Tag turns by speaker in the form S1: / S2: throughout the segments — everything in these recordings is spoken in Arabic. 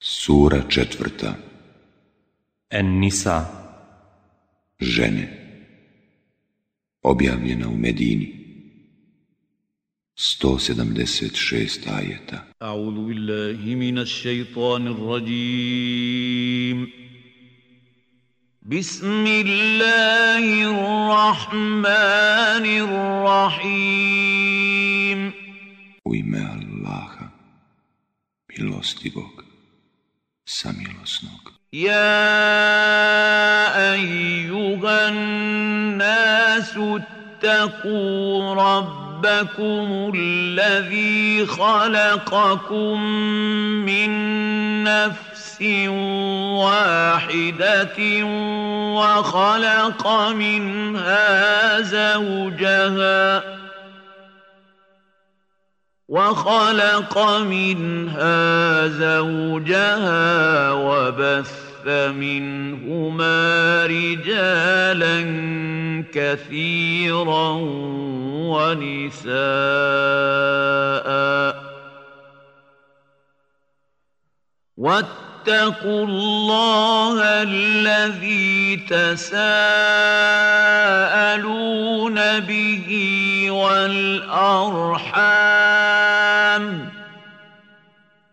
S1: Sura četvrta En Nisa Žene Objavljena u Medini 176 ajeta
S2: A'udhu billahi minas shaitanir rajim Bismillahirrahmanirrahim
S1: U ime Allaha milostivog
S3: samilosnog. Ja ejuhan nasu اتقوا ربكم الذي خلقكم من نفس واحدة وخلق منها زوجها وخلق منها زوجها وبث منهما رجالا كثيرا ونساء واتقوا الله الذي تساءلون به والأرحام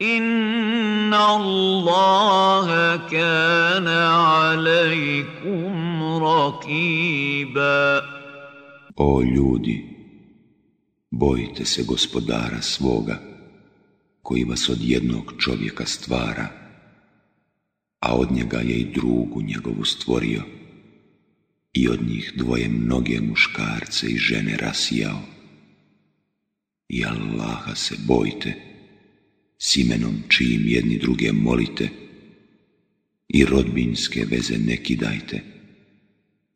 S3: إن الله كان عليكم رقيبا
S1: O ljudi, bojite se gospodara svoga, koji vas od jednog čovjeka stvara – a od njega je i drugu njegovu stvorio i od njih dvoje mnoge muškarce i žene rasijao. I Allaha se bojte, s imenom čijim jedni druge molite i rodbinske veze ne kidajte,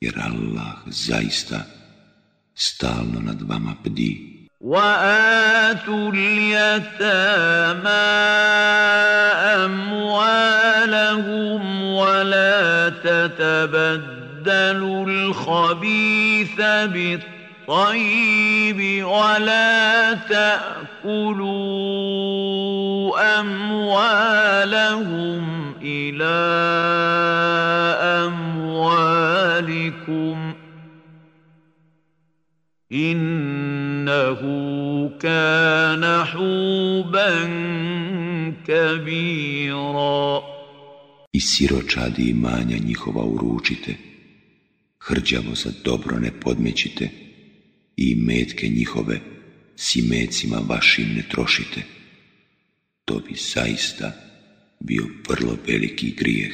S1: jer Allah zaista stalno nad vama pdi.
S4: وآتوا اليتامى أموالهم ولا تتبدلوا الخبيث بالطيب ولا تأكلوا أموالهم إلى أموالكم إن إنه كان حوبا
S1: كبيرا I siročadi imanja njihova uručite, hrđavo za dobro ne podmećite i metke njihove s imecima vašim ne trošite. To bi zaista bio vrlo veliki grijeh.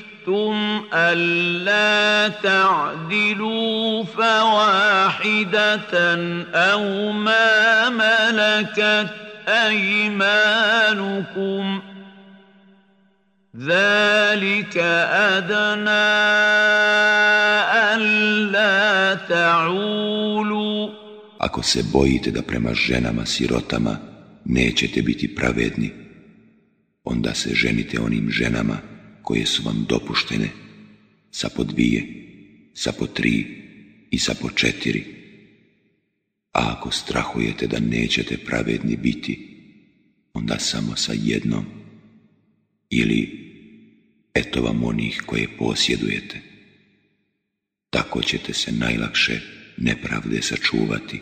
S5: خفتم ألا تعدلوا فواحدة أو ما ملكت أيمانكم ذلك أدنى
S1: Ako se bojite da prema ženama sirotama nećete biti pravedni, onda se ženite onim ženama koje su vam dopuštene, sa po dvije, sa po tri i sa po četiri. A ako strahujete da nećete pravedni biti, onda samo sa jednom ili eto vam onih koje posjedujete. Tako ćete se najlakše nepravde sačuvati.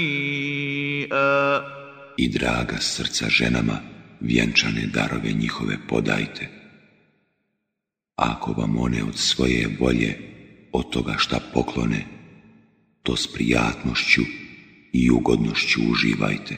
S1: i draga srca ženama vjenčane darove njihove podajte. Ako vam one od svoje volje, od toga šta poklone, to s prijatnošću i ugodnošću
S6: uživajte.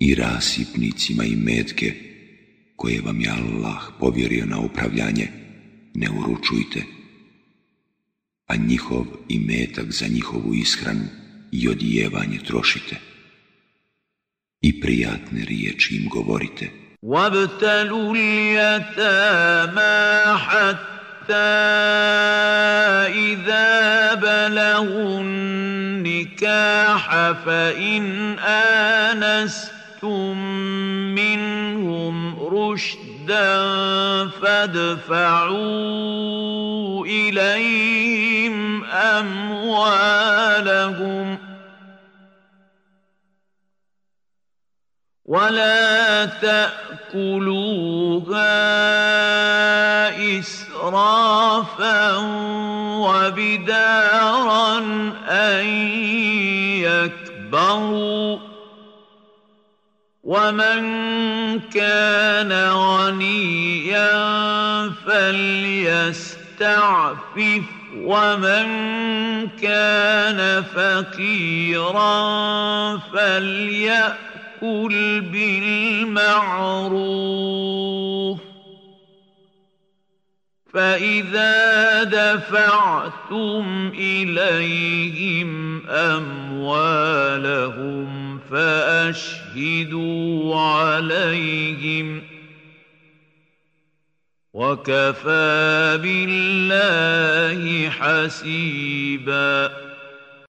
S1: i rasipnicima i metke koje vam je Allah povjerio na upravljanje ne uručujte, a njihov i metak za njihovu ishranu i odijevanje trošite i prijatne riječi im govorite.
S7: أَخَذْتُم مِّنْهُمْ رُشْدًا فَادْفَعُوا إِلَيْهِمْ أَمْوَالَهُمْ ۖ ولا تاكلوها اسرافا وبدارا ان يكبروا ومن كان غنيا فليستعفف ومن كان فقيرا فليأكل بالمعروف فإذا دفعتم إليهم أموالهم فاشهدوا عليهم وكفى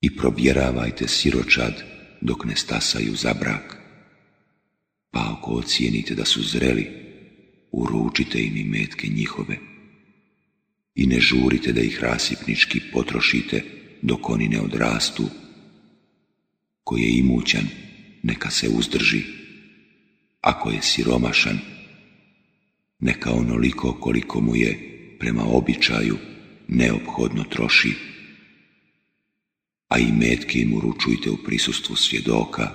S1: I probjeravajte siročad dok ne stasaju za brak. Pa ako ocijenite da su zreli, uručite im i metke njihove i ne žurite da ih rasipnički potrošite dok oni ne odrastu. koji je imućan, neka se uzdrži, ako je siromašan, neka onoliko koliko mu je prema običaju neophodno troši, a i metke im uručujte u prisustvu svjedoka,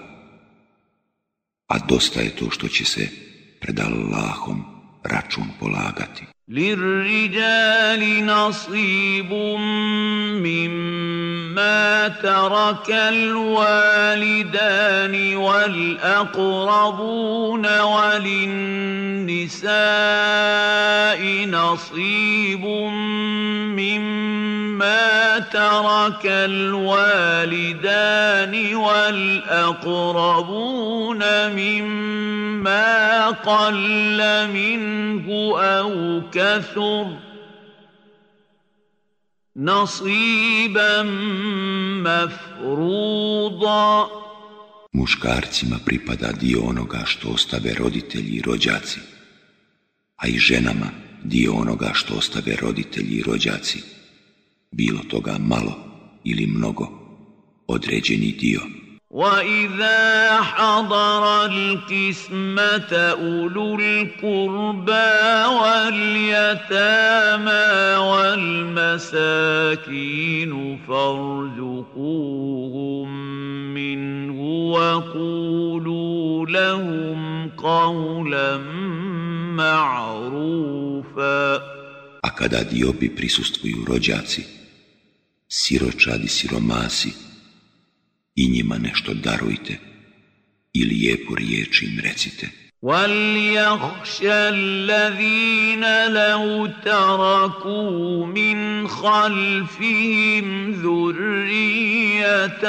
S1: a dosta je to što će se pred Allahom račun polagati.
S8: للرجال نصيب مما ترك الوالدان والاقربون وللنساء نصيب مما ترك الوالدان والاقربون مما قل منه او كان كثر نصيبا
S1: Muškarcima pripada dio onoga što ostave roditelji i rođaci, a i ženama dio onoga što ostave roditelji i rođaci, bilo toga malo ili mnogo, određeni dio.
S9: واذا حضر القسمه اولو القربى واليتامى والمساكين فارزقوهم منه وقولوا لهم قولا معروفا
S1: a kada diobi prisustvuju rođaci siročadi siromasi i njima nešto darujte
S10: i lijepu riječ im recite. وَلْيَخْشَ الَّذِينَ لَوْ تَرَكُوا مِنْ خَلْفِهِمْ ذُرِّيَّةً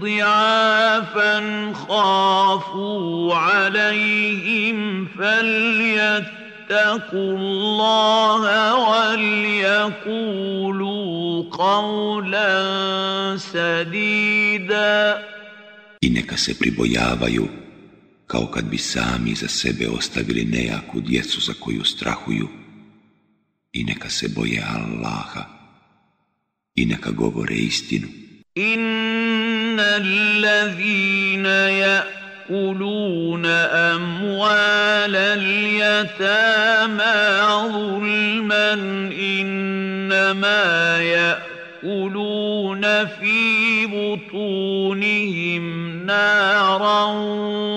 S10: ضِعَافًا خَافُوا عَلَيْهِمْ فَلْيَتَّقُوا اتقوا الله وليقولوا
S1: قولا سديدا I neka se pribojavaju kao kad bi sami za sebe ostavili nejaku djecu za koju strahuju i neka se boje Allaha i neka govore istinu. Inna
S11: allazina ja ياكلون اموال اليتامى ظلما انما ياكلون في بطونهم نارا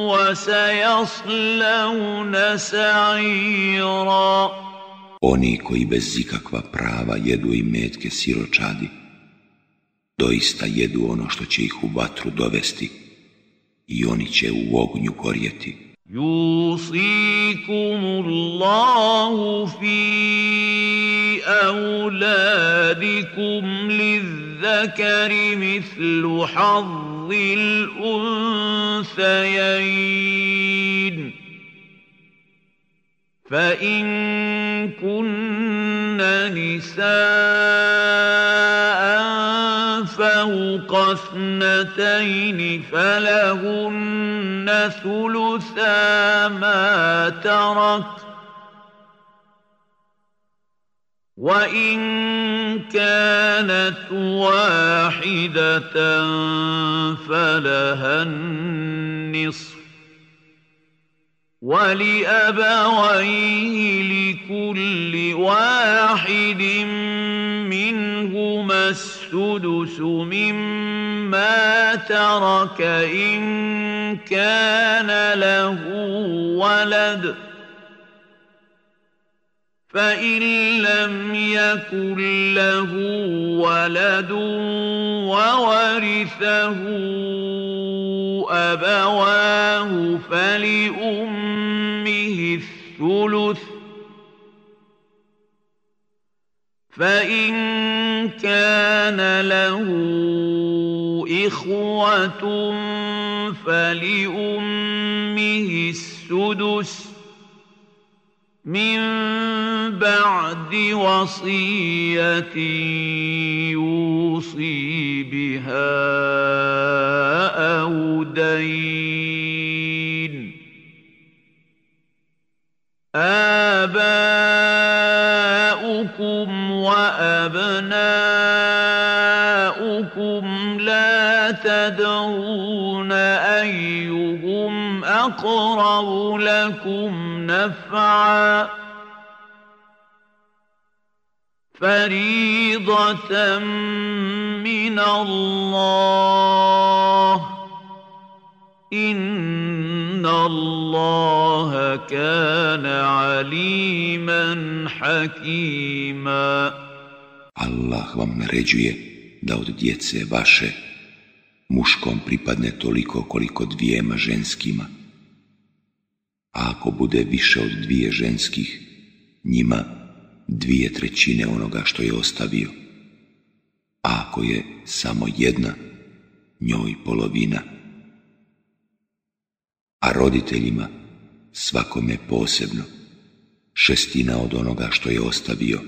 S11: وسيصلون
S1: سعيرا Oni koji bez ikakva prava jedu i metke siročadi, doista jedu ono što će ih u vatru dovesti
S12: i oni će u يُوصِيكُمُ اللَّهُ فِي أَوْلَادِكُمْ لِلذَّكَرِ مِثْلُ حَظِّ الْأُنثَيَيْنِ فَإِن كُنَّ نِسَاءً فوق اثنتين فلهن ثلثا ما ترك وإن كانت واحدة فلها النصف ولأبويه لكل واحد منهما السبب السدس مما ترك إن كان له ولد فإن لم يكن له ولد وورثه أبواه فلأمه الثلث فإن كان له إخوة فلأمه السدس من بعد وصية يوصي بها أو دين آبان وأبناؤكم لا تدرون أيهم أقرب لكم نفعا فريضة من الله Inna Allaha kana aliman hakima
S1: Allah vam naređuje da od djece vaše muškom pripadne toliko koliko dvijema ženskima. A ako bude više od dvije ženskih, njima dvije trećine onoga što je ostavio. A ako je samo jedna, njoj polovina a roditeljima svakome posebno šestina od onoga što je ostavio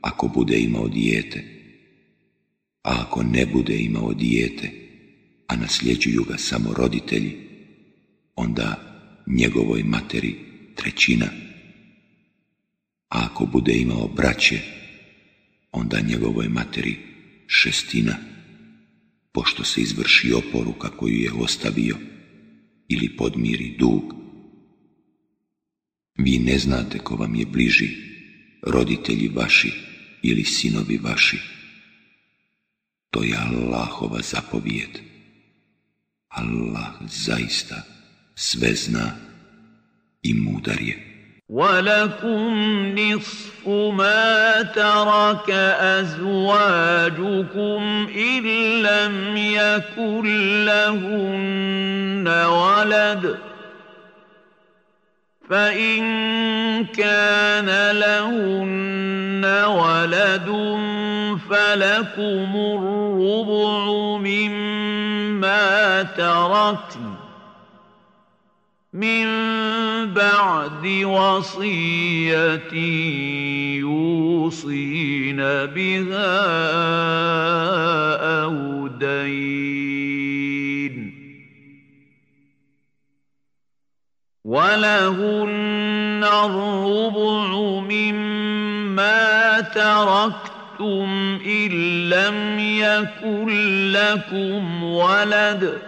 S1: ako bude imao dijete. A ako ne bude imao dijete, a nasljeđuju ga samo roditelji, onda njegovoj materi trećina. A ako bude imao braće, onda njegovoj materi šestina, pošto se izvrši oporuka koju je ostavio ili podmiri dug. Vi ne znate ko vam je bliži, roditelji vaši ili sinovi vaši. To je Allahova zapovijed. Allah zaista sve zna
S13: i mudar je. ولكم نصف ما ترك ازواجكم ان لم يكن لهن ولد فان كان لهن ولد فلكم الربع مما تركن من بعد وصية يوصين بها أو دين ولهن الربع مما تركتم إن لم يكن لكم ولد ۖ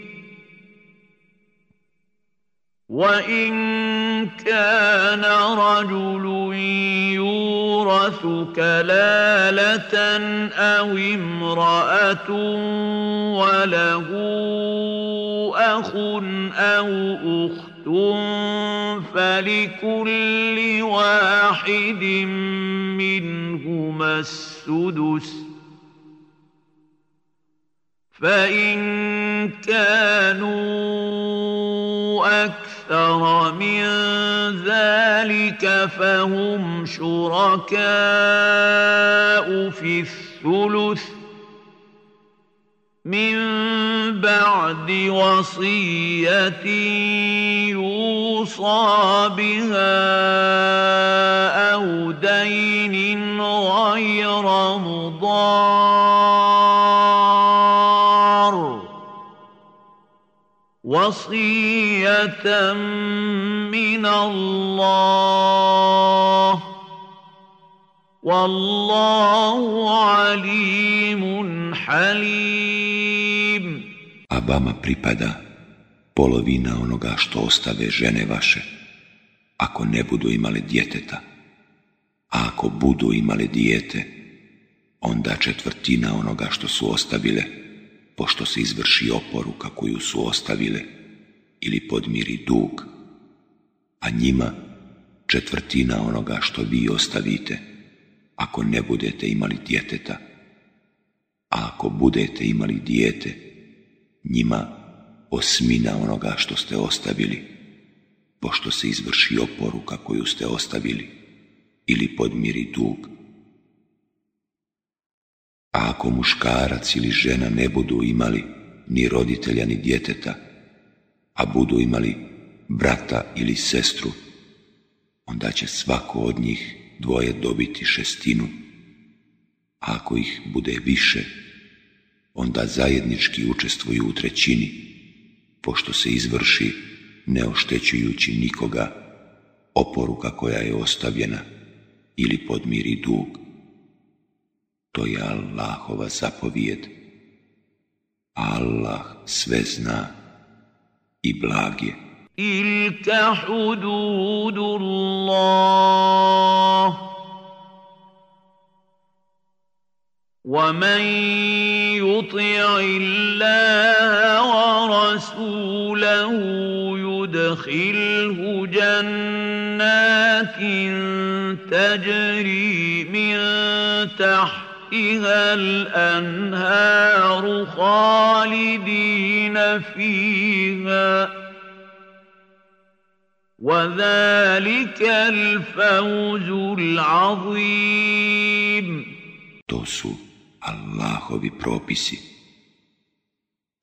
S13: وإن كان رجل يورث كلالة أو امرأة وله أخ أو أخت فلكل واحد منهما السدس فإن كانوا أكثر أكثر من ذلك فهم شركاء في الثلث من بعد وصية يوصى بها أو دين غير مضار وَصِيَّةً مِّنَ اللَّهِ وَاللَّهُ عَلِيمٌ
S1: A vama pripada polovina onoga što ostave žene vaše, ako ne budu imale djeteta. A ako budu imale dijete, onda četvrtina onoga što su ostavile – pošto se izvrši oporuka koju su ostavile ili podmiri dug, a njima četvrtina onoga što vi ostavite ako ne budete imali djeteta, a ako budete imali dijete, njima osmina onoga što ste ostavili, pošto se izvrši oporuka koju ste ostavili ili podmiri dug. A ako muškarac ili žena ne budu imali ni roditelja ni djeteta, a budu imali brata ili sestru, onda će svako od njih dvoje dobiti šestinu. A ako ih bude više, onda zajednički učestvuju u trećini, pošto se izvrši, ne oštećujući nikoga, oporuka koja je ostavljena ili podmiri dug. To je Allahova zapovijed. Allah sve zna i blag je.
S14: Ilka hududu Allah. ومن يطع الله ورسوله يدخله جنات تجري من تَحْرِ تحتها الأنهار خالدين فيها وذلك الفوز العظيم To su
S1: Allahovi propisi.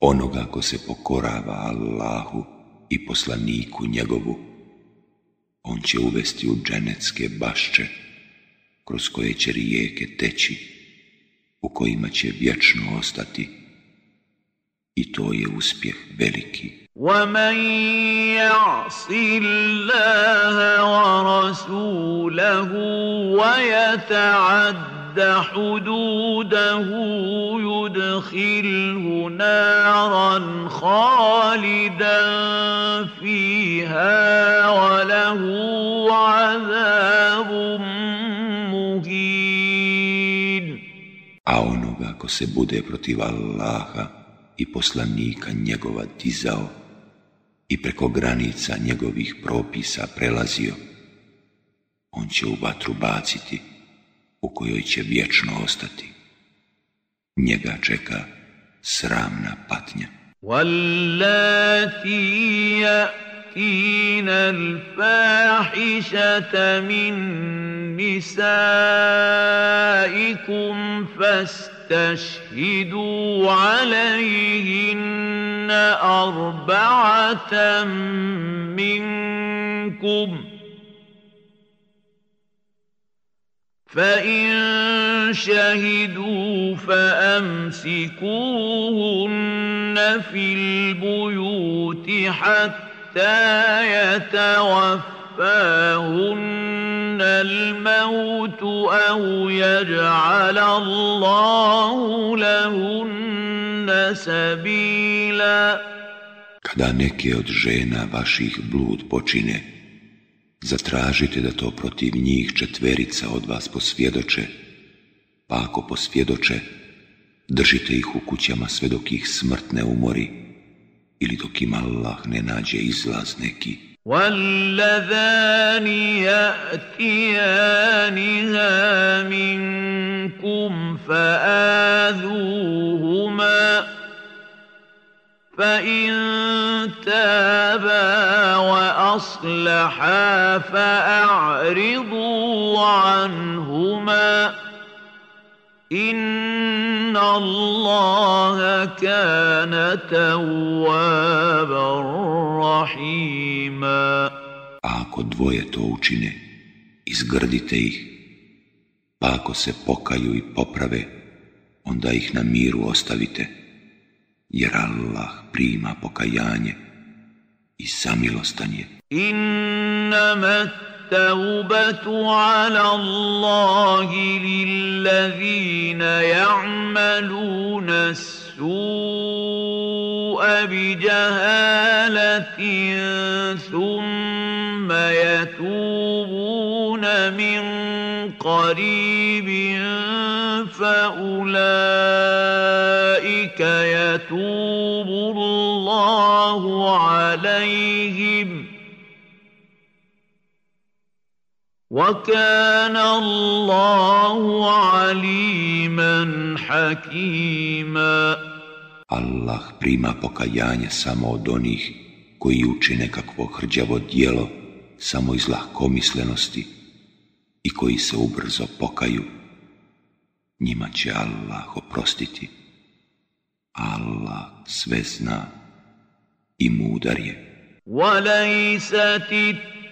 S1: Onoga ko se pokorava Allahu i poslaniku njegovu, on će uvesti u dženecke bašče kroz koje će rijeke teći u kojima će vječno ostati i to je uspjeh
S15: veliki. وَمَنْ يَعْصِ اللَّهَ وَرَسُولَهُ وَيَتَعَدَّ حُدُودَهُ يُدْخِلْهُ نَارًا خَالِدًا فِيهَا وَلَهُ عَذَابٌ
S1: a onoga ko se bude protiv Allaha i poslanika njegova dizao i preko granica njegovih propisa prelazio, on će u vatru baciti u kojoj će vječno ostati.
S16: Njega čeka sramna patnja. يأتين الفاحشة من نسائكم فاستشهدوا عليهن أربعة منكم ۖ فإن شهدوا فأمسكوهن في البيوت حتى حتى يتوفاهن الموت أو يجعل الله لهن سبيلا
S1: Kada neke od žena vaših blud počine, zatražite da to protiv njih četverica od vas posvjedoče, pa ako posvjedoče, držite ih u kućama sve dok ih smrt ne
S17: umori, ili dok im Allah ne nađe izlaz neki. وَالَّذَانِ يَأْتِيَانِهَا مِنْكُمْ فَآذُوهُمَا فَإِنْ تَابَا وَأَصْلَحَا فَأَعْرِضُوا عَنْهُمَا إِنَّ
S1: ako dvoje to učine, izgrdite ih, pa ako se pokaju i poprave, onda ih na miru ostavite, jer Allah prima pokajanje i samilostan je.
S18: التوبة على الله للذين يعملون السوء بجهالة ثم يتوبون من قريب فأولئك يتوب الله عليهم وكان الله عليما حكيما
S1: Allah prima pokajanje samo od onih koji učine nekakvo hrđavo dijelo samo iz lahkomislenosti i koji se ubrzo pokaju. Njima će Allah oprostiti. Allah sve zna
S19: i mudar je. وَلَيْسَتِ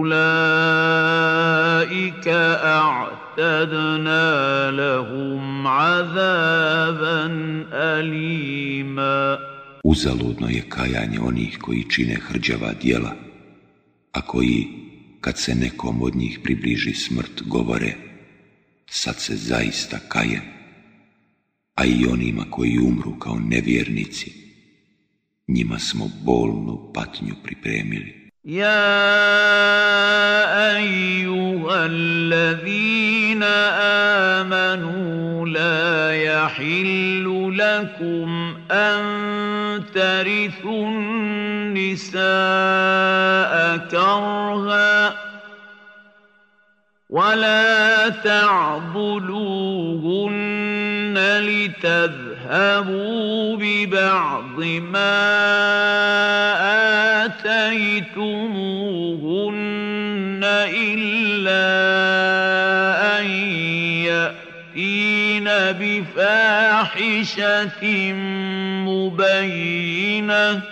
S19: أولئك أعتدنا لهم عذابا أليما Uzaludno
S1: je kajanje onih koji čine hrđava dijela, a koji, kad se nekom od njih približi smrt, govore sad se zaista kaje, a i onima koji umru kao nevjernici, njima smo bolnu patnju pripremili.
S20: يا ايها الذين امنوا لا يحل لكم ان ترثوا النساء كرها ولا تعضلوهن لتذهبوا ببعض ما آتيتموهن إلا أن يأتين بفاحشة مبينة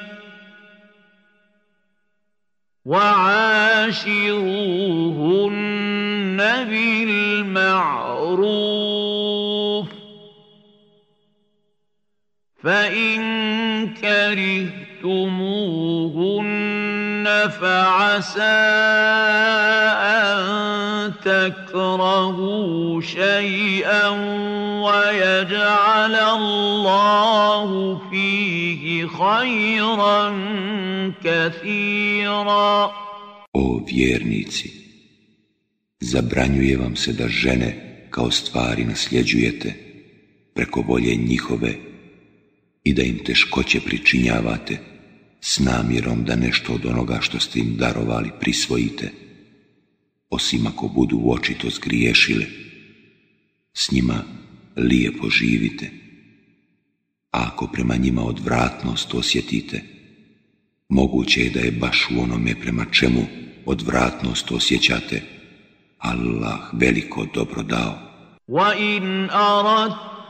S20: وعاشروهن بالمعروف فإن كرهتموهن فعسى أن تكرهوا شيئا ويجعل الله فيه خيرا كثيرا
S1: O vjernici, zabranjuje vam se da žene kao stvari nasljeđujete preko volje njihove i da im teškoće pričinjavate – s namjerom da nešto od onoga što ste im darovali prisvojite, osim ako budu očito zgriješile. S njima lijepo živite, a ako prema njima odvratnost osjetite, moguće je da je baš u onome prema čemu odvratnost osjećate, Allah veliko dobro dao.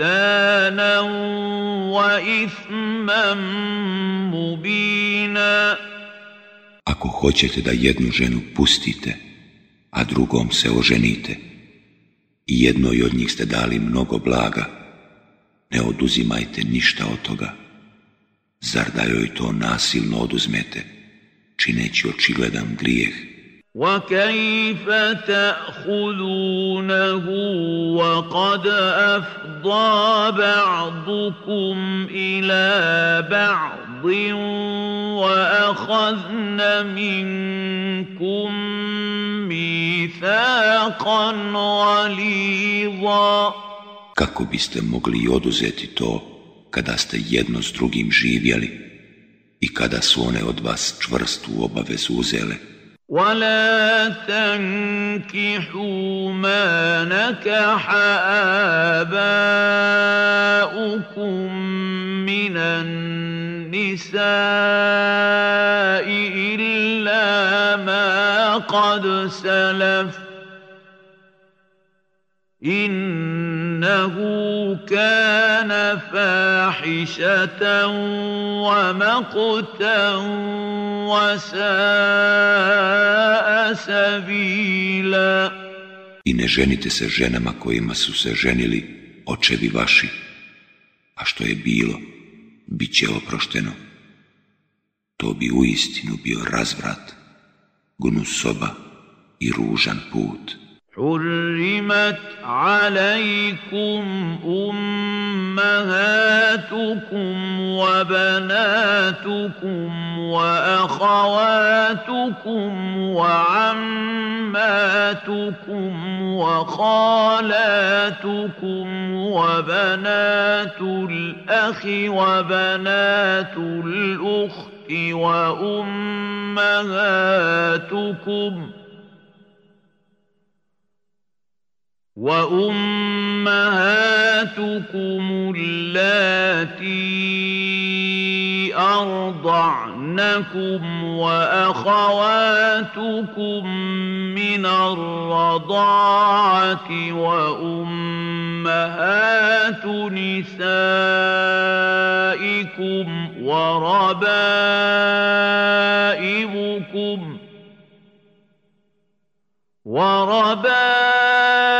S21: بهتانا وإثما مبينا Ako hoćete da jednu ženu
S1: pustite, a drugom se oženite, i jednoj od njih ste dali mnogo blaga, ne oduzimajte ništa od toga. Zar da joj to nasilno oduzmete, čineći očigledan grijeh?
S22: وكيف تأخذونه وقد أفضى بعضكم إلى بعض وأخذن منكم ميثاقا
S1: غليظا Kako biste mogli oduzeti to kada ste jedno s drugim živjeli i kada su one od vas čvrstu obavezu uzele?
S23: ولا تنكحوا ما نكح آباؤكم من النساء إلا ما قد سلف إنه كان فاحشة ومقتا
S1: وساء I ne ženite se ženama kojima su se ženili očevi vaši, a što je bilo, bit će oprošteno. To bi u istinu bio razvrat, gnusoba i ružan put.
S24: حرمت عليكم امهاتكم وبناتكم واخواتكم وعماتكم وخالاتكم وبنات الاخ وبنات الاخت وامهاتكم وأمهاتكم اللاتي أرضعنكم وأخواتكم من الرضاعة وأمهات نسائكم وربائبكم وربائبكم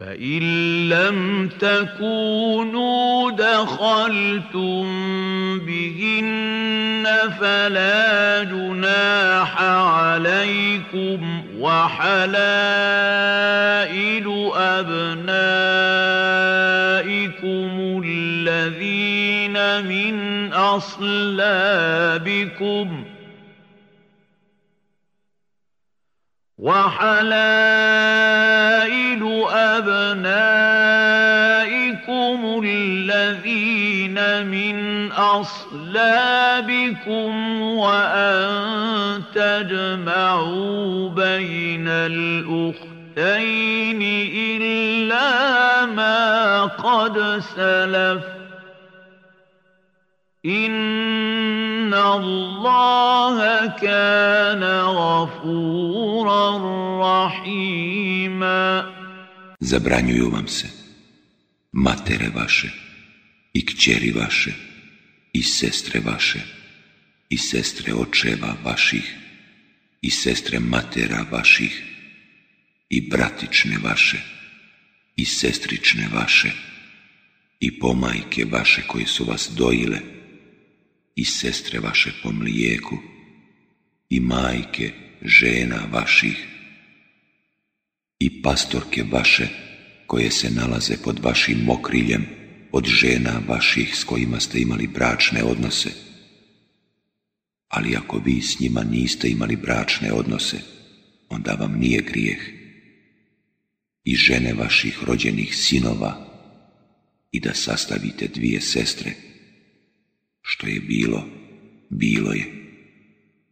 S24: فإن لم تكونوا دخلتم بهن فلا جناح عليكم وحلائل أبنائكم الذين من أصلابكم ۖ وحلائل أبنائكم الذين من أصلابكم وأن تجمعوا بين الأختين إلا ما قد سلف Inna Allaha kana
S1: Zabranjuju vam se matere vaše i kćeri vaše i sestre vaše i sestre očeva vaših i sestre matera vaših i bratične vaše i sestrične vaše i pomajke vaše koje su vas dojile i sestre vaše po mlijeku i majke žena vaših i pastorke vaše koje se nalaze pod vašim mokriljem od žena vaših s kojima ste imali bračne odnose. Ali ako vi s njima niste imali bračne odnose, onda vam nije grijeh. I žene vaših rođenih sinova i da sastavite dvije sestre Što je bilo, bilo je.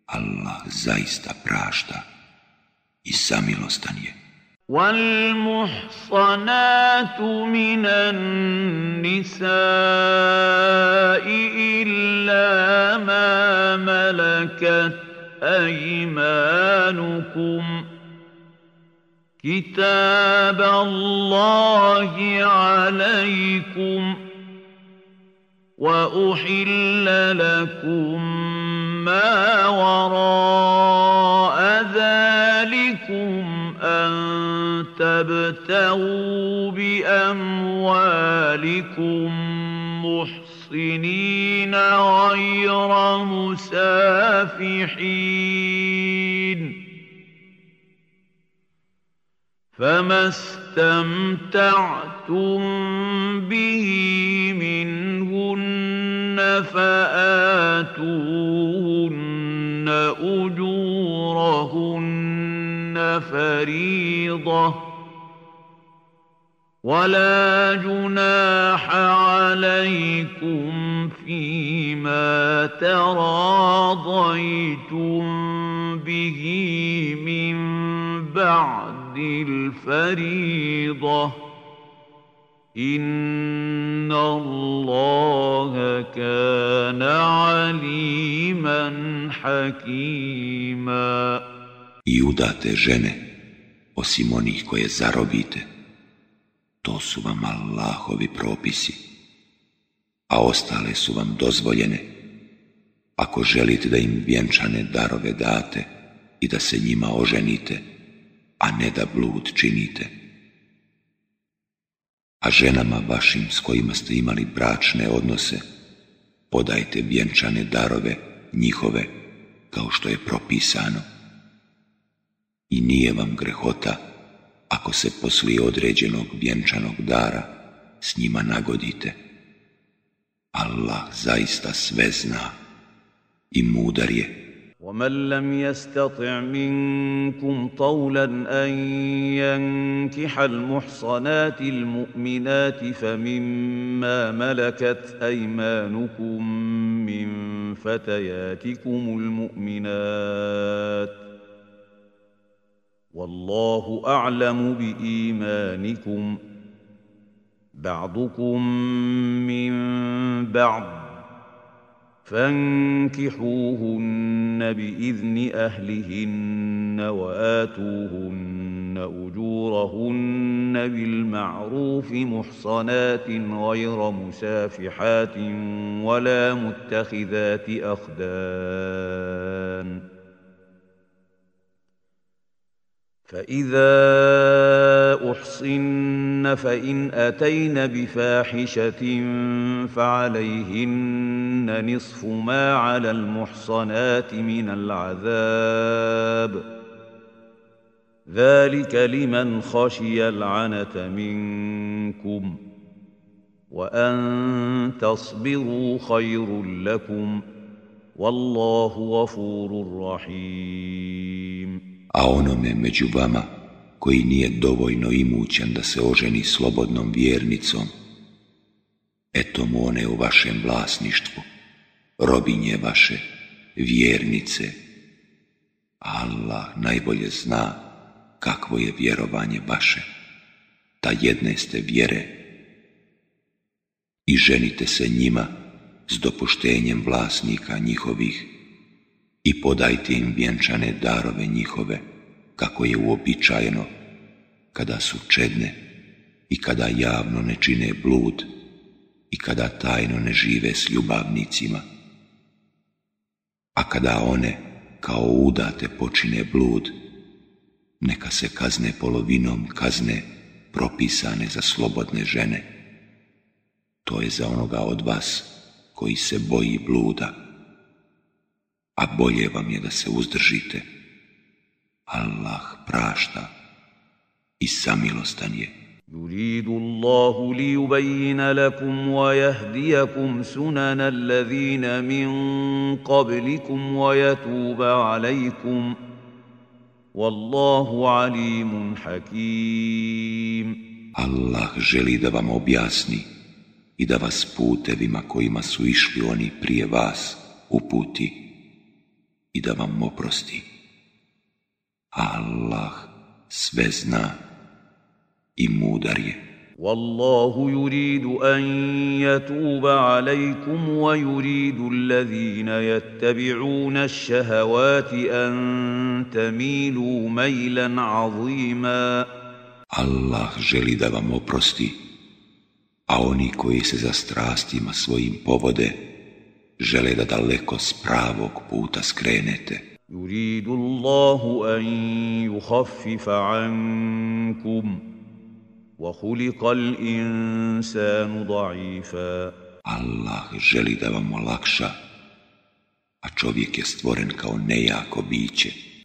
S1: Allah zaista prašta i samilostan je.
S24: والمحصنات من النساء إلا ما ملكت أيمانكم كتاب الله عليكم ۖ وأحل لكم ما وراء ذلكم أن تبتغوا بأموالكم محصنين غير مسافحين فما استمتعتم به منهن فآتوهن أجورهن فريضة ولا جناح عليكم فيما تراضيتم به من بعد الفريضة Inna Allaha Kana Aliman
S1: I udate žene, osim onih koje zarobite, to su vam Allahovi propisi, a ostale su vam dozvoljene, ako želite da im vjenčane darove date i da se njima oženite a ne da blud činite. A ženama vašim s kojima ste imali bračne odnose, podajte vjenčane darove njihove, kao što je propisano. I nije vam grehota ako se poslije određenog vjenčanog dara s njima nagodite. Allah zaista sve zna i mudar je
S24: ومن لم يستطع منكم طولا ان ينكح المحصنات المؤمنات فمما ملكت ايمانكم من فتياتكم المؤمنات والله اعلم بايمانكم بعضكم من بعض فانكحوهن باذن اهلهن واتوهن اجورهن بالمعروف محصنات غير مسافحات ولا متخذات اخدان فإذا أحصن فإن أتين بفاحشة فعليهن لهن نصف ما على المحصنات من العذاب ذلك لمن خشي العنت منكم وان تصبروا خير لكم والله غفور
S1: رحيم a onome među vama koji nije dovoljno imućan da se oženi slobodnom vjernicom, eto mu one u vašem vlasništvu. robinje vaše, vjernice. Allah najbolje zna kakvo je vjerovanje vaše, ta jedne ste vjere. I ženite se njima s dopuštenjem vlasnika njihovih i podajte im vjenčane darove njihove, kako je uobičajeno, kada su čedne i kada javno ne čine blud i kada tajno ne žive s ljubavnicima a kada one kao udate počine blud, neka se kazne polovinom kazne propisane za slobodne žene. To je za onoga od vas koji se boji bluda. A bolje vam je da se uzdržite. Allah prašta i
S24: samilostan je. يريد الله ليبين لكم ويهديكم سنن الذين من قبلكم ويتوب عليكم والله عليم حكيم
S1: Allah želi da vam objasni i da vas putevima kojima su išli oni prije vas uputi i da vam oprosti. Allah
S24: sve zna i mudar je. Wallahu yuridu an yatuba alaykum wa yuridu allazina yattabi'una ash-shahawati an tamilu maylan azima.
S1: Allah želi da vam oprosti, a oni koji se za strastima svojim povode žele da daleko s pravog puta skrenete.
S24: Yuridu Allahu an yukhaffifa ankum. وَخُلِقَ الْإِنسَانُ ضَعِيفًا
S1: Allah želi da vam olakša, a čovjek je stvoren kao nejako biće.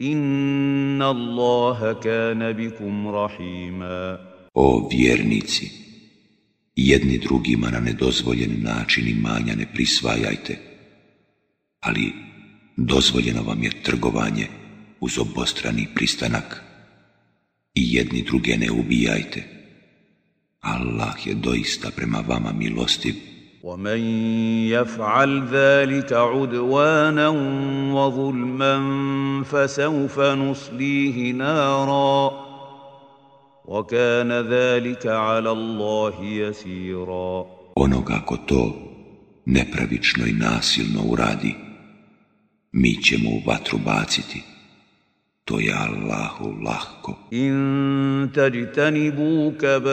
S24: Inna Allaha kana bikum rahima.
S1: O vjernici, jedni drugima na nedozvoljen način imanja ne prisvajajte, ali dozvoljeno vam je trgovanje uz obostrani pristanak i jedni druge ne ubijajte. Allah je doista prema vama milostiv
S24: ومن يفعل ذلك عدوانا وظلما فسوف نصليه نارا وكان ذلك على الله يسيرا
S1: onoga ko to nepravično i nasilno uradi, mi ćemo u vatru baciti.
S24: to je Allahu lahko. In tajtanibu kabaira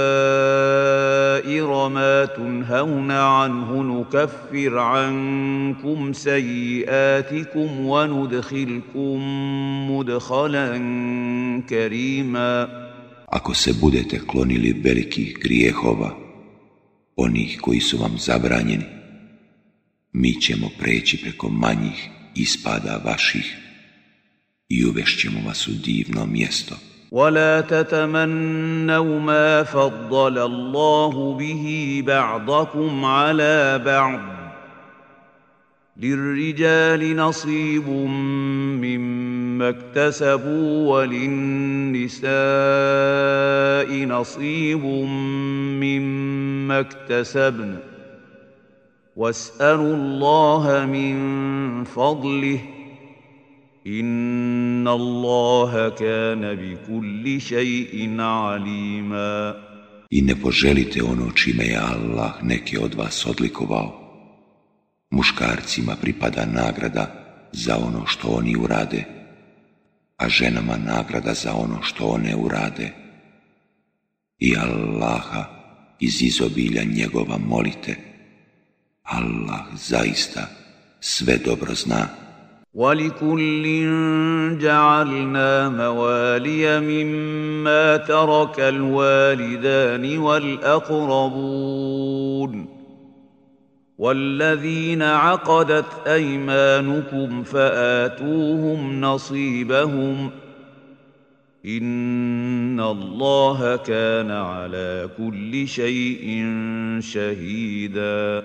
S24: ma tunhauna anhu nukaffir ankum sayiatikum wa nudkhilkum mudkhalan karima.
S1: Ako se budete klonili velikih grijehova, onih koji su vam zabranjeni, mi ćemo preći preko manjih ispada
S24: vaših i uvešćemo vas u divno mjesto. ولا تتمنوا ما فضل الله به بعضكم على بعض للرجال نصيب مما اكتسبوا وللنساء نصيب مما اكتسبن واسالوا الله من فضله Inna Allaha kana bi kulli shay'in alima.
S1: I ne poželite ono čime je Allah neke od vas odlikovao. Muškarcima pripada nagrada za ono što oni urade, a ženama nagrada za ono što one urade. I Allaha iz izobilja njegova molite. Allah zaista sve
S24: dobro zna. ولكل جعلنا موالي مما ترك الوالدان والاقربون والذين عقدت ايمانكم فاتوهم نصيبهم ان الله كان على كل شيء شهيدا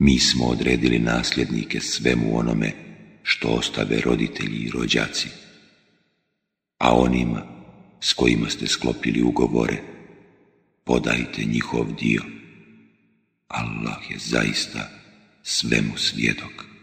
S1: Mi smo odredili nasljednike svemu onome što ostave roditelji i rođaci, a onima s kojima ste sklopili ugovore, podajte njihov dio. Allah je zaista svemu svjedok.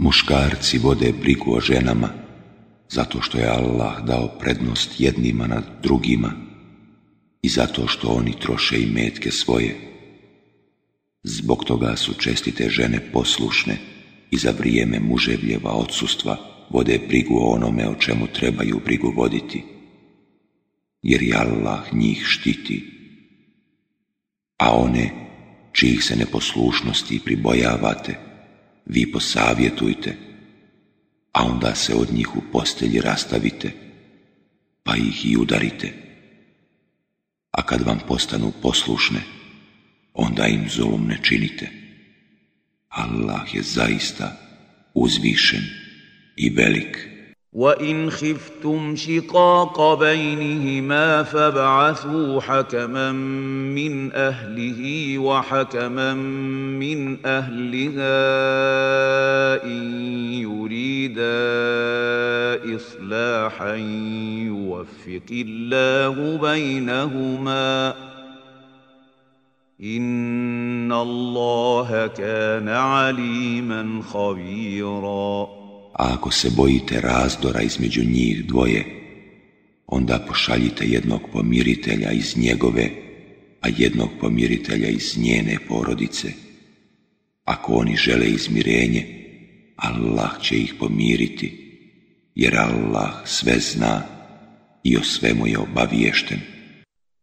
S1: muškarci vode brigu o ženama, zato što je Allah dao prednost jednima nad drugima i zato što oni troše i metke svoje. Zbog toga su čestite žene poslušne i za vrijeme muževljeva odsustva vode brigu o onome o čemu trebaju brigu voditi, jer je Allah njih štiti. A one, čijih se neposlušnosti pribojavate, vi posavjetujte, a onda se od njih u postelji rastavite, pa ih i udarite. A kad vam postanu poslušne, onda im zulum ne činite. Allah je zaista uzvišen i velik.
S24: وان خفتم شقاق بينهما فابعثوا حكما من اهله وحكما من اهلها ان يريدا اصلاحا يوفق الله بينهما ان الله كان عليما خبيرا
S1: a ako se bojite razdora između njih dvoje, onda pošaljite jednog pomiritelja iz njegove, a jednog pomiritelja iz njene porodice. Ako oni žele izmirenje, Allah će ih pomiriti, jer Allah sve zna i o svemu je obaviješten.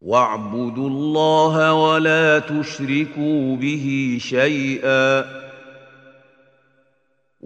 S24: وَعْبُدُ اللَّهَ وَلَا تُشْرِكُوا بِهِ شَيْئًا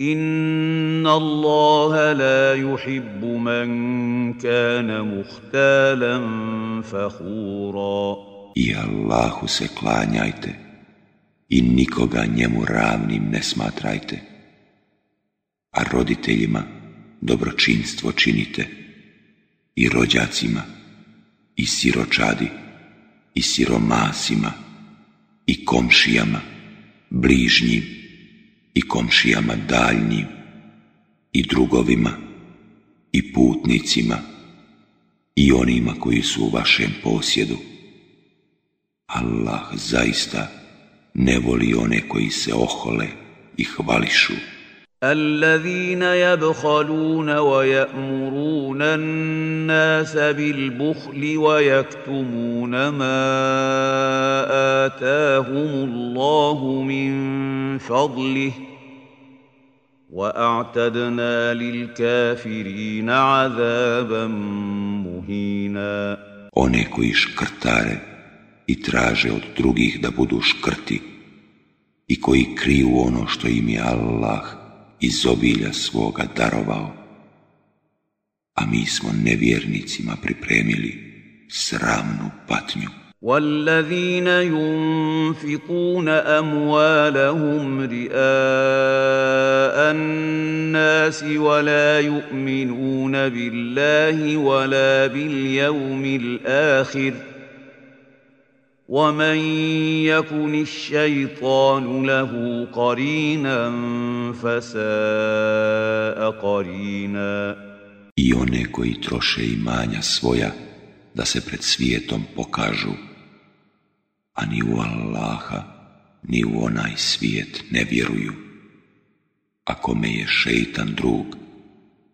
S24: Inna Allaha la yuhibbu man kana fakhura.
S1: I Allahu se klanjajte i nikoga njemu ravnim ne smatrajte. A roditeljima dobročinstvo činite i rođacima i siročadi i siromasima i komšijama bližnjim i komšijama daljnjim, i drugovima, i putnicima, i onima koji su u vašem posjedu. Allah zaista ne voli one koji se ohole i hvališu.
S24: الذين يبخلون ويأمرون الناس بالبخل ويكتمون ما آتاهم الله من فضله وأعتدنا للكافرين عذابا مهينا One koji škrtare
S1: i traže od drugih da budu škrti i koji kriju ono što im je Allah iz obilja svoga darovao, a mi smo nevjernicima pripremili sramnu patnju. والذين
S24: ينفقون اموالهم رئاء الناس ولا يؤمنون بالله ولا باليوم الاخر ۖ ومن يكن الشيطان له قرينا فساء قرينا I
S1: one koji troše imanja svoja da se pred svijetom pokažu, a ni u Allaha, ni u onaj svijet ne vjeruju. Ako me je šeitan drug,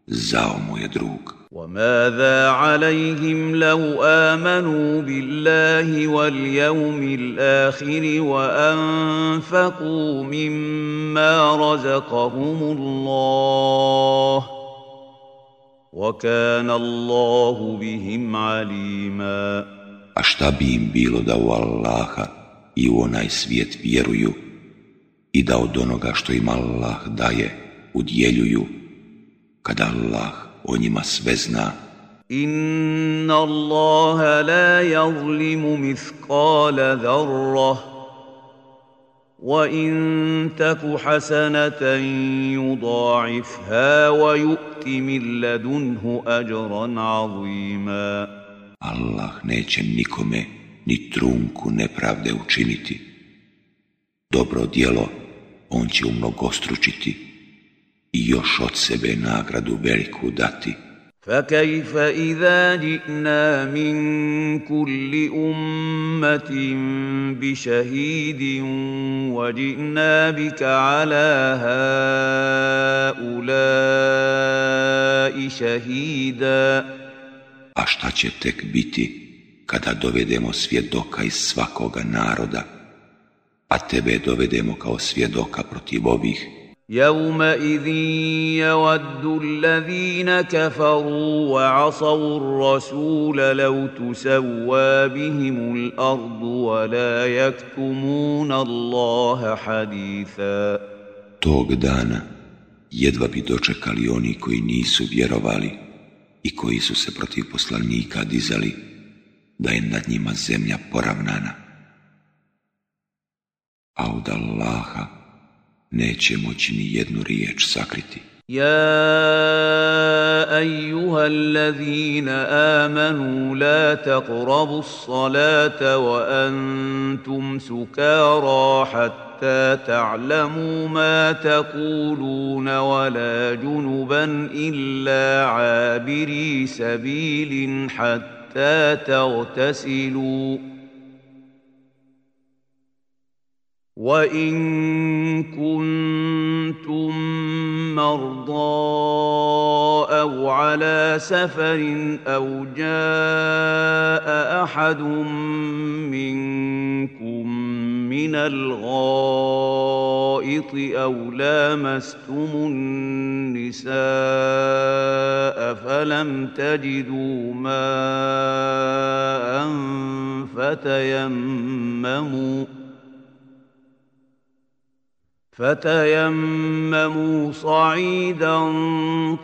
S1: zao mu je drug.
S24: وماذا عليهم لو امنوا بالله واليوم الاخر وانفقوا مما رزقهم الله وكان الله بهم عليما
S1: A šta bi im bilo da u Allaha i u onaj svijet vjeruju i da od onoga što im Allah daje udjeljuju kada Allah o njima sve zna.
S24: Inna Allaha la yazlimu mithqala dharrah taku hasanatan yudha'ifha wa yu'ti min ladunhu ajran 'azima.
S1: Allah neće nikome ni trunku nepravde učiniti. Dobro djelo on će umnogostručiti
S24: i još od sebe nagradu veliku dati.
S1: A šta će tek biti kada dovedemo svjedoka iz svakoga naroda, a tebe dovedemo kao svjedoka protiv ovih
S24: يومئذ يود الذين كفروا وعصوا الرسول لو تسوى بهم الْأَرْضُ ولا يكتمون الله حديثا
S1: Tog dana jedva bi dočekali oni koji nisu vjerovali i koji su se protiv poslanika dizali da je nad njima zemlja poravnana. A od Allaha neće moći ni jednu riječ sakriti.
S24: يا ايها الذين امنوا لا تقربوا الصلاه وانتم سكارى حتى تعلموا ما تقولون ولا جنبا الا عابري سبيل حتى تغتسلوا وان كنتم مرضى او على سفر او جاء احد منكم من الغائط او لامستم النساء فلم تجدوا ماء فتيمموا فتيمموا صعيدا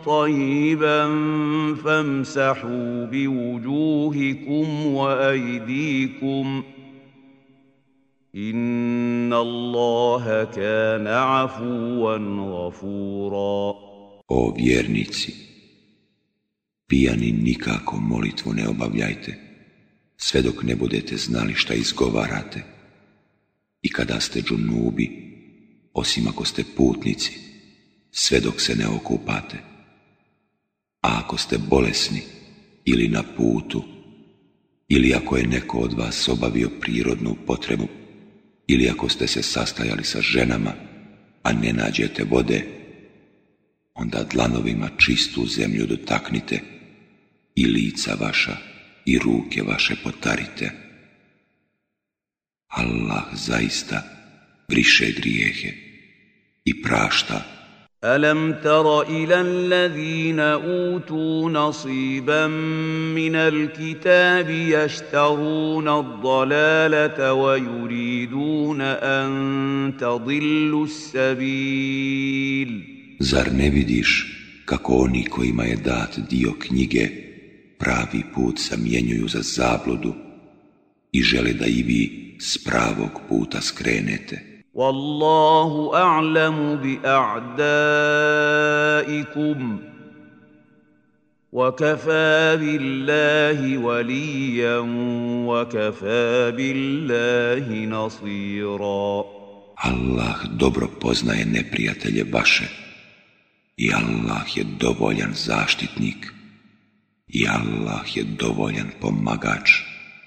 S24: طيبا فامسحوا بوجوهكم وايديكم ان الله كان عفوا
S1: غفورا O vjernici, pijani nikako molitvu ne obavljajte, sve dok ne budete znali šta izgovarate. I kada ste džunubi, osim ako ste putnici, sve dok se ne okupate. A ako ste bolesni ili na putu, ili ako je neko od vas obavio prirodnu potrebu, ili ako ste se sastajali sa ženama, a ne nađete vode, onda dlanovima čistu zemlju dotaknite i lica vaša i ruke vaše potarite. Allah zaista briše grijehe i prašta. Alam
S24: tara ila allazina utu nasiban min alkitabi yashtaruna ad-dalalata wa yuriduna an tadillu as-sabil.
S1: Zar ne vidiš kako oni kojima je dat dio knjige pravi put zamjenjuju za zabludu i žele da i vi s pravog puta skrenete?
S24: والله اعلم باعدائكم وكفى بالله وليا وكفى بالله نصيرا
S1: الله dobro poznaje neprijatelje vaše i Allah je dovoljan zaštitnik i Allah je dovoljan pomagač.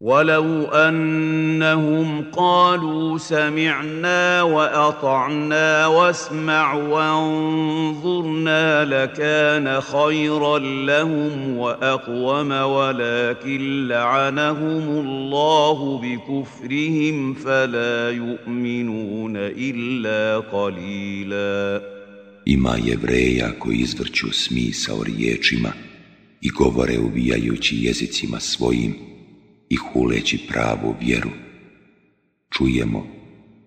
S24: ولو انهم قالوا سمعنا واطعنا واسمع وانظرنا لكان خيرا لهم واقوم ولكن لعنهم الله بكفرهم فلا يؤمنون الا
S1: قليلا Ima jevreja koji izvrću smisao riječima i govore ubijajući jezicima svojim i huleći pravu vjeru. Čujemo,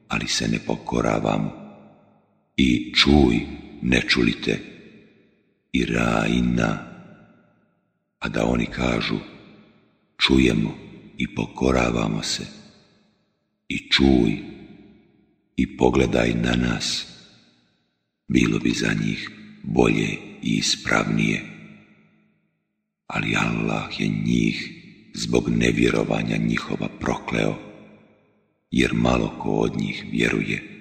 S1: ali se ne pokoravamo. I čuj, ne čulite, i rajna. A da oni kažu, čujemo i pokoravamo se. I čuj, i pogledaj na nas. Bilo bi za njih bolje i ispravnije. Ali Allah je njih zbog nevjerovanja njihova prokleo, jer malo ko od njih
S24: vjeruje.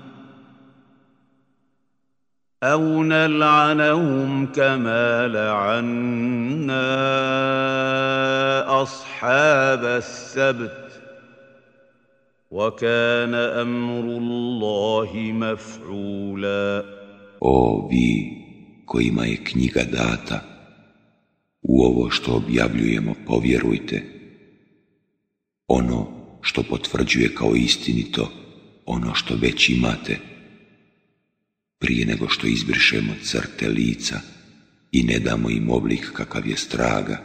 S24: أو نلعنهم كما لعنا أصحاب السبت وكان أمر الله مفعولا
S1: O vi kojima je knjiga data, u ovo što objavljujemo povjerujte. Ono što potvrđuje kao istinito, ono što već imate – prije nego što izbrišemo crte lica i ne damo im oblik kakav je straga,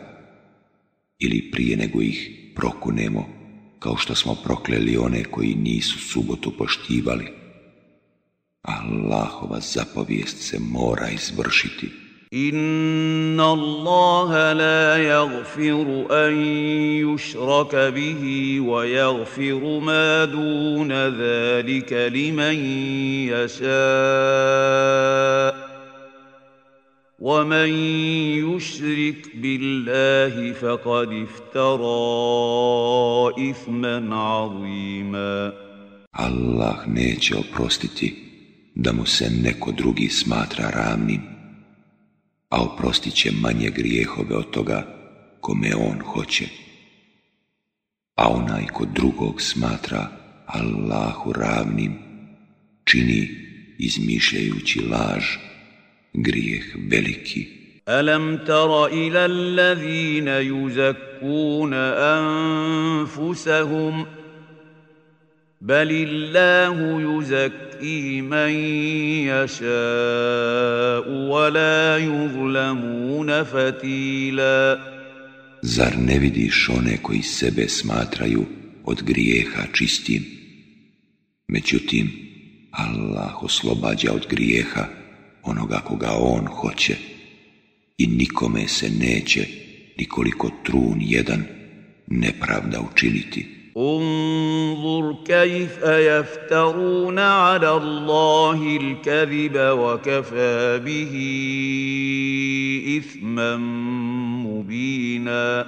S1: ili prije nego ih prokunemo kao što smo prokleli one koji nisu subotu poštivali. Allahova zapovijest se mora izvršiti.
S24: ان الله لا يغفر ان يشرك به ويغفر ما دون ذلك لمن يشاء ومن يشرك بالله فقد افترى اثما عظيما
S1: الله neće oprostiti da mu se neko drugi smatra ravnim a oprostit će manje grijehove od toga kome on hoće. A onaj ko drugog smatra Allahu ravnim, čini izmišljajući laž, grijeh veliki.
S24: Alam tara ila allazina يزكون anfusahum, بل الله يزكي من يشاء ولا يظلمون فتيلا
S1: Zar ne vidiš one koji sebe smatraju od grijeha čistim? Međutim, Allah oslobađa od grijeha onoga koga On hoće i nikome se neće nikoliko trun jedan nepravda učiniti.
S24: انظر كيف يفترون على الله الكذب وكفى به اثما مبينا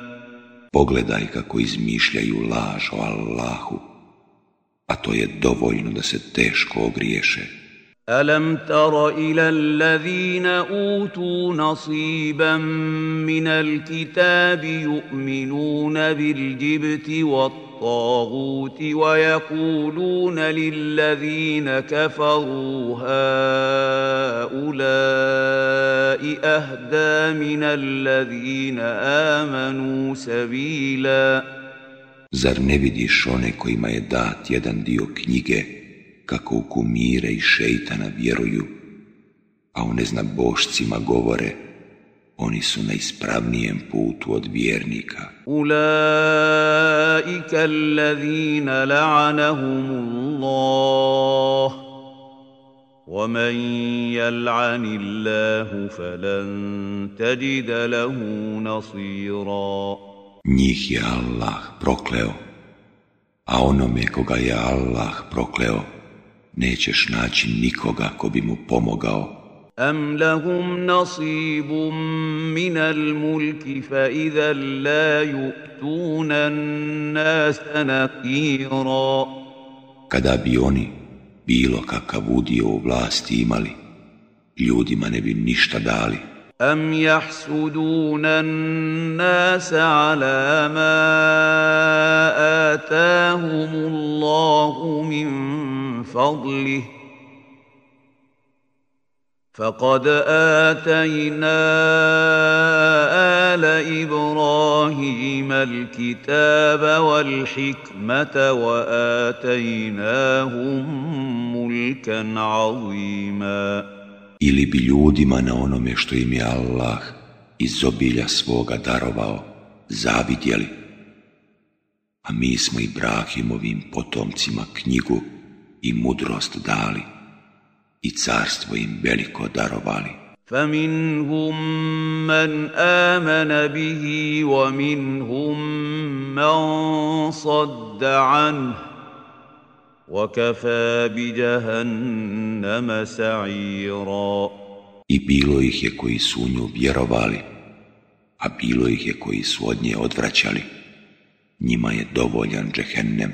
S1: Pogledaj kako izmišljaju laž o Allahu, a to je dovoljno da se teško ogriješe.
S24: Alam tara ila allazina utu nasiban min alkitabi yu'minuna bil بالجبت wat الطاغوت ويقولون للذين كفروا هؤلاء أهدى من الذين آمنوا
S1: سبيلا Zar ne vidiš one kojima je dat jedan dio knjige kako u kumire i šeitana vjeruju, a o neznabošcima govore – oni su na ispravnijem putu od vjernika.
S24: Ulaika allazina la'anahumullah wa man falan
S1: Njih je Allah prokleo, a onome koga je Allah prokleo, nećeš naći nikoga ko bi mu pomogao.
S24: أم لهم نصيب من الملك فإذا لا يؤتون الناس نقيرا Kada bi
S1: oni bilo kakav udio u vlasti imali, ljudima ne bi ništa dali. أم
S24: يحسدون الناس على ما آتاهم الله من فضله فقد آتينا آل إبراهيم الكتاب والحكمة وآتيناهم ملكا عظيما
S1: Ili bi ljudima na onome što im je Allah iz obilja svoga darovao zavidjeli, a mi smo Ibrahimovim potomcima knjigu i mudrost dali i carstvo
S24: im veliko darovali. فَمِنْهُمْ مَنْ آمَنَ بِهِ وَمِنْهُمْ مَنْ صَدَّ عَنْهُ
S1: I bilo ih je koji su nju vjerovali, a bilo ih je koji su od nje odvraćali. Njima je dovoljan džehennem,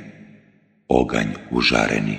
S1: oganj užareni.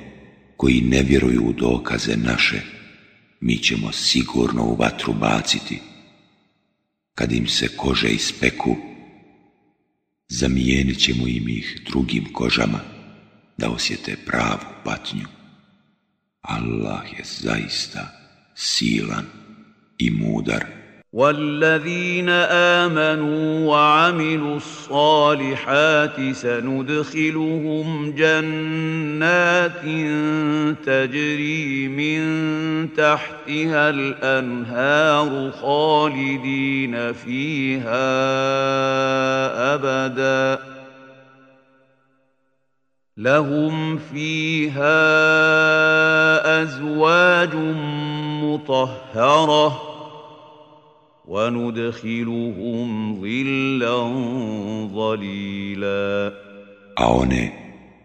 S1: koji ne vjeruju u dokaze naše, mi ćemo sigurno u vatru baciti. Kad im se kože ispeku, zamijenit ćemo im ih drugim kožama da osjete pravu patnju. Allah je
S24: zaista silan i mudar. والذين امنوا وعملوا الصالحات سندخلهم جنات تجري من تحتها الانهار خالدين فيها ابدا لهم فيها ازواج مطهره وَنُدْخِلُهُمْ ظِلًّا ظَلِيلًا
S1: A one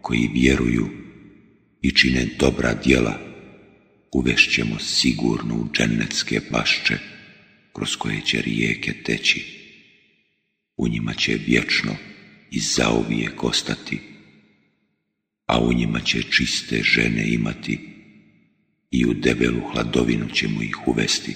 S1: koji vjeruju i čine dobra djela, uvešćemo sigurno u džennetske pašče kroz koje će rijeke teći. U njima će vječno i zauvijek ostati, a u njima će čiste žene imati i u debelu hladovinu ćemo ih uvesti.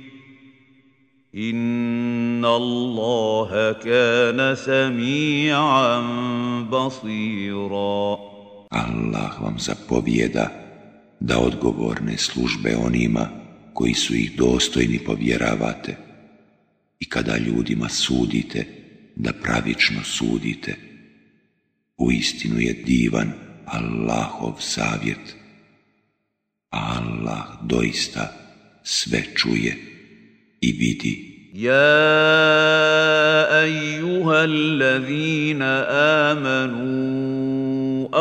S24: Inna Allaha kana sami'an basira.
S1: Allah vam zapovijeda da odgovorne službe onima koji su ih dostojni povjeravate i kada ljudima sudite da pravično sudite. U istinu je divan Allahov savjet. Allah doista sve čuje. إبيتي
S24: يا أيها الذين آمنوا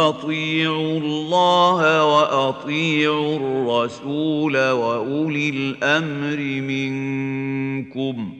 S24: أطيعوا الله وأطيعوا الرسول وأولي الأمر منكم ۖ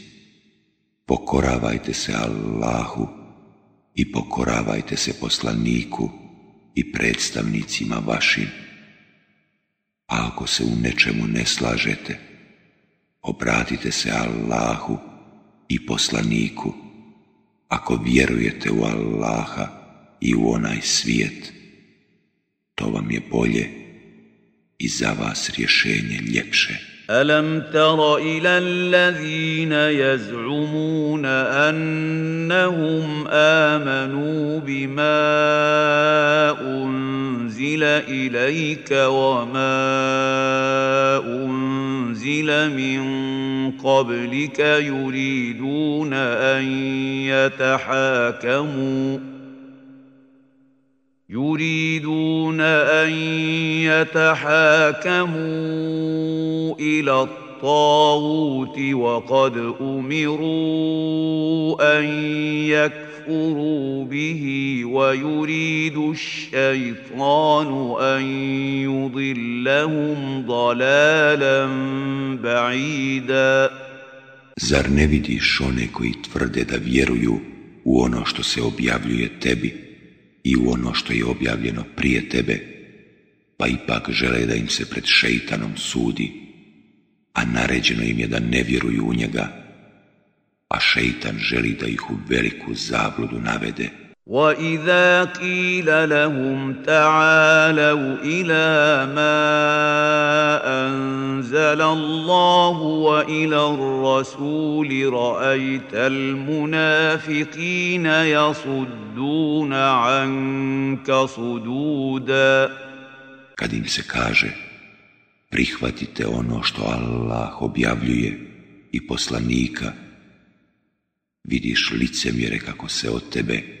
S1: pokoravajte se Allahu i pokoravajte se poslaniku i predstavnicima vašim. A ako se u nečemu ne slažete, obratite se Allahu i poslaniku, ako vjerujete u Allaha i u onaj svijet, to vam je bolje i za vas rješenje ljepše.
S24: الم تر الى الذين يزعمون انهم امنوا بما انزل اليك وما انزل من قبلك يريدون ان يتحاكموا يريدون ان يتحاكموا الى الطاغوت وقد امروا ان يكفروا به ويريد الشيطان ان يضلهم ضلالا
S1: بعيدا Zar ne vidiš one koji tvrde da vjeruju u ono što se objavljuje tebi i u ono što je objavljeno prije tebe, pa ipak žele da im se pred šeitanom sudi, a naređeno im je da ne vjeruju u njega, a šeitan želi
S24: da ih u veliku zabludu navede. وَإِذَا قِيلَ لَهُمْ تَعَالَوْا إِلَى مَا أَنزَلَ اللَّهُ وَإِلَى الرَّسُولِ رَأَيْتَ الْمُنَافِقِينَ يَصُدُّونَ عَنكَ صُدُودًا
S1: kad im se kaže prihvatite ono što Allah objavljuje i poslanika vidiš licemjere kako se od tebe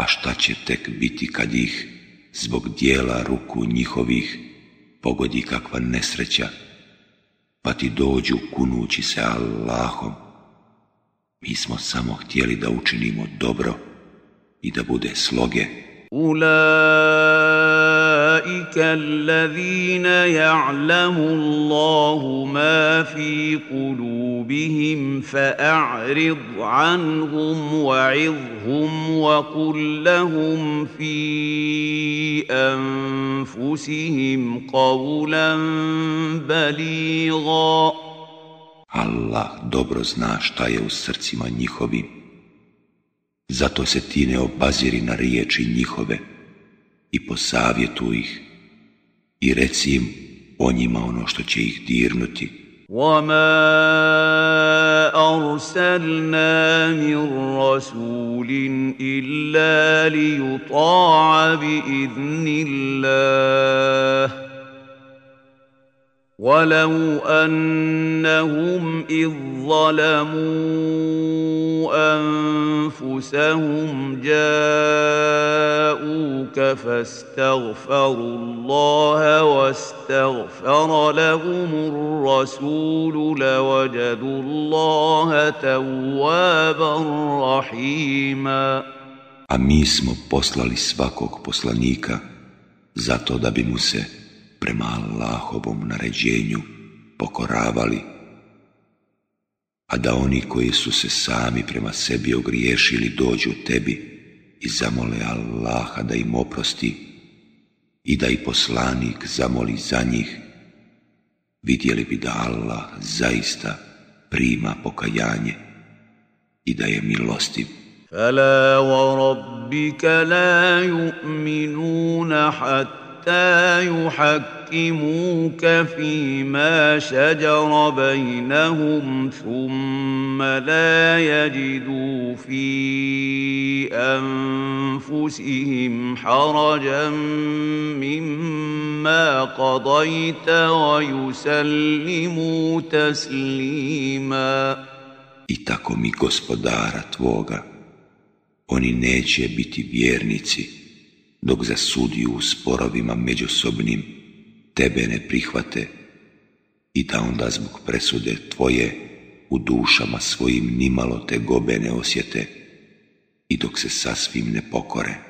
S1: a šta će tek biti kad ih, zbog dijela ruku njihovih, pogodi kakva nesreća, pa ti dođu kunući se Allahom. Mi smo samo htjeli da učinimo dobro i da bude sloge.
S24: أولئك الذين يعلم الله ما في قلوبهم فأعرض عنهم وعظهم وقل لهم في أنفسهم قولا بليغا
S1: الله dobro zna šta je u srcima njihovim. Zato se ti ne obaziri na riječi njihove, i posavjetuj ih i reci im o njima ono što će ih dirnuti.
S24: وَمَا أَرْسَلْنَا مِنْ رَسُولٍ إِلَّا لِيُطَاعَ بِإِذْنِ اللَّهِ ولو انهم اذ ظلموا انفسهم جاءوك فاستغفروا الله واستغفر لهم الرسول لوجدوا الله توابا رحيما A mi smo
S1: poslali svakog poslanika zato da bi mu se prema Allahovom naređenju pokoravali, a da oni koji su se sami prema sebi ogriješili dođu tebi i zamole Allaha da im oprosti i da i poslanik zamoli za njih, vidjeli bi da Allah zaista prima pokajanje
S24: i da je milostiv. wa rabbika la حتى يحكموك فيما شجر بينهم ثم لا يجدوا في انفسهم حرجا مما قضيت ويسلموا تسليما I tako mi gospodara tvoga,
S1: oni neće biti vjernici, dok za sudiju u sporovima međusobnim tebe ne prihvate i da onda zbog presude tvoje u dušama svojim nimalo te gobe ne osjete i dok se sasvim ne pokore.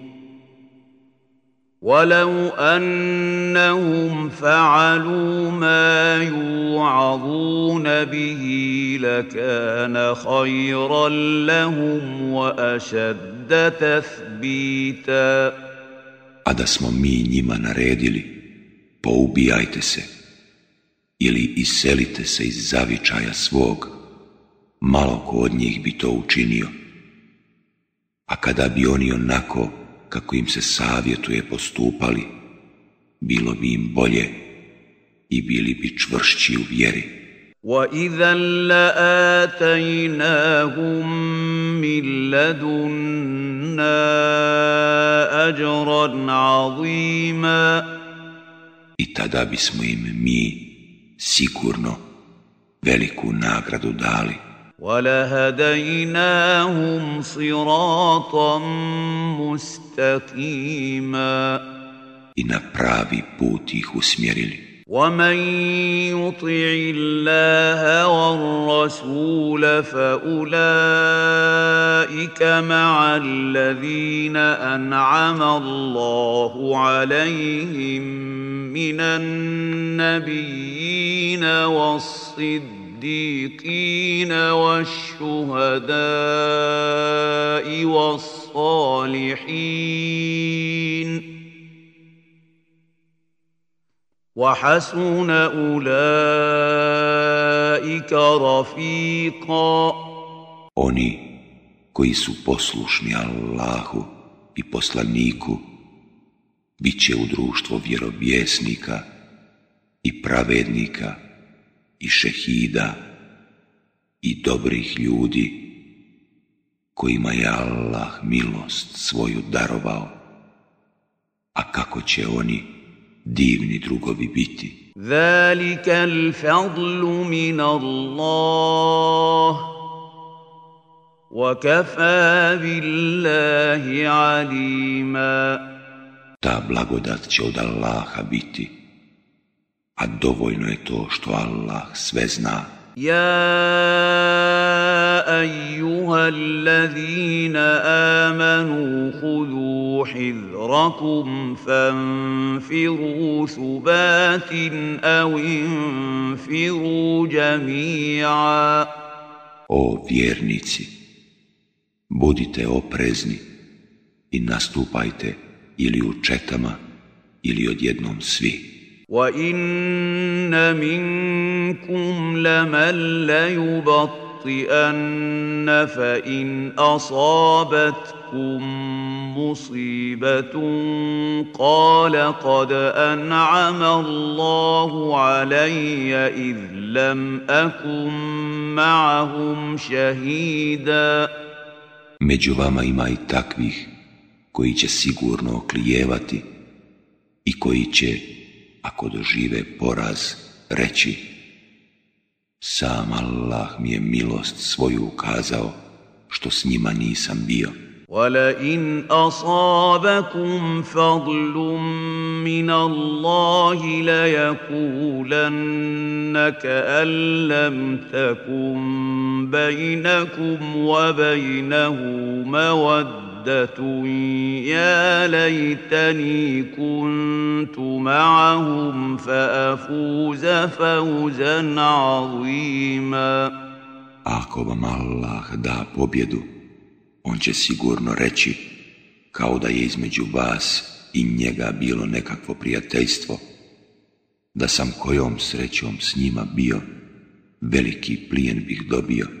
S24: ولو انهم فعلوا ما يوعظون به لكان خيرا لهم واشد تثبيتا
S1: A da smo mi njima naredili, poubijajte se ili iselite se iz zavičaja svog, malo ko od njih bi to učinio. A kada bi oni onako kako im se savjetuje postupali, bilo bi im bolje i bili bi čvršći u vjeri. وَإِذَا لَآتَيْنَاهُمْ مِنْ لَدُنَّا أَجْرًا I tada bismo im mi sigurno veliku nagradu
S24: dali. ولهديناهم صراطا مستقيما
S1: إن pravi put ih usmjerili
S24: ومن يطع الله والرسول فاولئك مع الذين انعم الله عليهم من النبيين والصدق الصديقين والشهداء والصالحين وحسن أولئك رفيقا Oni
S1: koji su poslušni Allahu i poslaniku bit će u društvo vjerovjesnika i pravednika i šehida i dobrih ljudi kojima je Allah milost svoju darovao, a kako će oni divni drugovi biti. Zalika
S24: al-fadlu min Allah, billahi alima.
S1: Ta blagodat će od Allaha biti, a dovoljno je to što Allah sve zna.
S24: Ja, ايها amanu amanu خذوا حذركم فانفروا subatin او jamija. O
S1: vjernici budite oprezni i nastupajte ili u četama ili odjednom
S24: svi وان منكم لمن ليبطئن فان اصابتكم مصيبه قال قد انعم الله علي اذ لم اكن معهم شهيدا Među vama ima i takvih koji će
S1: sigurno oklijevati i koji će ako dožive poraz, reći Sam Allah mi je milost svoju ukazao, što s njima nisam bio. وَلَئِنْ
S24: أَصَابَكُمْ فَضْلٌ مِّنَ اللَّهِ ako vam
S1: Allah da pobjedu, on će sigurno reći, kao da je između vas i njega bilo nekakvo prijateljstvo, da sam kojom srećom s njima bio, veliki plijen bih dobio.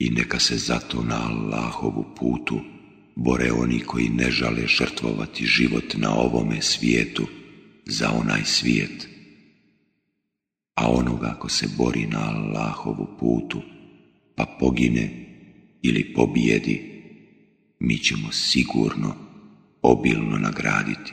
S1: i neka se zato na Allahovu putu bore oni koji ne žale žrtvovati život na ovome svijetu za onaj svijet. A onoga ko se bori na Allahovu putu pa pogine ili pobijedi, mi ćemo sigurno obilno nagraditi.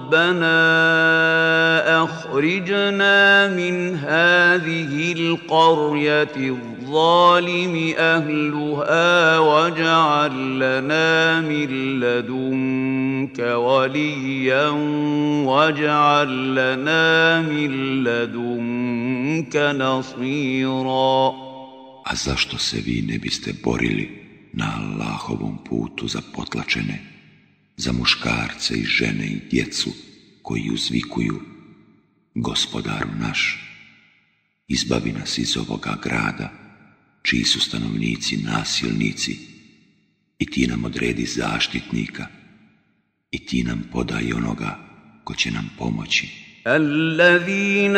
S24: ربنا اخرجنا من هذه القريه الظالم اهلها واجعل لنا من لدنك وليا واجعل لنا من لدنك
S1: نصيرا A zašto se vi ne biste borili na Allahovom putu za potlačene za muškarce i žene i djecu koji uzvikuju Gospodaru naš, izbavi nas iz ovoga grada, čiji su stanovnici nasilnici, i ti nam odredi zaštitnika, i ti nam podaj onoga ko će nam pomoći. الذين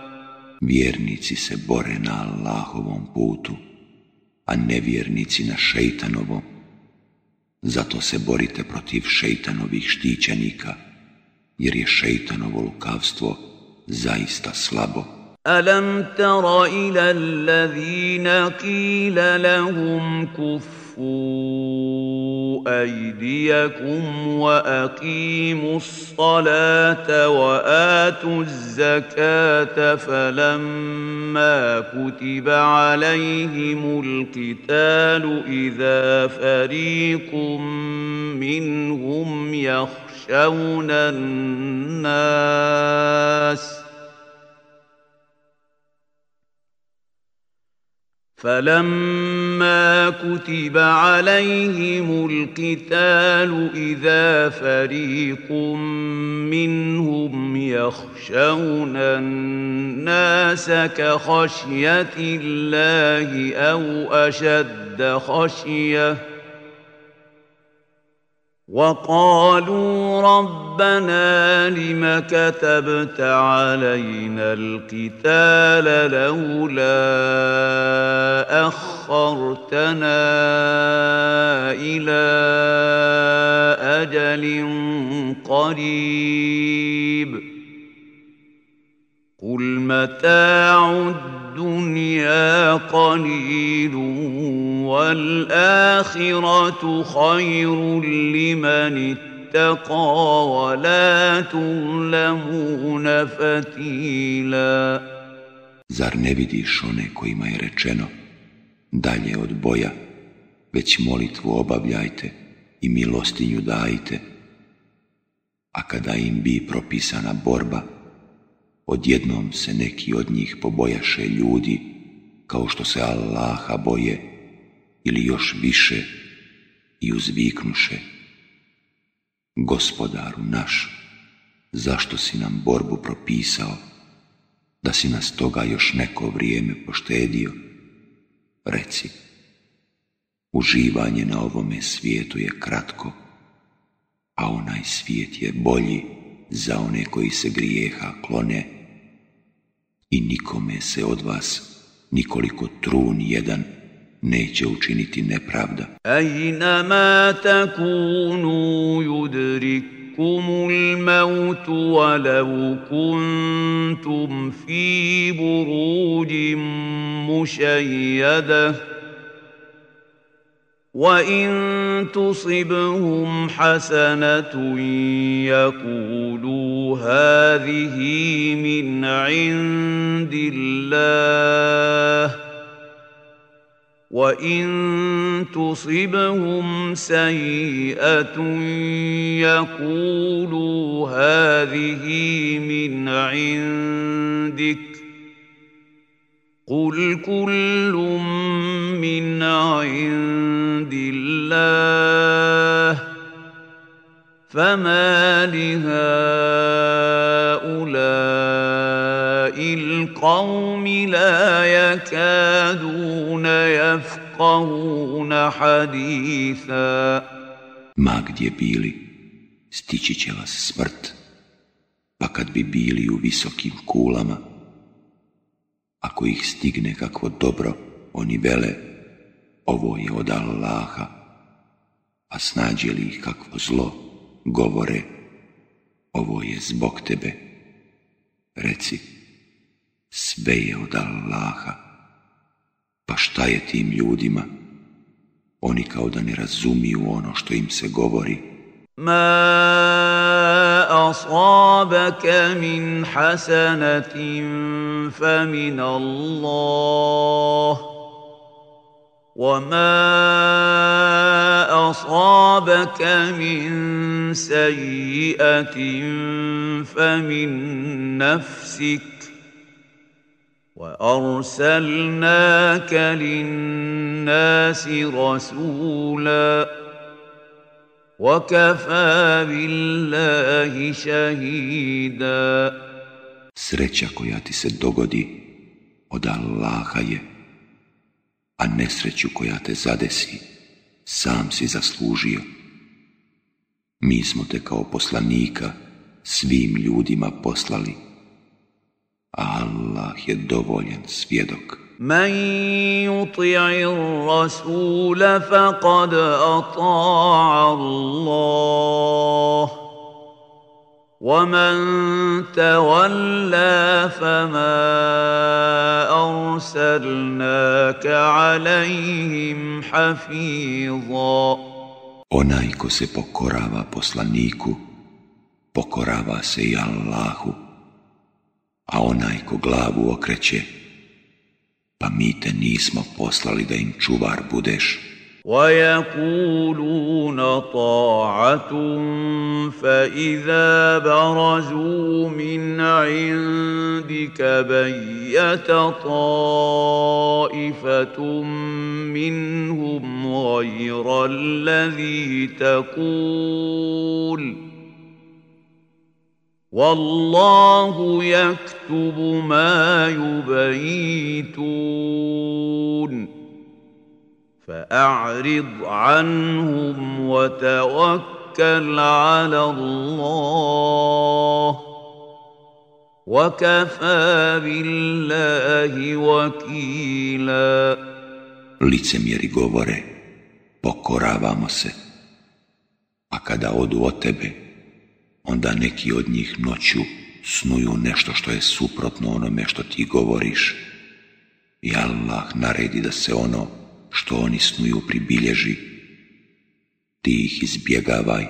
S1: Vjernici se bore na Allahovom putu, a nevjernici na šeitanovom. Zato se borite protiv šeitanovih štićenika, jer je šeitanovo lukavstvo zaista slabo.
S24: Alam tara ila allazina kila كفوا أيديكم وأقيموا الصلاة وآتوا الزكاة فلما كتب عليهم القتال إذا فريق منهم يخشون الناس ۖ فلما كتب عليهم القتال اذا فريق منهم يخشون الناس كخشيه الله او اشد خشيه وقالوا ربنا لم كتبت علينا القتال لولا اخرتنا الى اجل قريب قل متاع الدنيا قليل والآخرة خير لمن اتقى ولا تظلمون فتيلا
S1: Zar ne vidiš one kojima je rečeno dalje od boja, već molitvu obavljajte i milostinju dajte, a kada im bi propisana borba, odjednom se neki od njih pobojaše ljudi, kao što se Allaha boje, ili još više, i uzviknuše. Gospodaru naš, zašto si nam borbu propisao, da si nas toga još neko vrijeme poštedio? Reci, uživanje na ovome svijetu je kratko, a onaj svijet je bolji za one koji se grijeha klone, i nikome se od vas nikoliko trun jedan neće učiniti nepravda. ma
S24: takunu yudrikum الموت u kuntum fi بروج مشيده وان تصبهم حسنه يقولوا هذه من عند الله وان تصبهم سيئه يقولوا هذه من عندك قل كل من عند الله فما لهؤلاء القوم لا يكادون يفقهون حديثا
S1: ما gdje bili, stići će vas ببيلي pa kad Ako ih stigne kakvo dobro, oni vele, ovo je od Allaha, a snađe li ih kakvo zlo, govore, ovo je zbog tebe. Reci, sve je od Allaha, pa šta je tim ljudima? Oni kao da ne razumiju ono što im se govori.
S24: أصابك من حسنة فمن الله وما أصابك من سيئة فمن نفسك وأرسلناك للناس رسولاً وَكَفَى
S1: Sreća koja ti se dogodi od Allaha je, a nesreću koja te zadesi sam si zaslužio. Mi smo te kao poslanika svim ljudima poslali, a Allah je dovoljen svjedok.
S24: من يطع الرسول فقد اطاع الله ومن تولى فما ارسلناك عليهم حفيظا
S1: Onaj ko se pokorava poslaniku, pokorava se i Allahu, a onaj ko glavu okreće, pa mi te nismo
S24: poslali da im čuvar budeš. ويقولون طاعة فإذا برزوا من عندك بيت طائفة منهم غير الذي تقول ۖ والله يكتب ما يبيتون فاعرض عنهم وتوكل على الله وكفى بالله وكيلا
S1: Licemjeri govore, pokoravamo se, a kada odu od tebe, onda neki od njih noću snuju nešto što je suprotno onome što ti govoriš. I Allah naredi da se ono što oni snuju pribilježi. Ti ih izbjegavaj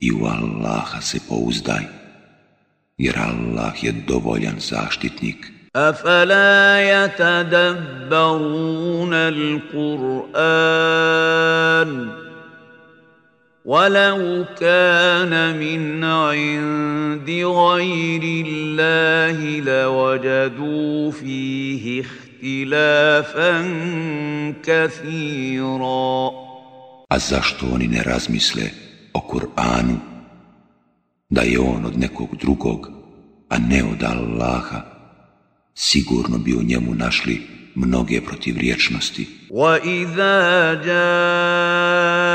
S1: i u Allaha se pouzdaj, jer Allah je dovoljan
S24: zaštitnik. ولو كان من عند غير الله لوجدوا فيه اkhtilafan
S1: kathira. A zašto oni ne razmisle o Kur'anu? Da je on od nekog drugog, a ne od Allaha, sigurno bi u njemu našli mnoge
S24: protivriječnosti. وَإِذَا جَاءَ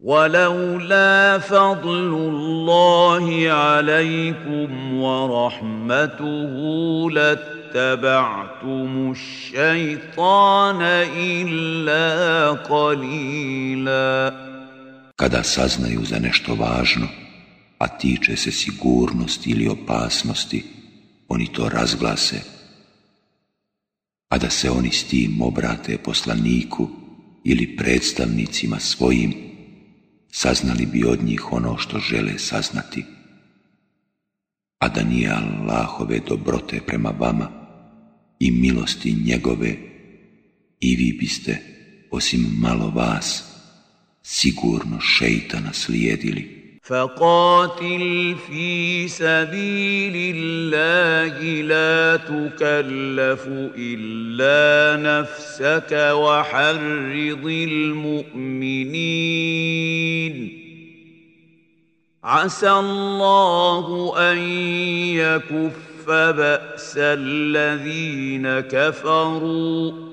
S24: ولولا فضل الله عليكم ورحمته لاتبعتم الشيطان إلا قليلا
S1: Kada saznaju za nešto važno, a tiče se sigurnosti ili opasnosti, oni to razglase, a da se oni s tim obrate poslaniku ili predstavnicima svojim, saznali bi od njih ono što žele saznati. A da nije Allahove dobrote prema vama i milosti njegove, i vi biste, osim malo vas, sigurno šeitana slijedili.
S24: فقاتل في سبيل الله لا تكلف الا نفسك وحرض المؤمنين عسى الله ان يكف باس الذين كفروا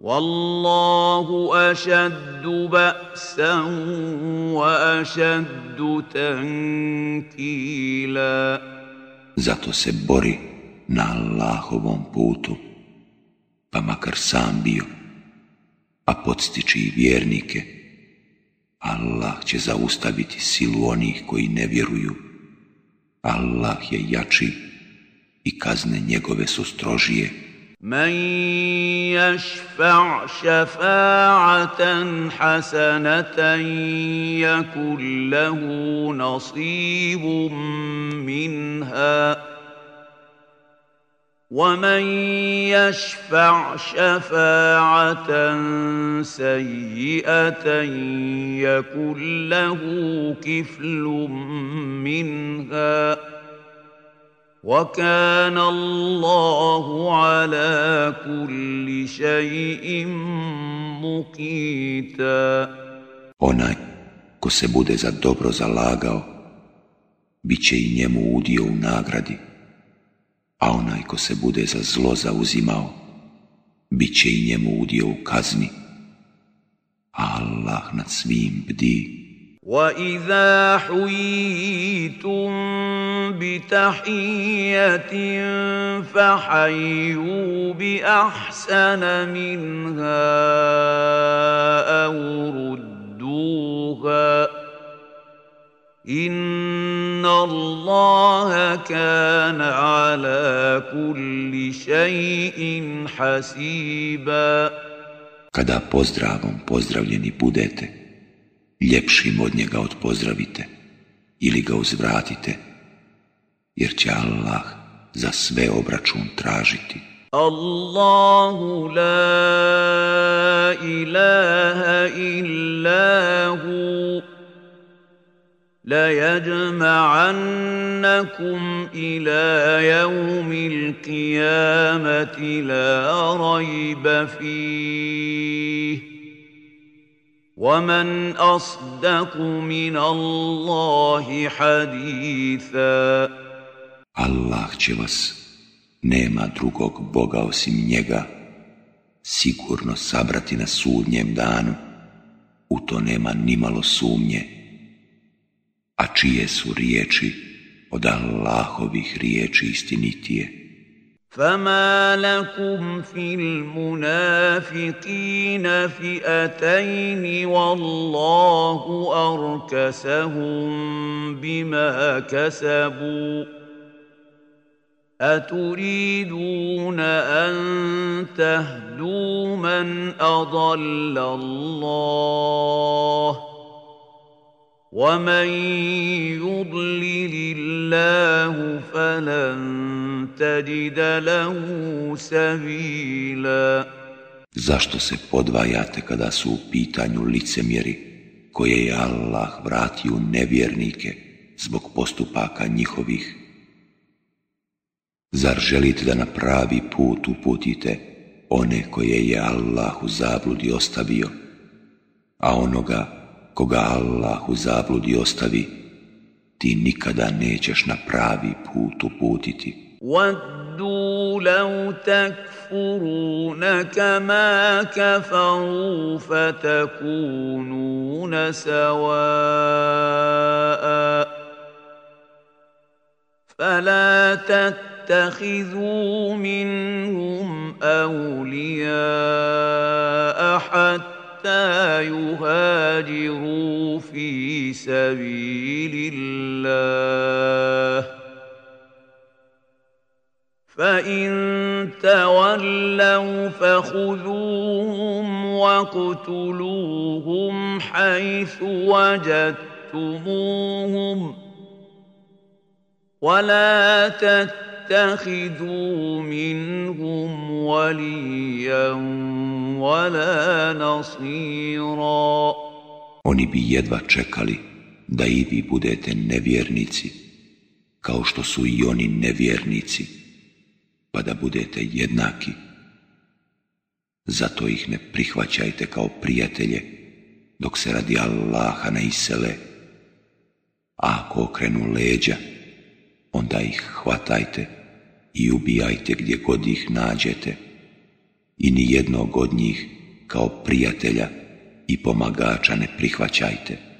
S24: Wallahu ašaddu ba'san wa ašaddu tankila.
S1: Zato se bori na Allahovom putu, pa makar sam bio, a podstiči i vjernike. Allah će zaustaviti silu onih koji ne vjeruju. Allah je jači i kazne njegove su strožije.
S24: من يشفع شفاعة حسنة يكن له نصيب منها ومن يشفع شفاعة سيئة يكن له كفل منها وَكَانَ اللَّهُ عَلَى كُلِّ شَيْءٍ مُقِيتًا
S1: Onaj ko se bude za dobro zalagao, bit će i njemu udio u nagradi, a onaj ko se bude za zlo zauzimao, bit će i njemu udio u kazni.
S24: Allah nad svim bdi. واذا حييتم بتحيه فحيوا باحسن منها او ردوها ان الله كان على كل شيء حسيبا Kada pozdravom pozdravljeni
S1: budete, ljepšim od njega odpozdravite ili ga uzvratite, jer će Allah za sve obračun tražiti.
S24: Allahu la ilaha illa hu la yajma'annakum ila yawmil qiyamati la rayba fihi ومن أصدق من اللَّهِ حديثا
S1: Allah će vas, nema drugog Boga osim njega, sigurno sabrati na sudnjem danu. U to nema nimalo sumnje. A čije su riječi od Allahovih riječi istinitije?
S24: فما لكم في المنافقين فئتين والله اركسهم بما كسبوا اتريدون ان تهدوا من اضل الله ومن يضلل الله فلن تجد له سبيلا
S1: Zašto se podvajate kada su u pitanju licemjeri koje je Allah vratio nevjernike zbog postupaka njihovih? Zar želite da na pravi put uputite one koje je Allah u zabludi ostavio, a onoga koga Allah u zabludi ostavi, ti nikada nećeš na pravi put uputiti. وَدُّوا لَوْ تَكْفُرُونَ
S24: كَمَا كَفَرُوا فَتَكُونُونَ سَوَاءً فَلَا تَتَّخِذُوا مِنْهُمْ أَوْلِيَاءَ حَتَّى حتى يهاجروا في سبيل الله فان تولوا فخذوهم واقتلوهم حيث وجدتموهم ولا تتخذوا منهم وليا
S1: Oni bi jedva čekali da i vi budete nevjernici, kao što su i oni nevjernici, pa da budete jednaki. Zato ih ne prihvaćajte kao prijatelje, dok se radi Allaha ne isele. ako okrenu leđa, onda ih hvatajte i ubijajte gdje god ih nađete i ni jednog od njih kao prijatelja i pomagača ne prihvaćajte.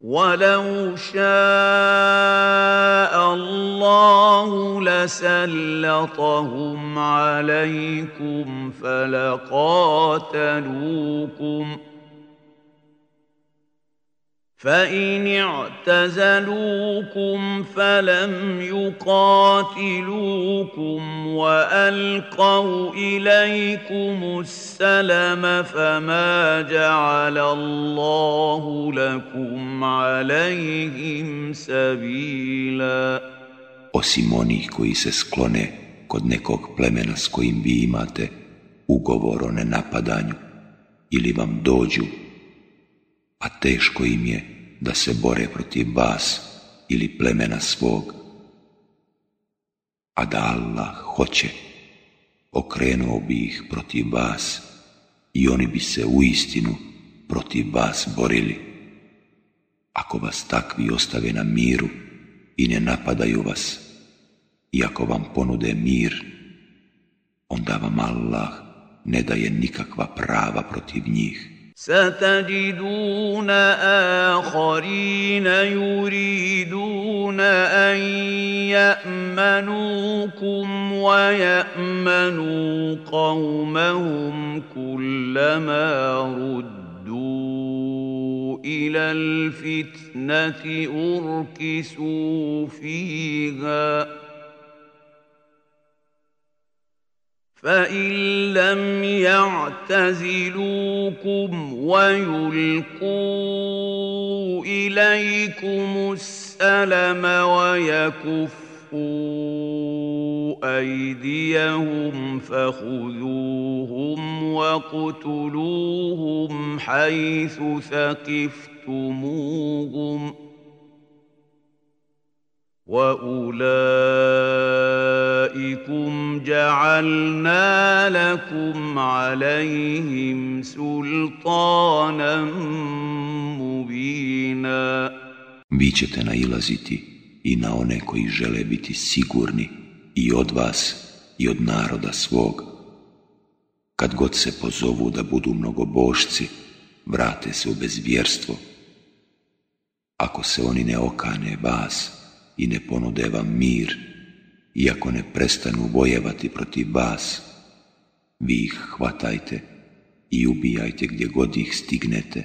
S24: ولو شاء الله لسلطهم عليكم فلقاتلوكم ۖ فإن اعتزلوكم فلم يقاتلوكم وألقوا إليكم السلم فما جعل الله لكم عليهم
S1: سبيلا Osim onih koji se sklone kod nekog plemena s kojim vi imate ugovor o nenapadanju ili vam dođu a teško im je da se bore protiv vas ili plemena svog. A da Allah hoće, okrenuo bi ih protiv vas i oni bi se u istinu protiv vas borili. Ako vas takvi ostave na miru i ne napadaju vas, i ako vam ponude mir, onda vam Allah ne daje nikakva prava
S24: protiv njih. ستجدون اخرين يريدون ان يامنوكم ويامنوا قومهم كلما ردوا الى الفتنه اركسوا فيها فإن لم يعتزلوكم ويلقوا إليكم السلم ويكفوا أيديهم فخذوهم وَاقْتُلُوهُمْ حيث ثقفتموهم ۖ وَأُولَٰئِكُمْ جَعَلْنَا لَكُمْ عَلَيْهِمْ سُلْطَانًا مُبِينًا
S1: Vi ćete nailaziti i na one koji žele biti sigurni i od vas i od naroda svog. Kad god se pozovu da budu mnogobošci, vrate se u bezvjerstvo. Ako se oni ne okane vas, i ne ponude vam mir, iako ne prestanu vojevati protiv vas. Vi ih hvatajte i ubijajte gdje god ih stignete.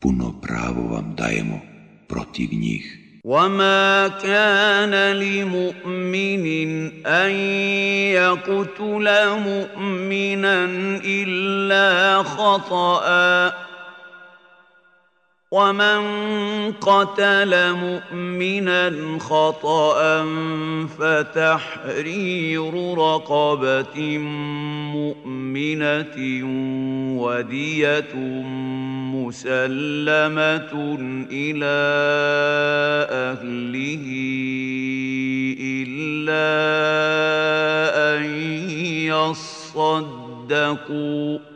S1: Puno pravo vam dajemo protiv njih.
S24: ومن قتل مؤمنا خطا فتحرير رقبه مؤمنه وديه مسلمه الى اهله الا ان يصدقوا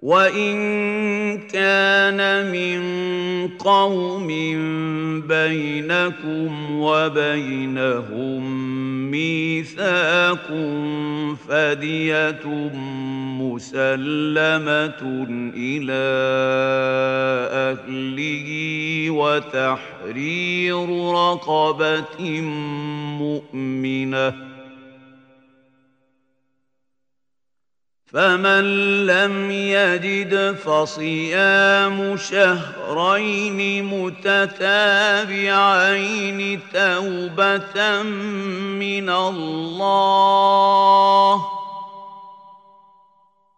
S24: وان كان من قوم بينكم وبينهم ميثاق فديه مسلمه الى اهله وتحرير رقبه مؤمنه فمن لم يجد فصيام شهرين متتابعين توبة من الله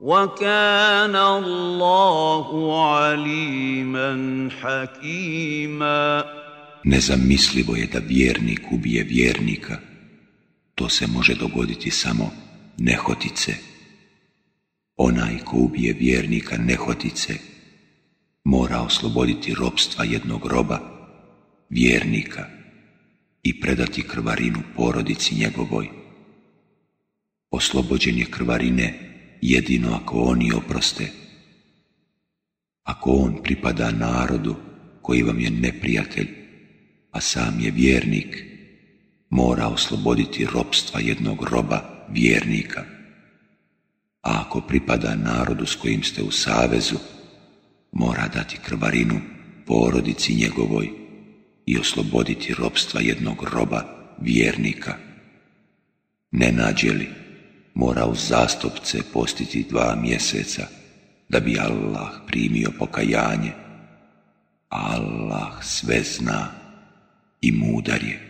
S24: وكان الله عليما حكيما
S1: Nezamislivo je da vjernik ubije vjernika. To se može dogoditi samo nehotice. Onaj ko ubije vjernika nehotice, mora osloboditi robstva jednog roba, vjernika, i predati krvarinu porodici njegovoj. Oslobođen je krvarine jedino ako oni oproste. Ako on pripada narodu koji vam je neprijatelj, a sam je vjernik, mora osloboditi robstva jednog roba vjernika. Ako pripada narodu s kojim ste u savezu, mora dati krvarinu porodici njegovoj i osloboditi robstva jednog roba vjernika. Ne nađe li, mora u zastopce postiti dva mjeseca, da bi Allah primio pokajanje. Allah sve zna i mudar je.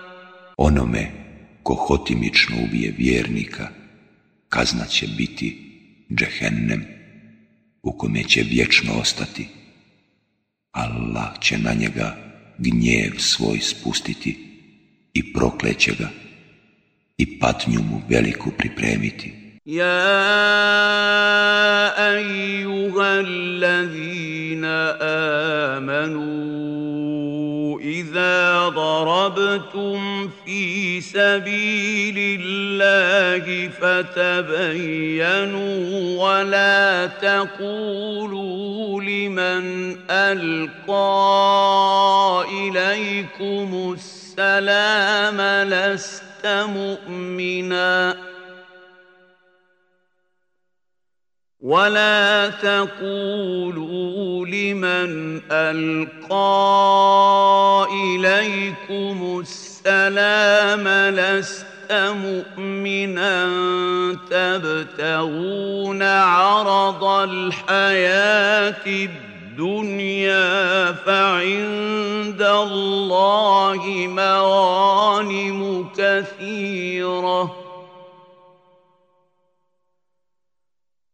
S1: Onome ko hotimično ubije vjernika, kazna će biti džehennem, u kome će vječno ostati. Allah će na njega gnjev svoj spustiti i prokleće ga i patnju mu veliku pripremiti.
S24: Ja amanu إذا ضربتم في سبيل الله فتبينوا ولا تقولوا لمن ألقى إليكم السلام لست مؤمناً ولا تقولوا لمن القى اليكم السلام لست مؤمنا تبتغون عرض الحياه الدنيا فعند الله مغانم كثيره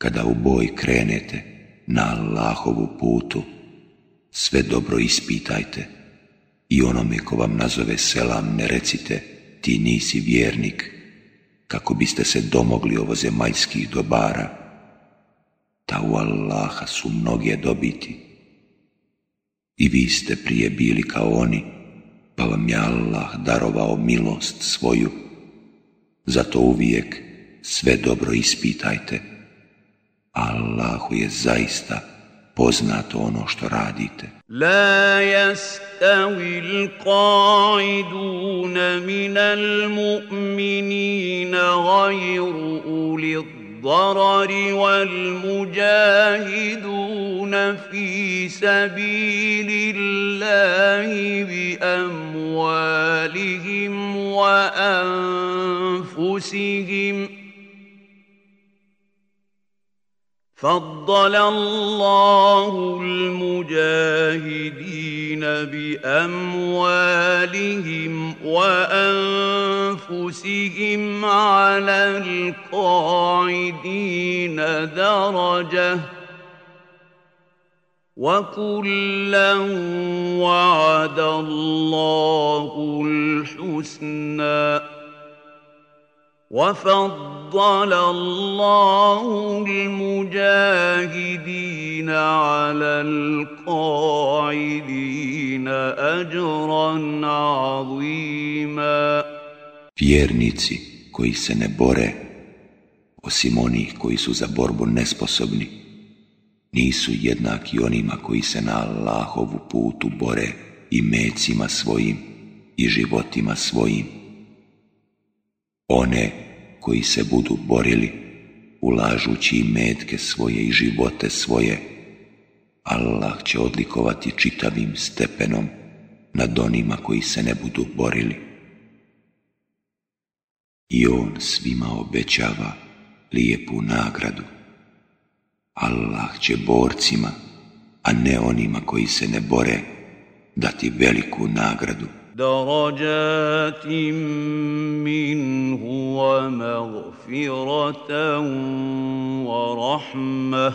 S1: kada u boj krenete na Allahovu putu, sve dobro ispitajte i onome ko vam nazove selam ne recite ti nisi vjernik, kako biste se domogli ovo zemaljskih dobara, ta u Allaha su mnoge dobiti. I vi ste prije bili kao oni, pa vam je Allah darovao milost svoju, zato uvijek sve dobro ispitajte. Allahu je zaista poznato ono što radite.
S24: La yastawi al-qa'idun min al-mu'minina ghayru uli الضرر والمجاهدون في سبيل الله بأموالهم وأنفسهم ۖ فضل الله المجاهدين باموالهم وانفسهم على القاعدين درجه وكلا وعد الله الحسنى وفضل الله المجاهدين على القاعدين أجرا عظيما Vjernici
S1: koji se ne bore, osim onih koji su za borbu nesposobni, nisu jednaki onima koji se na Allahovu putu bore i mecima svojim i životima svojim one koji se budu borili, ulažući i metke svoje i živote svoje. Allah će odlikovati čitavim stepenom nad onima koji se ne budu borili. I on svima obećava lijepu nagradu. Allah će borcima, a ne onima koji se ne bore, dati veliku nagradu.
S24: درجات منه ومغفرة ورحمة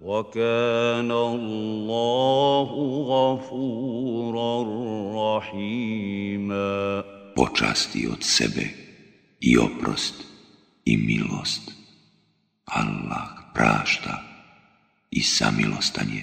S24: وكان الله غفورا رحيما
S1: Počasti od sebe i oprost i milost. Allah prašta i samilostan je.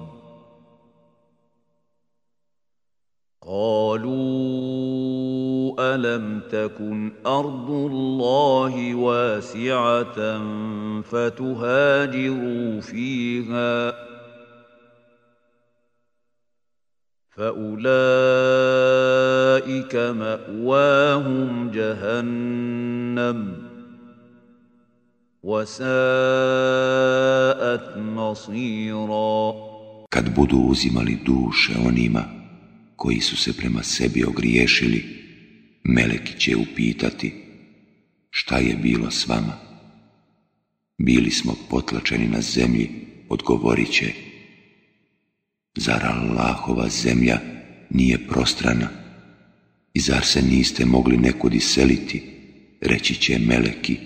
S24: قالوا الم تكن ارض الله واسعه فتهاجروا فيها فاولئك ماواهم جهنم وساءت مصيرا Kad budu uzimali
S1: duše onima koji su se prema sebi ogriješili, Meleki će upitati šta je bilo s vama. Bili smo potlačeni na zemlji, odgovorit će. Zar Allahova zemlja nije prostrana? I zar se niste mogli nekud iseliti, reći će Meleki.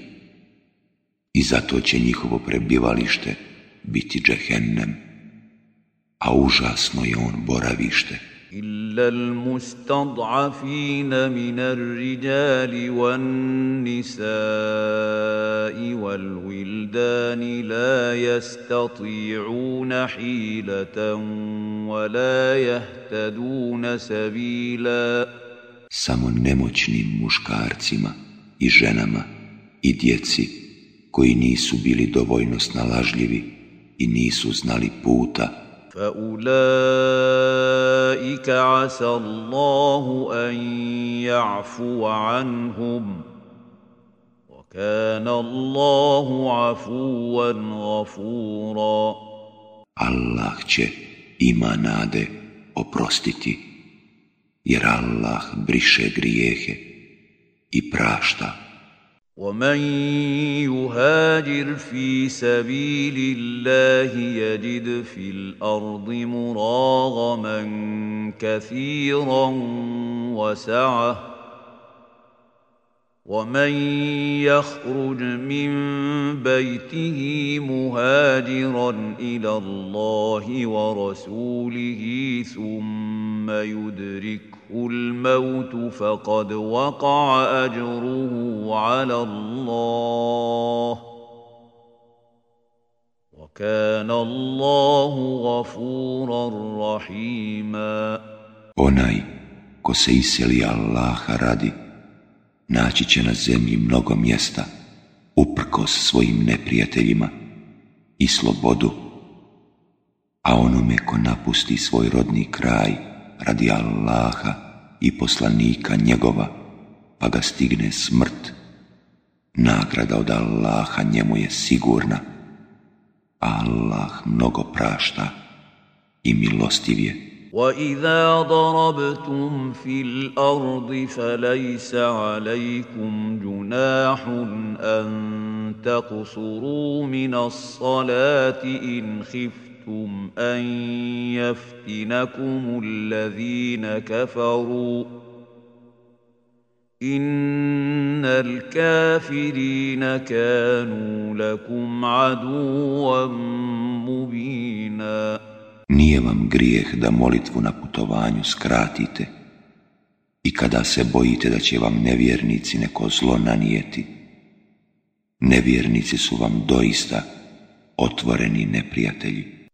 S1: I zato će njihovo prebivalište biti džehennem, a užasno je on boravište.
S24: إلا المستضعفين من الرجال والنساء والولدان لا يستطيعون حيلة ولا يهتدون سبيلا
S1: Samo nemoćnim muškarcima i ženama i djeci koji nisu bili dovoljno snalažljivi i nisu znali puta
S24: فاولئك عسى الله ان يعفو عنهم وكان الله عفوا غفورا
S1: Allah će ima nade oprostiti, jer Allah briše grijehe i prašta
S24: ومن يهاجر في سبيل الله يجد في الارض مراغما كثيرا وسعه ومن يخرج من بيته مهاجرا الى الله ورسوله ثم يدرك الموت فقد وقع أجره على الله وكان الله غفورا
S1: Onaj ko se iseli Allaha radi, naći će na zemlji mnogo mjesta, uprkos svojim neprijateljima i slobodu, a onome ko napusti svoj rodni kraj, radi Allaha i poslanika njegova, pa ga stigne smrt. Nagrada od Allaha njemu je sigurna. Allah mnogo prašta
S24: i milostiv je. واذا ضربتم في الارض فليس عليكم جناح ان تقصروا من الصلاه ان خفتم خشيتم أن يفتنكم الذين كفروا إن الكافرين
S1: Nije vam grijeh da molitvu na putovanju skratite i kada se bojite da će vam nevjernici neko zlo nanijeti. Nevjernici su vam doista
S24: otvoreni neprijatelji.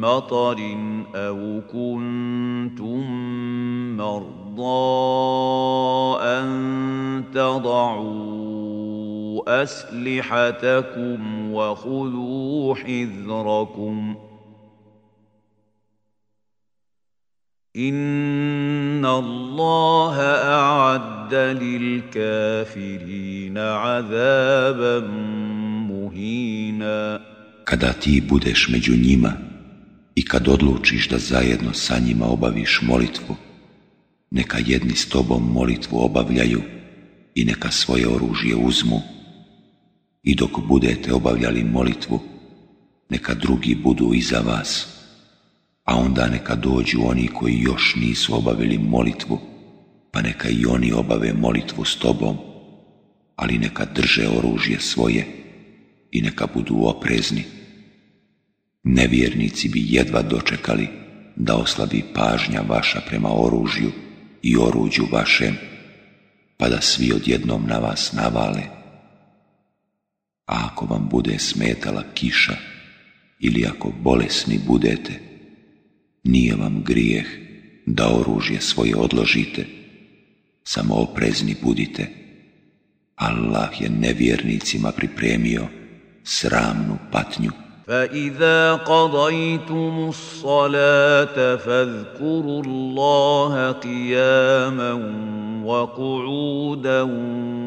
S24: مطر أو كنتم مرضى أن تضعوا أسلحتكم وخذوا حذركم إن الله أعد للكافرين عذابا مهينا
S1: Kada ti budeš među njima, i kad odlučiš da zajedno sa njima obaviš molitvu, neka jedni s tobom molitvu obavljaju i neka svoje oružje uzmu i dok budete obavljali molitvu, neka drugi budu iza vas, a onda neka dođu oni koji još nisu obavili molitvu, pa neka i oni obave molitvu s tobom, ali neka drže oružje svoje i neka budu oprezni. Nevjernici bi jedva dočekali da oslabi pažnja vaša prema oružju i oruđu vašem, pa da svi odjednom na vas navale. A ako vam bude smetala kiša ili ako bolesni budete, nije vam grijeh da oružje svoje odložite, samo oprezni budite. Allah je nevjernicima pripremio sramnu patnju.
S24: فإذا قضيتم الصلاة فاذكروا الله قياما وقعودا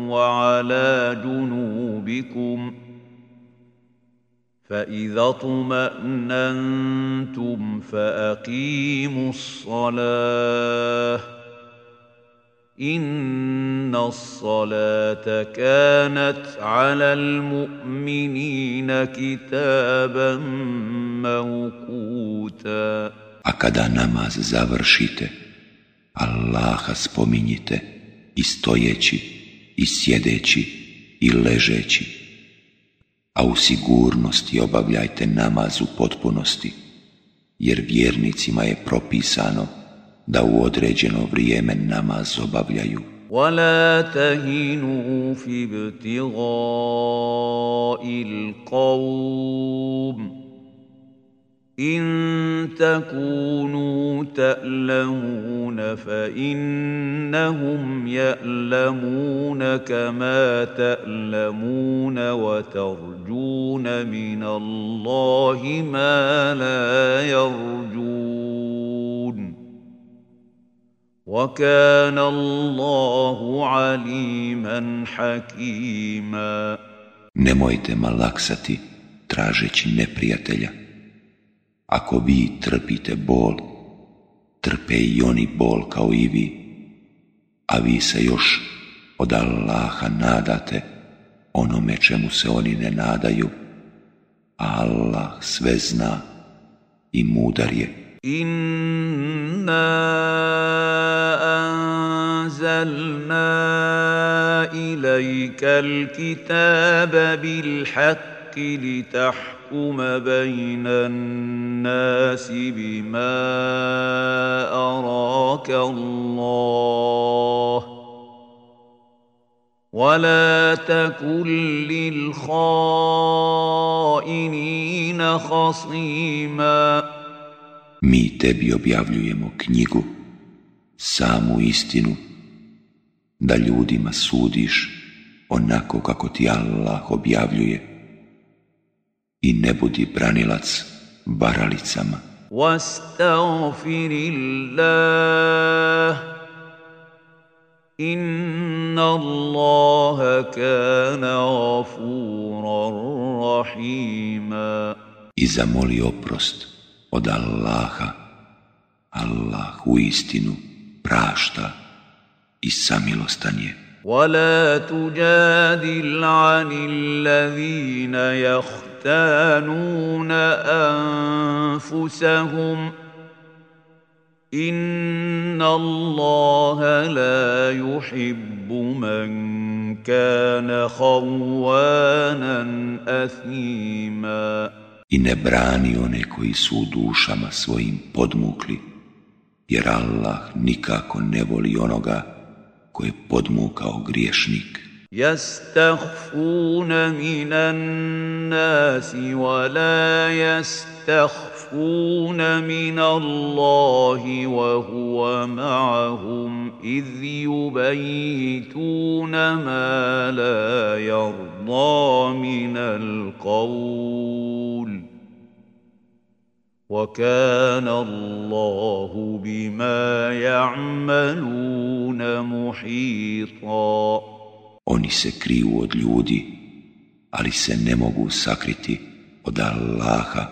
S24: وعلى جنوبكم فإذا اطمأننتم فأقيموا الصلاةَ Inna salata kanat ala mu'minina kitaban
S1: A kada namaz završite, Allaha spominjite i stojeći, i sjedeći, i ležeći. A u sigurnosti obavljajte namaz u potpunosti, jer vjernicima je propisano da u određeno vrijeme namaz
S24: obavljaju. ولا تهنوا في ابتغاء القوم إن تكونوا تألمون فإنهم يألمون كما تألمون وترجون من الله ما لا يرجون وَكَانَ اللَّهُ عَلِيمًا حَكِيمًا Nemojte
S1: malaksati tražeći neprijatelja. Ako vi trpite bol, trpe i oni bol kao i vi, a vi se još od Allaha nadate onome čemu se oni ne nadaju, Allah sve zna i mudar je.
S24: Inna أنزلنا إليك الكتاب بالحق لتحكم بين الناس بما أراك الله ولا تكن للخائنين خصيما
S1: Mi tebi objavljujemo knjigu, samu istinu da ljudima sudiš onako kako ti Allah objavljuje i ne budi branilac
S24: baralicama.
S1: I zamoli oprost od Allaha. Allah u istinu prašta i samilostan je.
S24: وَلَا تُجَادِلْ عَنِ الَّذِينَ يَخْتَانُونَ أَنفُسَهُمْ إِنَّ اللَّهَ لَا يُحِبُّ مَنْ كَانَ خَوَّانًا أَثِيمًا I ne brani
S1: one koji su u dušama svojim podmukli, jer Allah nikako ne voli onoga koji koje
S24: podmukao griješnik. يستخفون من الناس ولا يستخفون من الله وهو معهم إذ يبيتون ما لا يرضى من القول وَكَانَ اللَّهُ بِمَا يَعْمَلُونَ مُحِيطًا
S1: Oni se kriju od ljudi, ali se ne mogu sakriti od Allaha,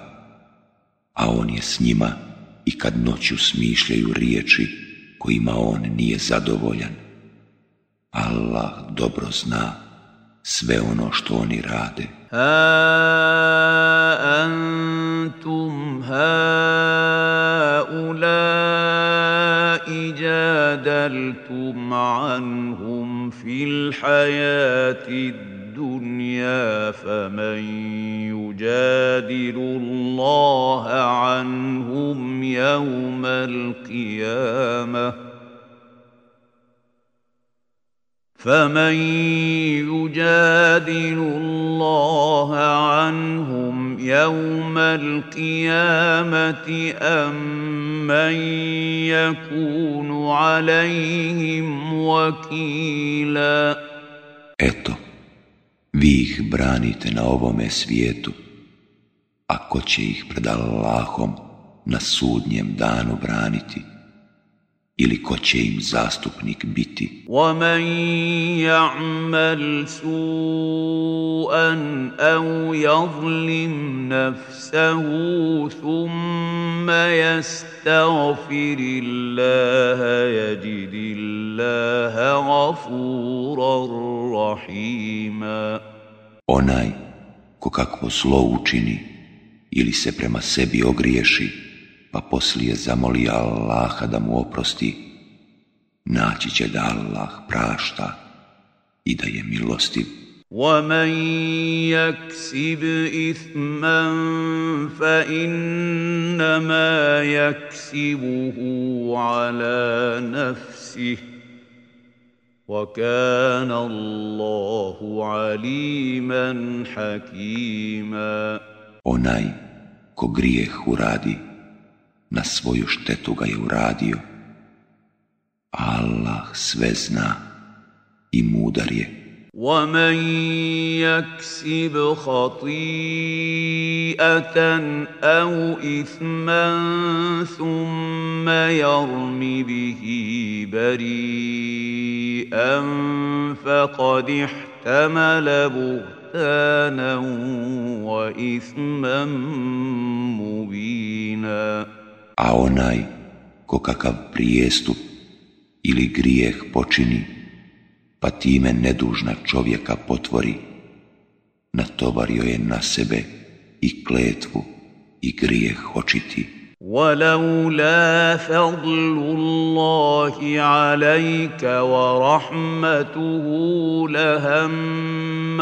S1: a On je s njima i kad noću smišljaju riječi kojima On nije zadovoljan. Allah dobro zna sve ono što oni rade. A,
S24: an... أنتم هؤلاء جادلتم عنهم في الحياة الدنيا فمن يجادل الله عنهم يوم القيامه فَمَنْ يُجَادِلُ اللَّهَ عَنْهُمْ يَوْمَ الْقِيَامَةِ ام من يَكُونُ عَلَيْهِمْ وَكِيلًا
S1: Eto, vi ih branite na ovome svijetu, a ko će ih pred Allahom na sudnjem danu braniti? ili ko će im zastupnik biti.
S24: وَمَنْ يَعْمَلْ سُوءًا أَوْ يَظْلِمْ نَفْسَهُ ثُمَّ يَسْتَغْفِرِ اللَّهَ يَجِدِ اللَّهَ غَفُورًا رَحِيمًا
S1: Onaj ko kakvo zlo učini ili se prema sebi ogriješi, pa poslije zamoli Allaha da mu oprosti, naći će da Allah prašta i da je milostiv. وَمَنْ
S24: يَكْسِبْ إِثْمًا فَإِنَّمَا يَكْسِبُهُ عَلَى نَفْسِهِ وَكَانَ اللَّهُ عَلِيمًا حَكِيمًا Onaj ko
S1: grijeh uradi, na svoju štetu ga je uradio. Allah sve zna i mudar je.
S24: ومن يكسب خطيئه او اثما ثم يرم به بريئا فقد احتمل بهتانا واثما مبينا a
S1: onaj ko kakav prijestup ili grijeh počini, pa time nedužna čovjeka potvori, natovario je na sebe i kletvu i grijeh očiti. la
S24: فضل الله wa rahmatuhu لهم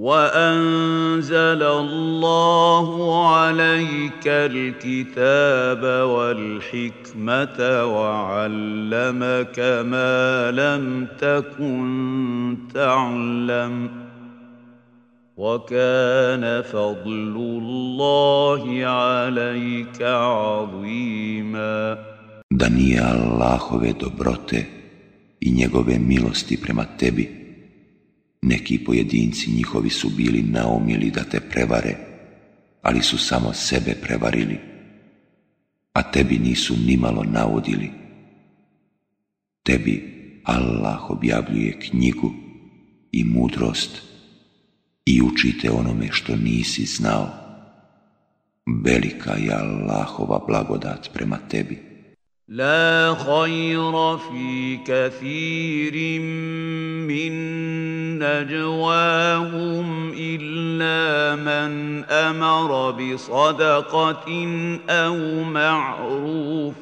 S24: وانزل الله عليك الكتاب والحكمه وعلمك ما لم تكن تعلم وكان فضل الله عليك عظيما
S1: دنيا الله Allahove dobrote i njegove milosti prema tebi Neki pojedinci njihovi su bili naumili da te prevare, ali su samo sebe prevarili, a tebi nisu nimalo navodili. Tebi Allah objavljuje knjigu i mudrost i učite onome što nisi znao. Velika je Allahova blagodat prema tebi.
S24: لا خير في كثير من نجواهم الا من امر بصدقه او معروف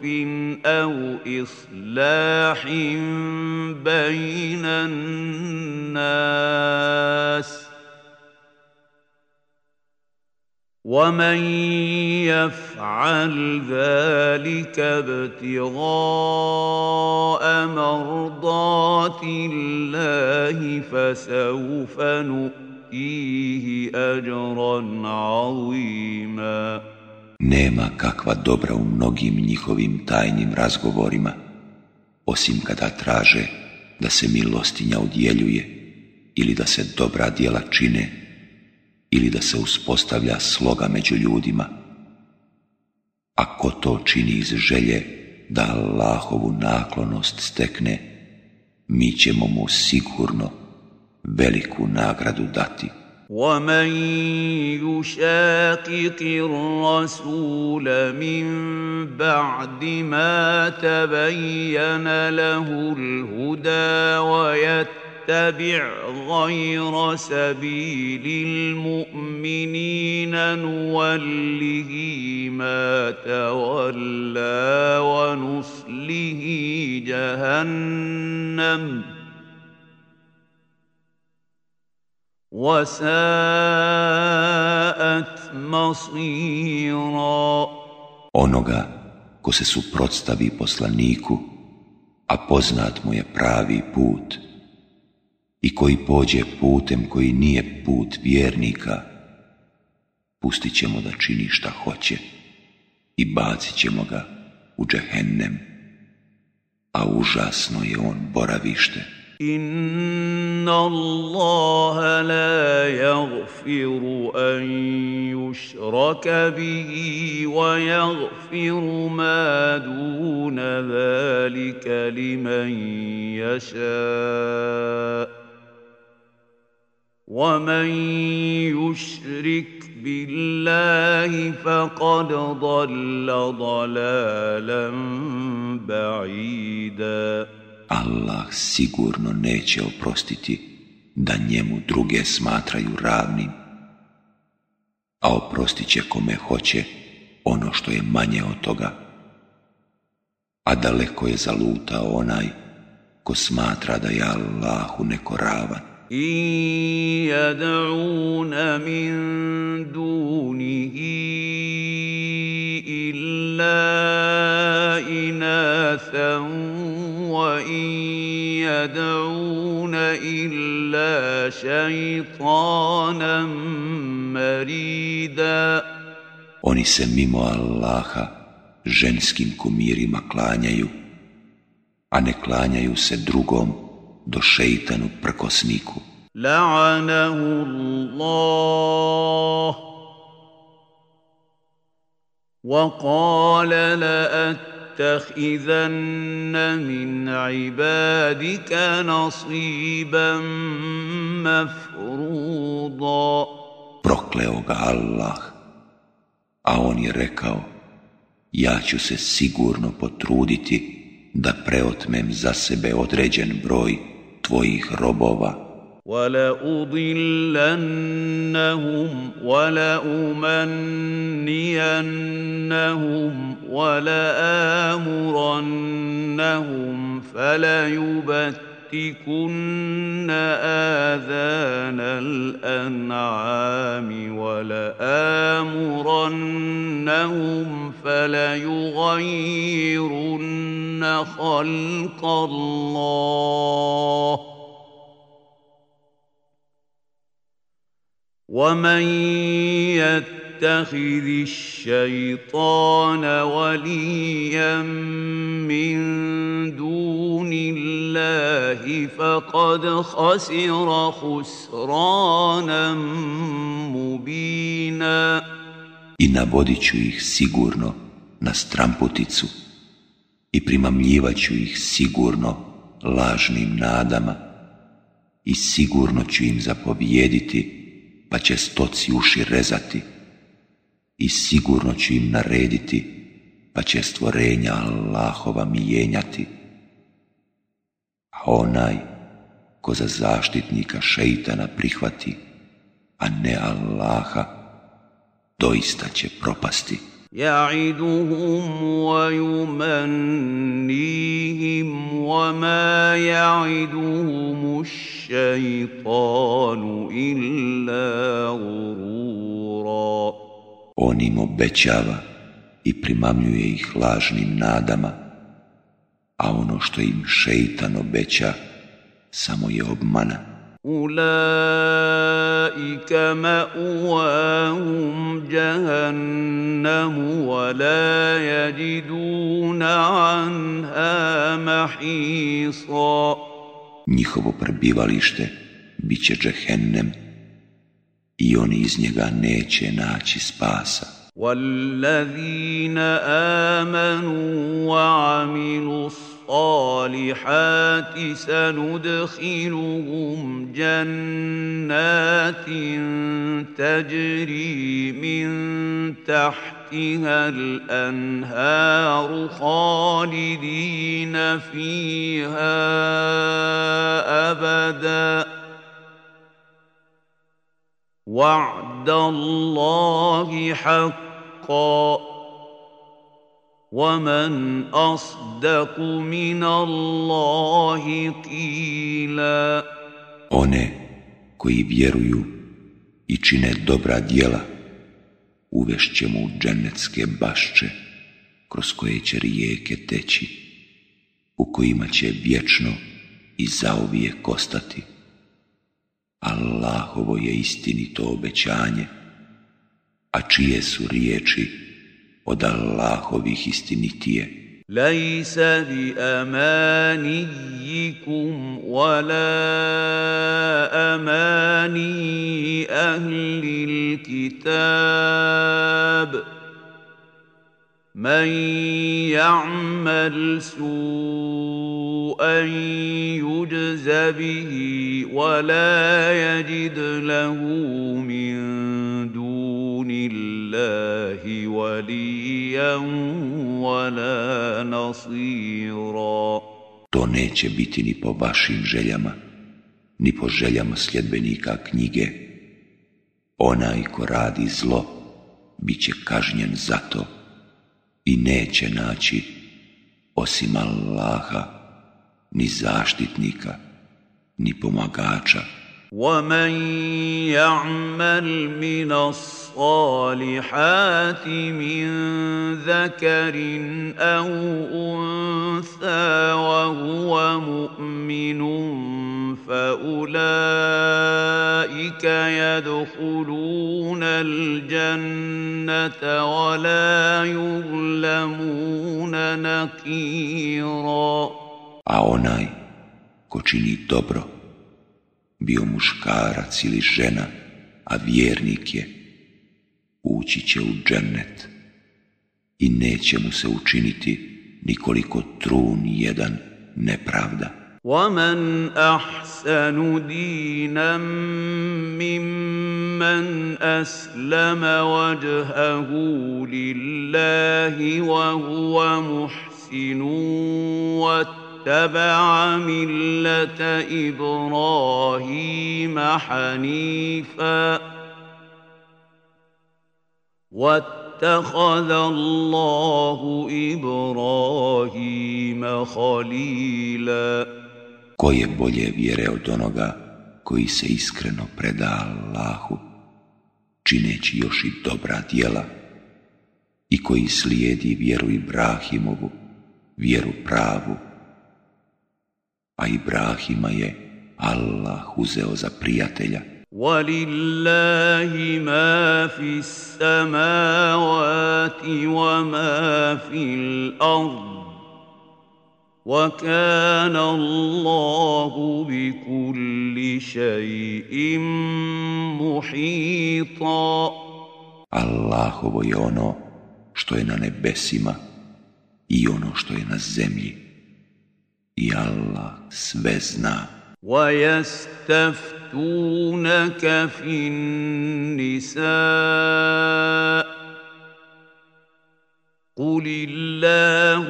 S24: او اصلاح بين الناس ومن يفعل ذلك ابتغاء مرضات الله فسوف نؤتيه اجرا عظيما
S1: Nema kakva dobra u mnogim njihovim tajnim razgovorima, osim kada traže da se milostinja udjeljuje ili da se dobra djela čine ili da se uspostavlja sloga među ljudima. Ako to čini iz želje da Allahovu naklonost stekne, mi ćemo mu sigurno veliku nagradu dati.
S24: وَمَنْ يُشَاقِقِ نتبع غير سبيل المؤمنين نوله ما تولى ونصله جهنم وساءت مصيرا onoga ko se suprotstavi
S1: poslaniku a poznat mu je pravi put i koji pođe putem koji nije put vjernika, pustit ćemo da čini šta hoće i bacit ćemo ga u džehennem,
S24: a užasno je on boravište. إن الله لا يغفر أن يشرك به ويغفر ما دون وَمَنْ يُشْرِكْ بِاللَّهِ فَقَدْ ضَلَّ ضَلَالًا بَعِيدًا
S1: Allah sigurno neće oprostiti da njemu druge smatraju ravnim, a oprostit će kome hoće ono što je manje od toga. A daleko je zalutao onaj ko smatra da je Allahu neko ravan.
S24: إن يدعون من دونه إلا إناثا وإن يدعون إلا شيطانا مريدا Oni
S1: se mimo Allaha ženskim kumirima klanjaju, a ne klanjaju se drugom do šeitanu prkosniku.
S24: La'anahu Allah wa qala la'attakhidanna min ibadika nasiban mafruda.
S1: Prokleo ga Allah, a on je rekao, ja ću se sigurno potruditi da preotmem za sebe određen broj Twoich
S24: robowa. ولأضلنهم ولأمنينهم ولآمرنهم فليبت لتأتكن آذان الأنعام ولآمرنهم فليغيرن خلق الله ومن يتق يتخذ الشيطان وليا من دون الله فقد خسر خسرانا مبينا I navodit
S1: ću ih sigurno na stramputicu i ću ih sigurno lažnim nadama i sigurno ću im zapobjediti, pa će stoci uši rezati i sigurno ću im narediti, pa će stvorenja Allahova mijenjati. A onaj ko za zaštitnika šeitana prihvati, a ne Allaha, doista će propasti.
S24: yumannihim wa ma يعدهم šeitanu illa gurura.
S1: On im obećava i primamljuje ih lažnim nadama, a ono što im šeitan obeća samo je obmana.
S24: أولئك i wa la yajiduna 'anha
S1: Njihovo prebivalište bit će džehennem, i oni iz njega neće naći spasa. وَالَّذِينَ
S24: آمَنُوا وَعَمِلُوا الصَّالِحَاتِ سَنُدْخِلُهُمْ جَنَّاتٍ تَجْرِي مِنْ تَحْتِهَا الْأَنْهَارُ خَالِدِينَ فِيهَا أَبَدًا وعد الله حقا ومن
S1: One koji vjeruju i čine dobra djela, uvešće mu dženecke bašče, kroz koje će rijeke teći, u kojima će vječno i zauvijek ostati. Allahovo je istinito obećanje, a čije su riječi od Allahovih istinitije.
S24: bi amanijikum, wala اماني ahlil kitabu. من يعمل سوءا يجز به ولا يجد له من دون الله وليا ولا نصيرا To neće biti ni
S1: po vašim željama, ni po željama sljedbenika knjige. Onaj ko radi zlo, bit će kažnjen za to. i neće naći osim Allaha ni zaštitnika ni pomagača.
S24: الصالحات من ذكر أو أنثى وهو مؤمن فأولئك يدخلون الجنة ولا يظلمون نقيرا A onaj
S1: ko čini dobro, bio muškarac ili žena, a vjernik je, ući će u džennet i neće mu se učiniti nikoliko trun jedan nepravda.
S24: ومن احسن دينا ممن اسلم وجهه لله وهو محسن واتبع مله ابراهيم حنيفا وَاتَّخَذَ اللَّهُ إِبْرَاهِيمَ خَلِيلًا
S1: Ko je bolje vjere od onoga koji se iskreno preda Allahu, čineći još i dobra djela, i koji slijedi vjeru Ibrahimovu, vjeru pravu, a Ibrahima je Allah uzeo za prijatelja.
S24: ولله ما في السماوات وما في الارض وكان الله بكل شيء محيطا
S1: Allahovo je ono što je na nebesima i ono što je na zemlji. I Allah sve zna.
S24: وَيَسْتَفْتَ يستفتونك في النساء قل الله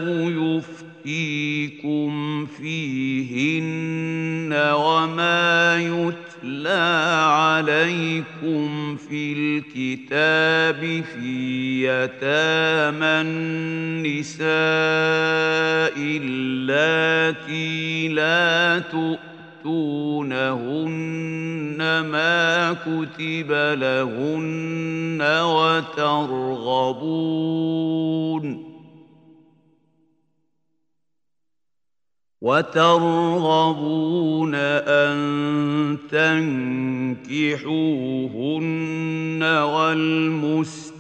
S24: يفتيكم فيهن وما يتلى عليكم في الكتاب في يتامى النساء اللاتي لا تؤمن يؤتونهن ما كتب لهن وترغبون وترغبون أن تنكحوهن والمسلمين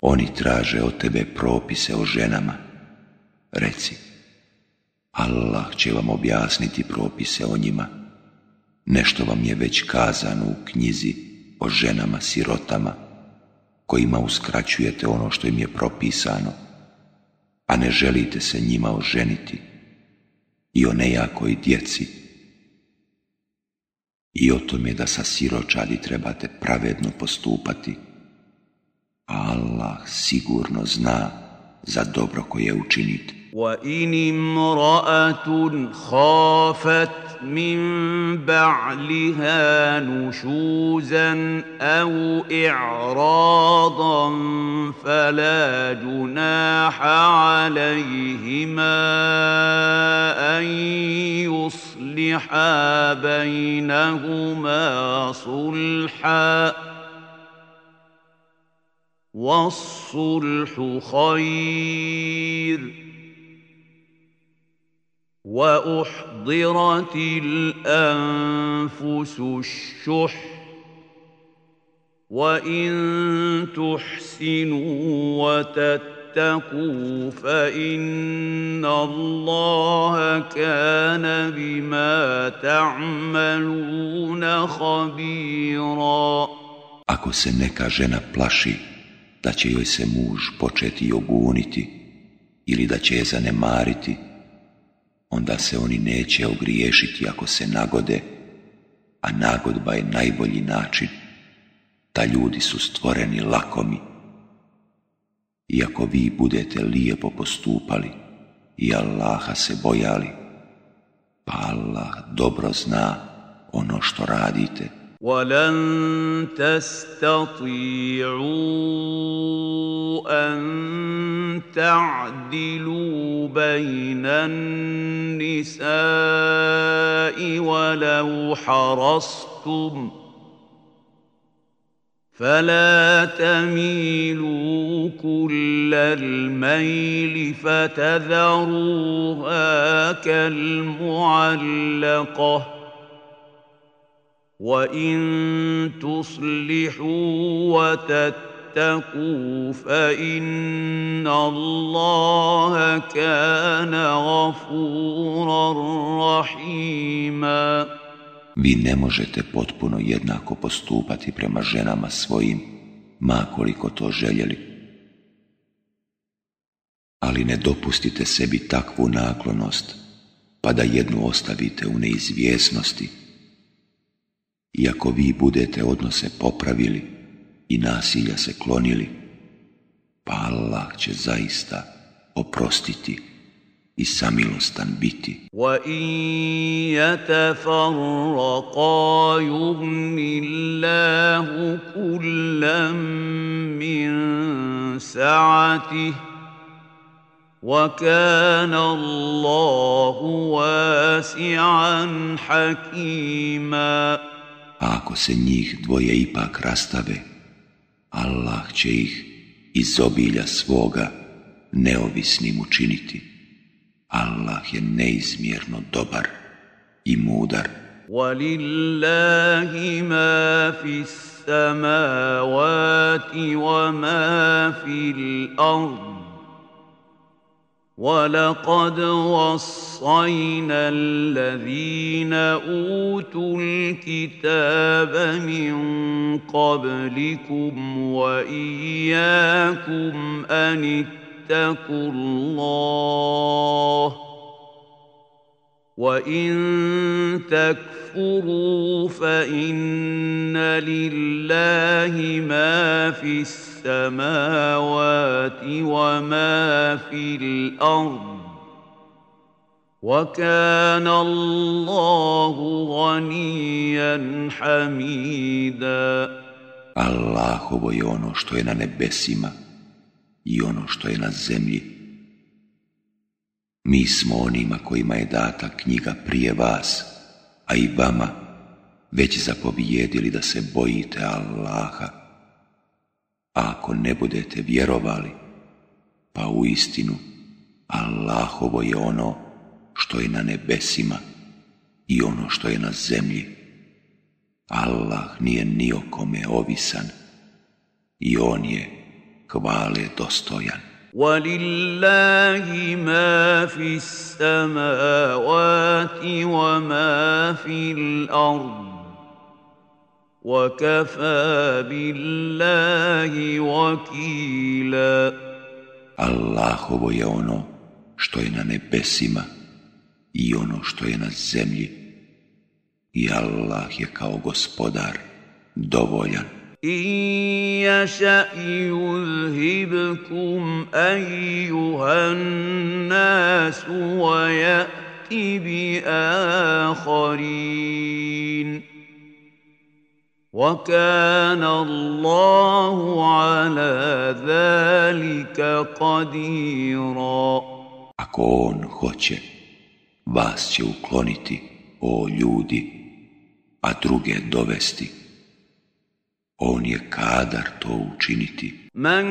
S1: Oni traže od tebe propise o ženama. Reci, Allah će vam objasniti propise o njima. Nešto vam je već kazano u knjizi o ženama sirotama, kojima uskraćujete ono što im je propisano, a ne želite se njima oženiti i o nejakoj djeci i o tome da sa siročadi trebate pravedno postupati. Allah sigurno zna za dobro koje učiniti.
S24: وإن امرأة خافت من بعلها نشوزا أو إعراضا فلا جناح عليهما أن يصلحا بينهما صلحاً والصلح خير واحضرت الانفس الشح وان تحسنوا وتتقوا فان الله كان بما تعملون خبيرا
S1: Ako se neka žena plaši da će joj se muž početi oguniti ili da će je zanemariti, onda se oni neće ogriješiti ako se nagode, a nagodba je najbolji način, ta ljudi su stvoreni lakomi. Iako vi budete lijepo postupali i Allaha se bojali, pa Allah dobro zna ono što radite.
S24: ولن تستطيعوا ان تعدلوا بين النساء ولو حرصتم فلا تميلوا كل الميل فتذروها كالمعلقه وَإِن تُصْلِحُوا وَتَتَّقُوا فَإِنَّ اللَّهَ كَانَ غَفُورًا رَحِيمًا
S1: Vi ne možete potpuno jednako postupati prema ženama svojim, ma koliko to željeli. Ali ne dopustite sebi takvu naklonost, pa da jednu ostavite u neizvjesnosti, iako vi budete odnose popravili i nasilja se klonili, pa Allah će zaista oprostiti i samilostan
S24: biti. Wa in yatafarraqa yughni Allahu kullam min sa'atihi wa kana Allahu wasi'an hakima
S1: a ako se njih dvoje ipak rastave, Allah će ih iz obilja svoga neovisnim učiniti. Allah je neizmjerno dobar
S24: i mudar. ma fis samawati wa ma fil ولقد وصينا الذين اوتوا الكتاب من قبلكم واياكم ان اتقوا الله وان تكفروا فان لله ما في السماء السماوات fil ard wa kana allahu غنيا hamida
S1: Allahovo je ono što je na nebesima i ono što je na zemlji. Mi smo onima kojima je data knjiga prije vas, a i vama, već zapobijedili da se bojite Allaha ako ne budete vjerovali, pa u istinu Allahovo je ono što je na nebesima i ono što je na zemlji. Allah nije ni ovisan i
S24: on je hvale dostojan. ولله وَكَفَى بِاللَّهِ وَكِيلًا
S1: Allahovo je ono što je na nebesima i ono što je na zemlji. I Allah je kao gospodar dovoljan. إن
S24: يشأ يذهبكم أيها الناس ويأت بآخرين وكان الله على ذلك
S1: قديرا Ako on hoće, vas će ukloniti, o ljudi, a druge dovesti. On je kadar to učiniti.
S24: Man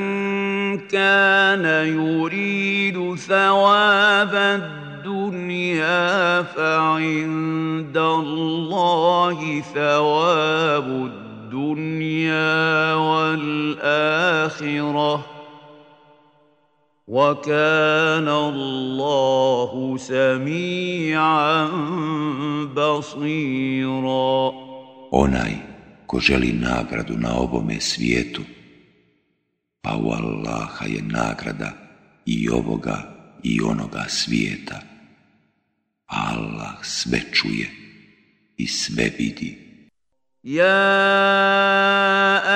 S24: kana yuridu thawaba الدنيا فعند الله ثواب الدنيا والآخرة وكان الله سميعا بصيرا
S1: Onaj ko želi nagradu na ovome svijetu, pa u Allaha je nagrada i ovoga i onoga svijeta. Allah sve čuje i sve vidi.
S24: يا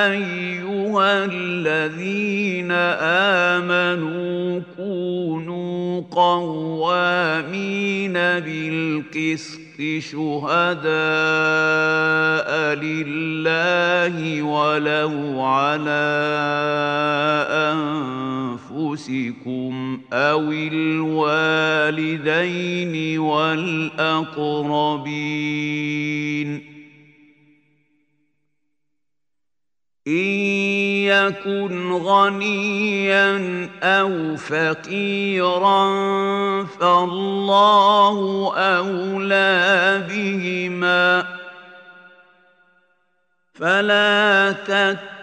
S24: ايها الذين امنوا كونوا قوامين بالقسط شهداء لله ولو على انفسكم أنفسكم أو الوالدين والأقربين إن يكن غنيا أو فقيرا فالله أولى بهما فلا تتقوا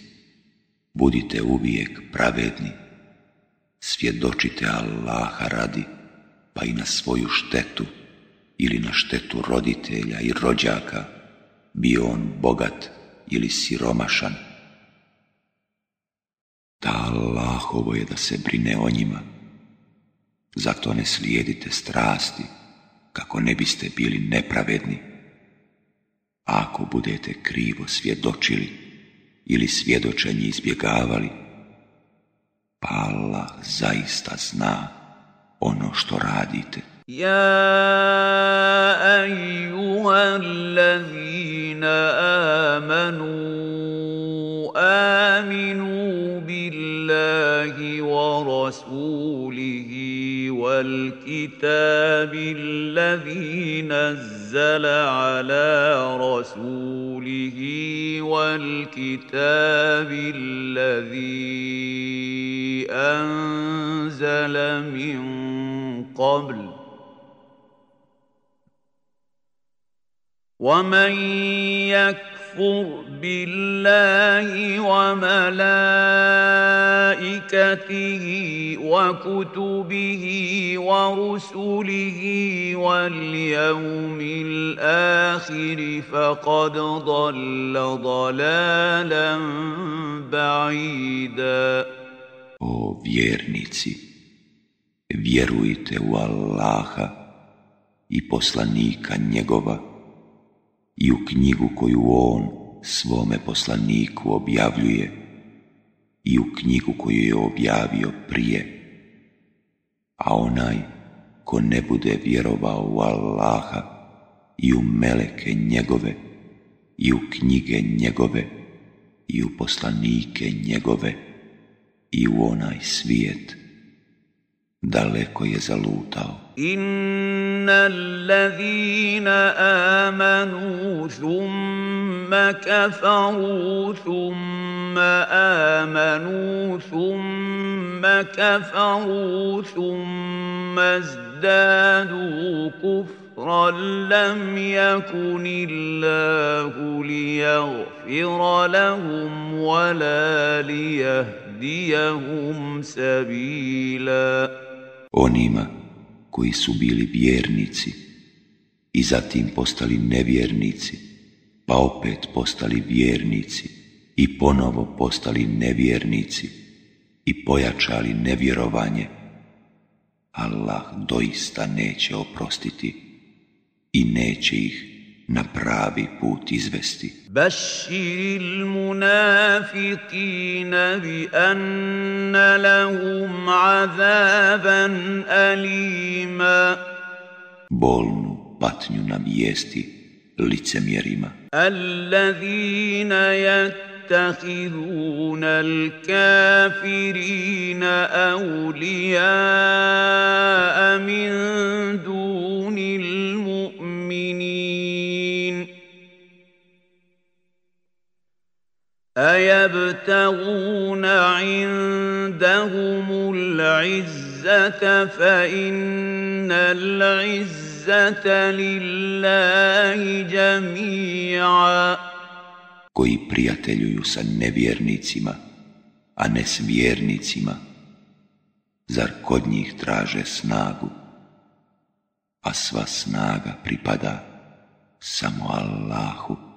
S1: budite uvijek pravedni, svjedočite Allaha radi, pa i na svoju štetu ili na štetu roditelja i rođaka, bio on bogat ili siromašan. Ta Allahovo je da se brine o njima, zato ne slijedite strasti, kako ne biste bili nepravedni. Ako budete krivo svjedočili, ili svjedočenje izbjegavali. Pa
S24: Allah zaista zna ono što radite. Ja ajuhallazina amanu, aminu billahi wa rasulihi wal kitabi allazina نزل على رسوله والكتاب الذي أنزل من قبل ومن يكفر بالله وملائكته وكتبه ورسله واليوم الآخر فقد ضل ضلالا بعيدا
S1: O vjernici, vjerujte u Allaha i poslanika njegova i u knjigu koju On svome poslaniku objavljuje i u knjigu koju je objavio prije. A onaj ko ne bude vjerovao u Allaha i u meleke njegove i u knjige njegove i u poslanike njegove i u onaj svijet
S24: daleko je zalutao. Inna allazina amanu ثم كفروا ثم آمنوا ثم كفروا ثم ازدادوا كفرا لم يكن الله ليغفر لهم ولا ليهديهم سبيلا
S1: onima koji su bili vjernici i zatim postali nevjernici pa opet postali vjernici i ponovo postali nevjernici i pojačali nevjerovanje, Allah doista neće oprostiti i neće ih na pravi put izvesti.
S24: bi anna lahum alima.
S1: Bolnu patnju na jesti
S24: licemjerima. Allazina يتخذون الكافرين أولياء من دون المؤمنين أيبتغون عندهم العزة فإن العزة
S1: Koji prijateljuju sa nevjernicima, a ne s vjernicima, zar kod njih traže snagu, a sva snaga pripada samo Allahu.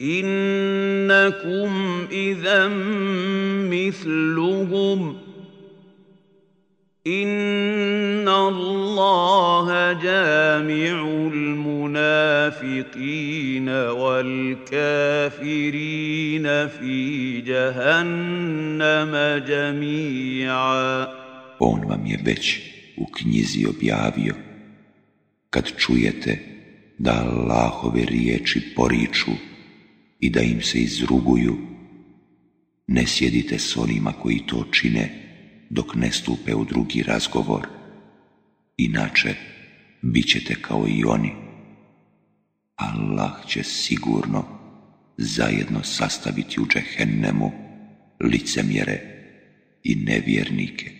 S24: انكم اذا مثلهم ان الله جامع المنافقين والكافرين في جهنم
S1: جميعا On vam je već u knjizi objavio, kad čujete da Allahove riječi poriču, i da im se izruguju, ne sjedite s onima koji to čine dok ne stupe u drugi razgovor, inače bit ćete kao i oni. Allah će sigurno zajedno sastaviti u džehennemu licemjere i nevjernike.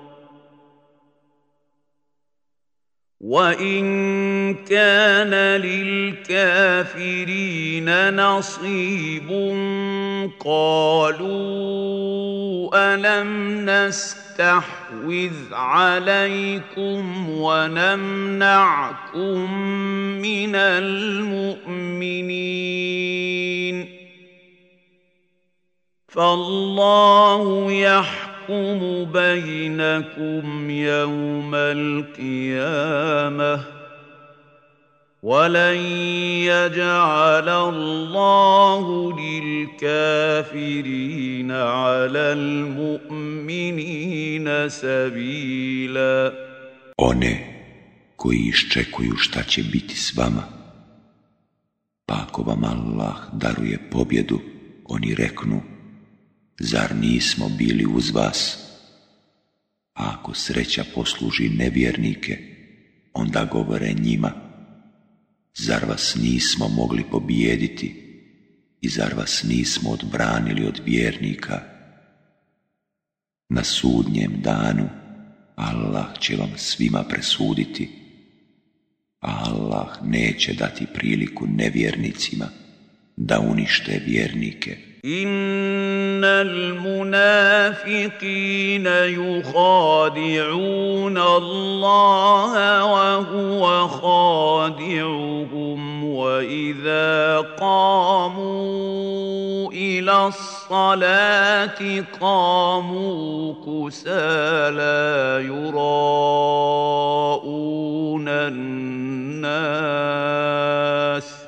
S24: وان كان للكافرين نصيب قالوا الم نستحوذ عليكم ونمنعكم من المؤمنين فالله يحكم يحكم بينكم يوم القيامة ولن يجعل الله للكافرين على المؤمنين سبيلا One
S1: koji iščekuju šta će biti s vama, pa ako vam Allah daruje pobjedu, oni reknu – zar nismo bili uz vas? A ako sreća posluži nevjernike, onda govore njima, zar vas nismo mogli pobijediti i zar vas nismo odbranili od vjernika? Na sudnjem danu Allah će vam svima presuditi, Allah neće dati priliku nevjernicima da unište vjernike.
S24: ان المنافقين يخادعون الله وهو خادعهم واذا قاموا الى الصلاه قاموا كسالى يراءون الناس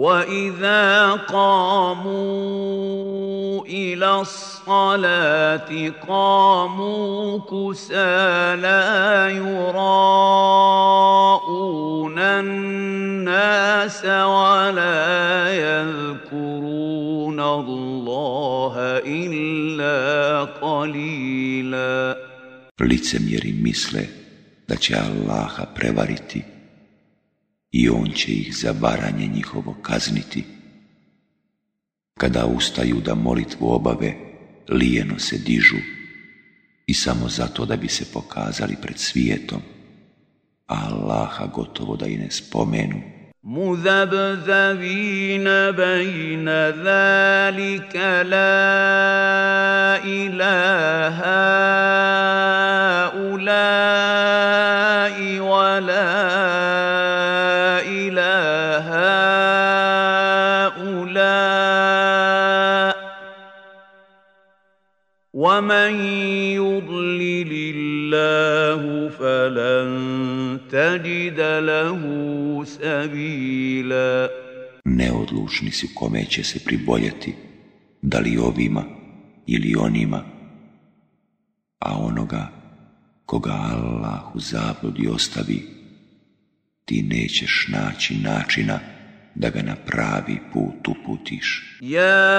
S24: واذا قاموا الى الصلاه قاموا كسى لا يراءون الناس ولا يذكرون الله الا قليلا licemjeri misle da
S1: će الله prevariti i on će ih za varanje njihovo kazniti. Kada ustaju da molitvu obave, lijeno se dižu i samo zato da bi se pokazali pred svijetom. Allaha gotovo da i ne spomenu. Muzabzavina بين zalika la ilaha
S24: ومن يضلل الله فلن تجد له سبيلا Neodlučni
S1: su kome će se priboljeti, da li ovima ili onima, a onoga koga Allah u zabludi ostavi, ti nećeš naći načina da ga na pravi put uputiš.
S24: Ja,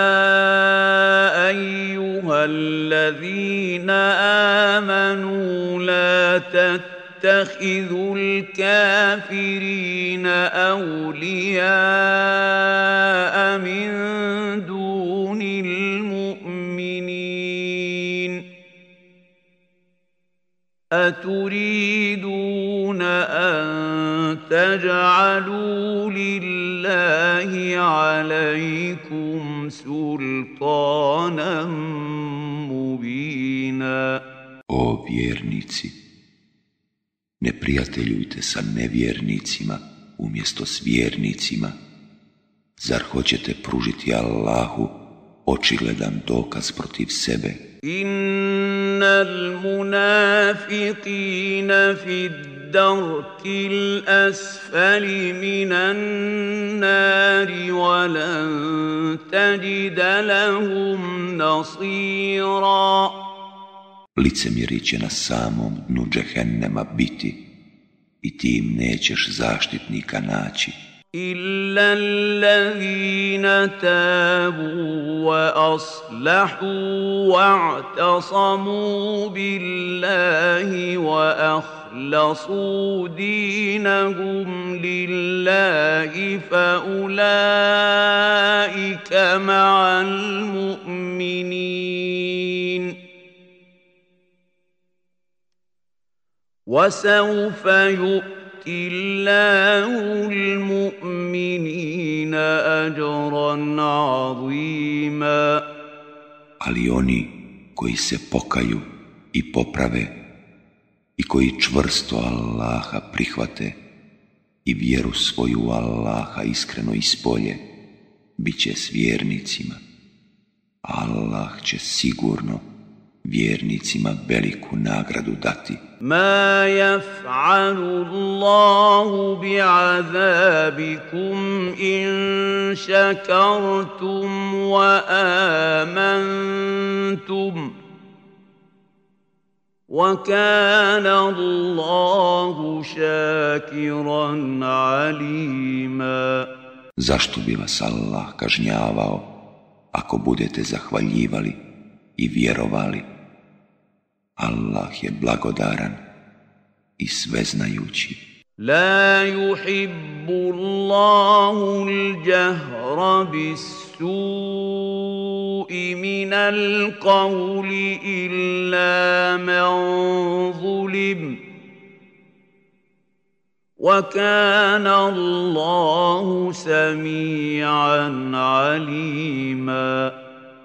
S24: allazina amanu la تتخذوا الكافرين أولياء من دون المؤمنين أتريدون أن تجعلوا لله الله عليكم سلطانا مبينا O
S1: vjernici, ne prijateljujte sa nevjernicima umjesto s vjernicima. Zar hoćete pružiti Allahu očigledan dokaz protiv sebe?
S24: Innal munafiqina fid الدرك الأسفل من النار ولن تجد
S1: لهم نصيرا Licemjeri će na samom dnu džehennema biti i ti im nećeš zaštitnika naći.
S24: إلا الذين تابوا وأصلحوا واعتصموا بالله وأخلصوا دينهم لله فأولئك مع المؤمنين وسوف يؤمنون ul-mu'minina i عظيما
S1: Ali oni koji se pokaju i poprave i koji čvrsto Allaha prihvate i vjeru svoju Allaha iskreno ispolje, bit će s vjernicima. Allah će sigurno vjernicima veliku nagradu dati.
S24: Ma jaf'alu Allahu bi'azabikum in šakartum wa amantum. kana Allahu šakiran alima.
S1: Zašto bi vas Allah kažnjavao ako budete zahvaljivali i vjerovali? Allah je blagodaran
S24: i sveznajući. لا يحب الله الجهر بالسوء من القول الا من ظلم وكان الله سميعا عليما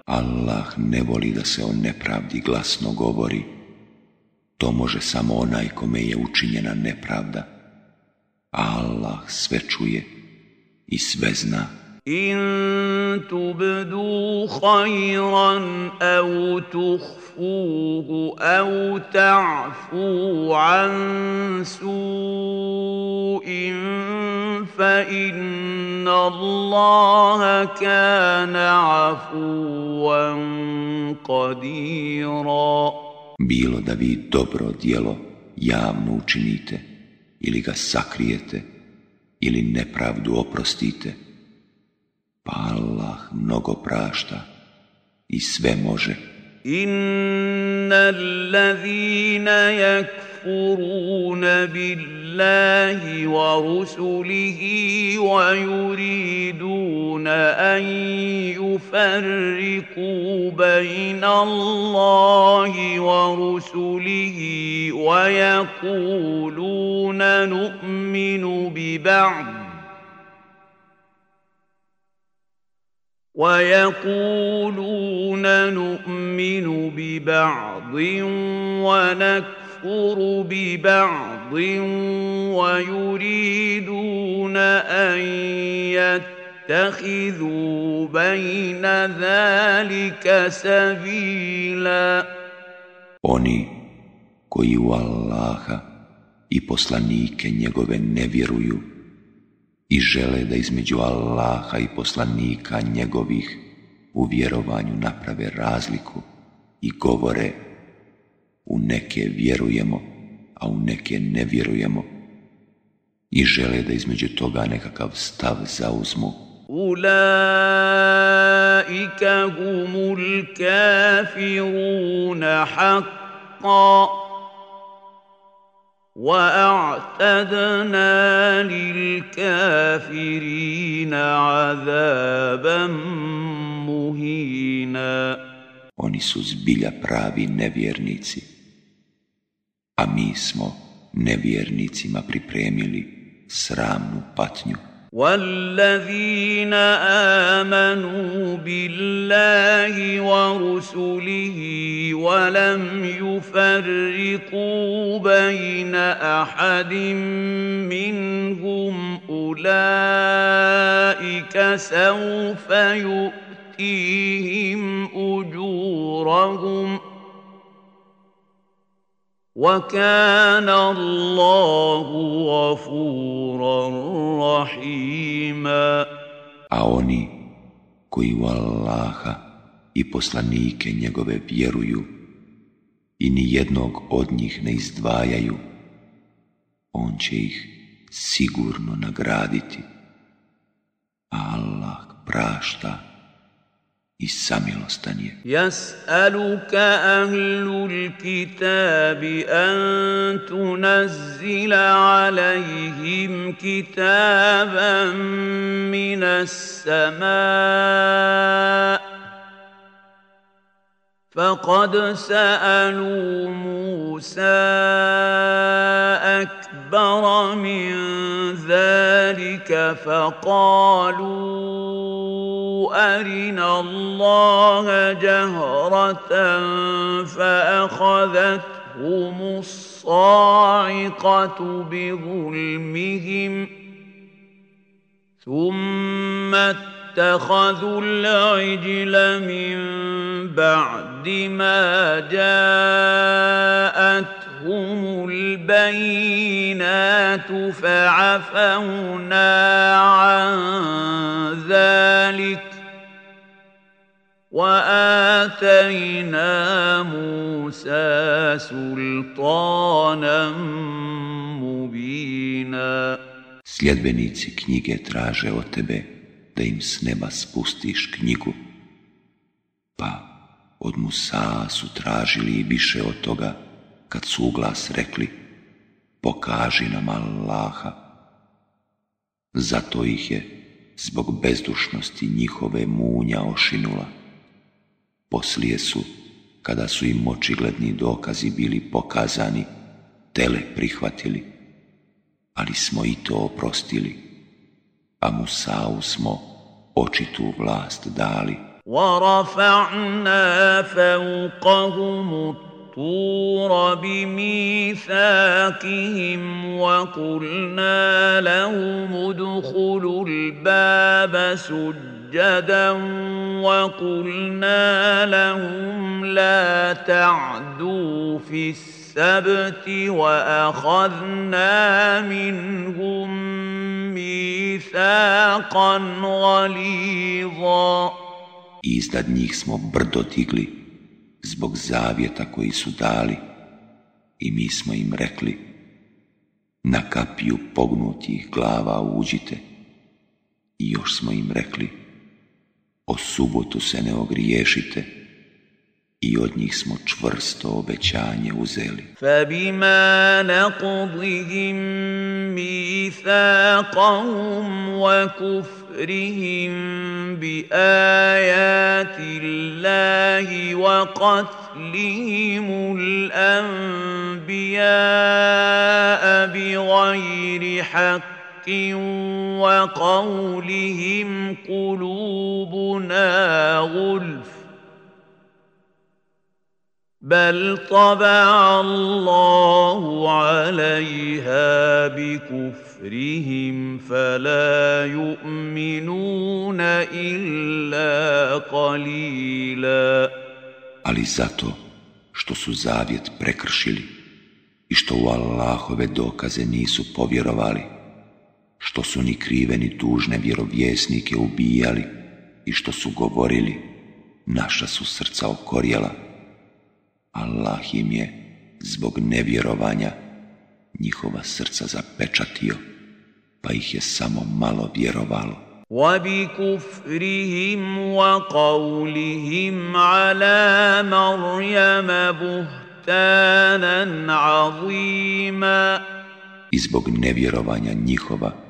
S1: Allah ne voli da se o nepravdi glasno govori To može samo onaj kome je učinjena nepravda. Allah sve čuje i sve zna. In
S24: tubdu khayran au tuhfuhu au ta'fu an su'in fa inna Allaha kana afuwan qadira.
S1: bilo da vi dobro djelo javno učinite ili ga sakrijete ili nepravdu oprostite. Pa Allah mnogo prašta i sve može.
S24: Inna allazina yakfuruna bil الله ورسله ويريدون أن يفرقوا بين الله ورسله ويقولون نؤمن ببعض ويقولون نؤمن ببعض ونك يكفر ببعض ويريدون أن يتخذوا بين
S1: Oni koji u Allaha i poslanike njegove ne vjeruju i žele da između Allaha i poslanika njegovih u vjerovanju naprave razliku i govore u neke vjerujemo, a u neke ne vjerujemo i žele da između toga nekakav stav zauzmu. Ulaika
S24: humul kafiruna haqqa
S1: Oni su zbilja pravi nevjernici. a mi smo nevjernicima pripremili
S24: sramnu patnju. والذين آمنوا بالله ورسله ولم يفرقوا بين أحد منهم أولئك سوف يؤتيهم أجورهم ۖ وَكَانَ اللَّهُ
S1: A oni koji u Allaha i poslanike njegove vjeruju i ni jednog od njih ne izdvajaju, on će ih sigurno nagraditi. Allah prašta
S24: i samilostan je. Jas'aluka ahlul kitabi an tunazzila alaihim kitaban minas samaa. فقد سألوا موسى أكثر استكبر من ذلك فقالوا أرنا الله جهرة فأخذتهم الصاعقة بظلمهم ثم اتخذوا العجل من بعد ما جاءت جاءتهم البينات فعفونا عن ذلك وآتينا موسى سلطانا مبينا
S1: Sljedbenici knjige traže od tebe da im s neba spustiš knjigu, pa od Musa su tražili i više od toga, kad su u glas rekli pokaži nam Allaha. Zato ih je zbog bezdušnosti njihove munja ošinula. Poslije su, kada su im očigledni dokazi bili pokazani, tele prihvatili, ali smo i to oprostili, a Musau smo očitu vlast dali. وَرَفَعْنَا
S24: فَوْقَهُمُ الطور بميثاقهم وقلنا لهم ادخلوا الباب سجدا وقلنا لهم لا تعدوا في السبت واخذنا منهم ميثاقا غليظا Iznad njih smo brdo
S1: digli zbog zavjeta koji su dali i mi smo im rekli na kapiju pognutih glava uđite i još smo im rekli o subotu se ne ogriješite i od njih smo čvrsto obećanje uzeli.
S24: فَبِمَا نَقْضِهِمْ مِيثَاقَهُمْ وَكُفْرِهِمْ بِآيَاتِ اللَّهِ وَقَتْلِهِمُ الْأَنْبِيَاءَ بِغَيْرِ حَقٍّ وقولهم قلوبنا غلف بل طبع الله عليها بكفرهم فلا يؤمنون إلا قليلا
S1: Ali zato što su zavjet prekršili i što u Allahove dokaze nisu povjerovali, što su ni krive ni tužne vjerovjesnike ubijali i što su govorili, naša su srca okorjela Allah im je zbog nevjerovanja njihova srca zapečatio, pa ih je samo malo vjerovalo. وَبِكُفْرِهِمْ وَقَوْلِهِمْ عَلَى مَرْيَمَ بُهْتَانًا عَظِيمًا I zbog nevjerovanja njihova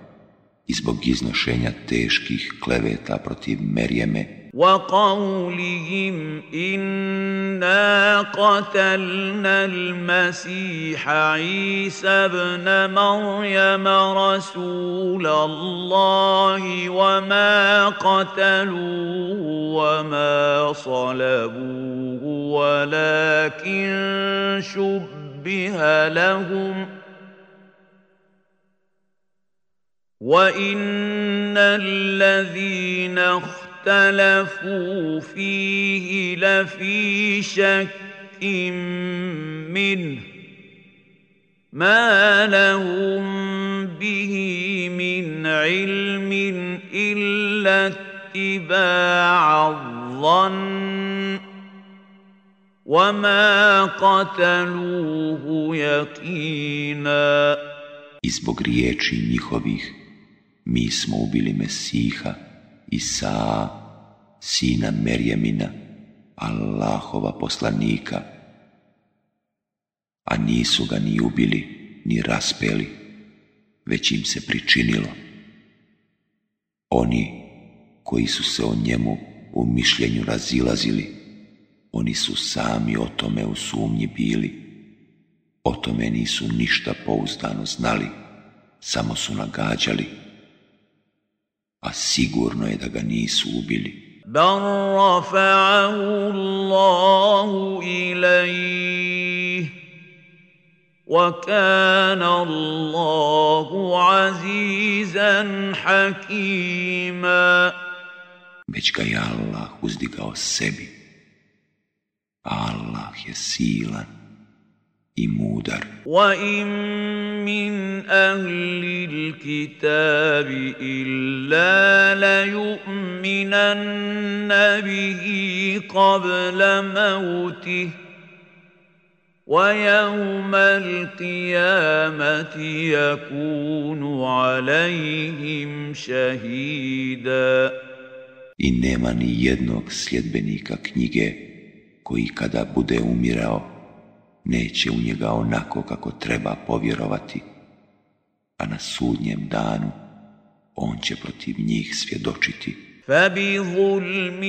S1: i zbog iznošenja teških kleveta protiv Merjeme وقولهم
S24: إنا قتلنا المسيح عيسى ابن مريم رسول الله وما قتلوه وما صلبوه ولكن شبه لهم ۖ وان الذين اختلفوا فيه لفي شك منه ما لهم به من علم الا اتباع الظن وما قتلوه يقينا I zbog riječi
S1: mi smo ubili Mesiha, Isa, sina Merjemina, Allahova poslanika, a nisu ga ni ubili, ni raspeli, već im se pričinilo. Oni koji su se o njemu u mišljenju razilazili, oni su sami o tome u sumnji bili, o tome nisu ništa pouzdano znali, samo su nagađali. a sigurno je da ga nisu ubili. Bal
S24: rafa'ahu Allahu ilaih, wa kana Allahu azizan hakima.
S1: Već ga je Allah uzdigao sebi. Allah je silan i mudar. Wa in
S24: min ahli l-kitabi illa la yu'minanna bihi qabla mautih. ويوم القيامة يكون عليهم شهيدا
S1: I nema ni jednog sljedbenika knjige koji kada bude umirao neće u njega onako kako treba povjerovati, a na sudnjem danu on će protiv njih svjedočiti.
S24: فبظلم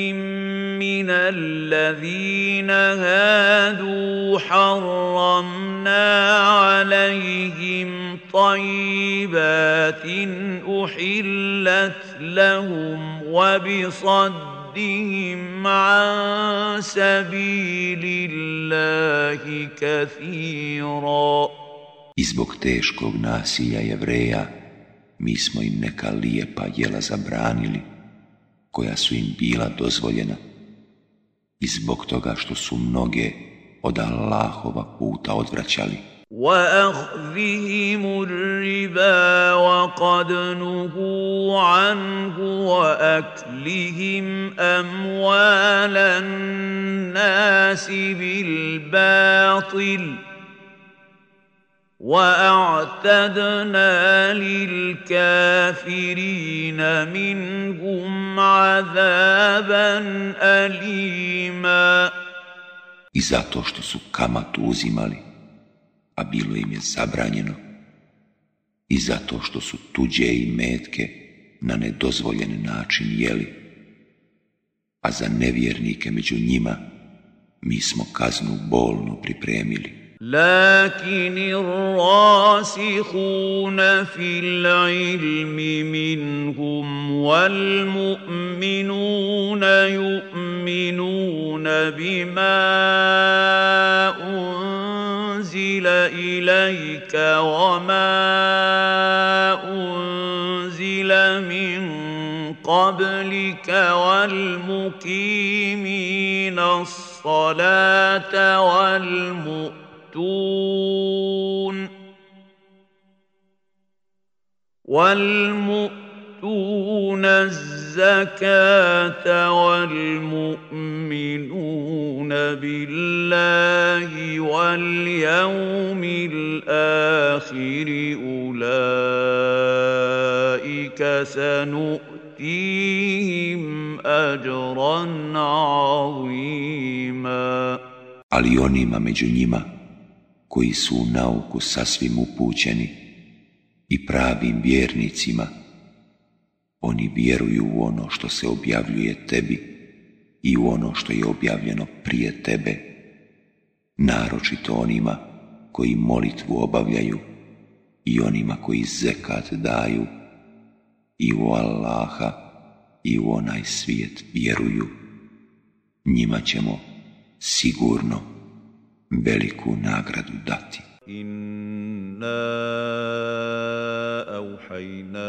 S24: من الذين هادوا حرمنا عليهم طيبات احلت لهم وبصد I
S1: zbog teškog nasilja jevreja mi smo im neka lijepa jela zabranili koja su im bila dozvoljena i zbog toga što su mnoge od Allahova puta odvraćali.
S24: واخذهم الربا وقد نهوا عنه واكلهم اموال الناس بالباطل واعتدنا للكافرين منهم عذابا اليما
S1: I zato što su kamatu uzimali a bilo im je zabranjeno, i zato što su tuđe i metke na nedozvoljen način jeli. A za nevjernike među njima mi smo kaznu bolno pripremili.
S24: إليك وما أنزل من قبلك والمقيمين الصلاة والمؤتون والمؤتون الزكاة الزكاة والمؤمنون بالله واليوم الآخر أولئك سنؤتيهم أجرا عظيما
S1: Ali onima među njima koji su u nauku sasvim upućeni i pravim vjernicima – Oni vjeruju u ono što se objavljuje tebi i u ono što je objavljeno prije tebe, naročito onima koji molitvu obavljaju i onima koji zekat daju i u Allaha i u onaj svijet vjeruju. Njima ćemo sigurno veliku nagradu dati.
S24: Inna auhajna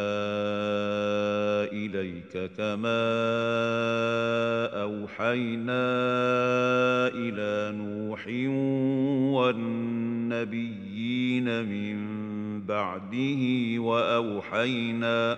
S24: إليك كما أوحينا إلى نوح والنبيين من بعده وأوحينا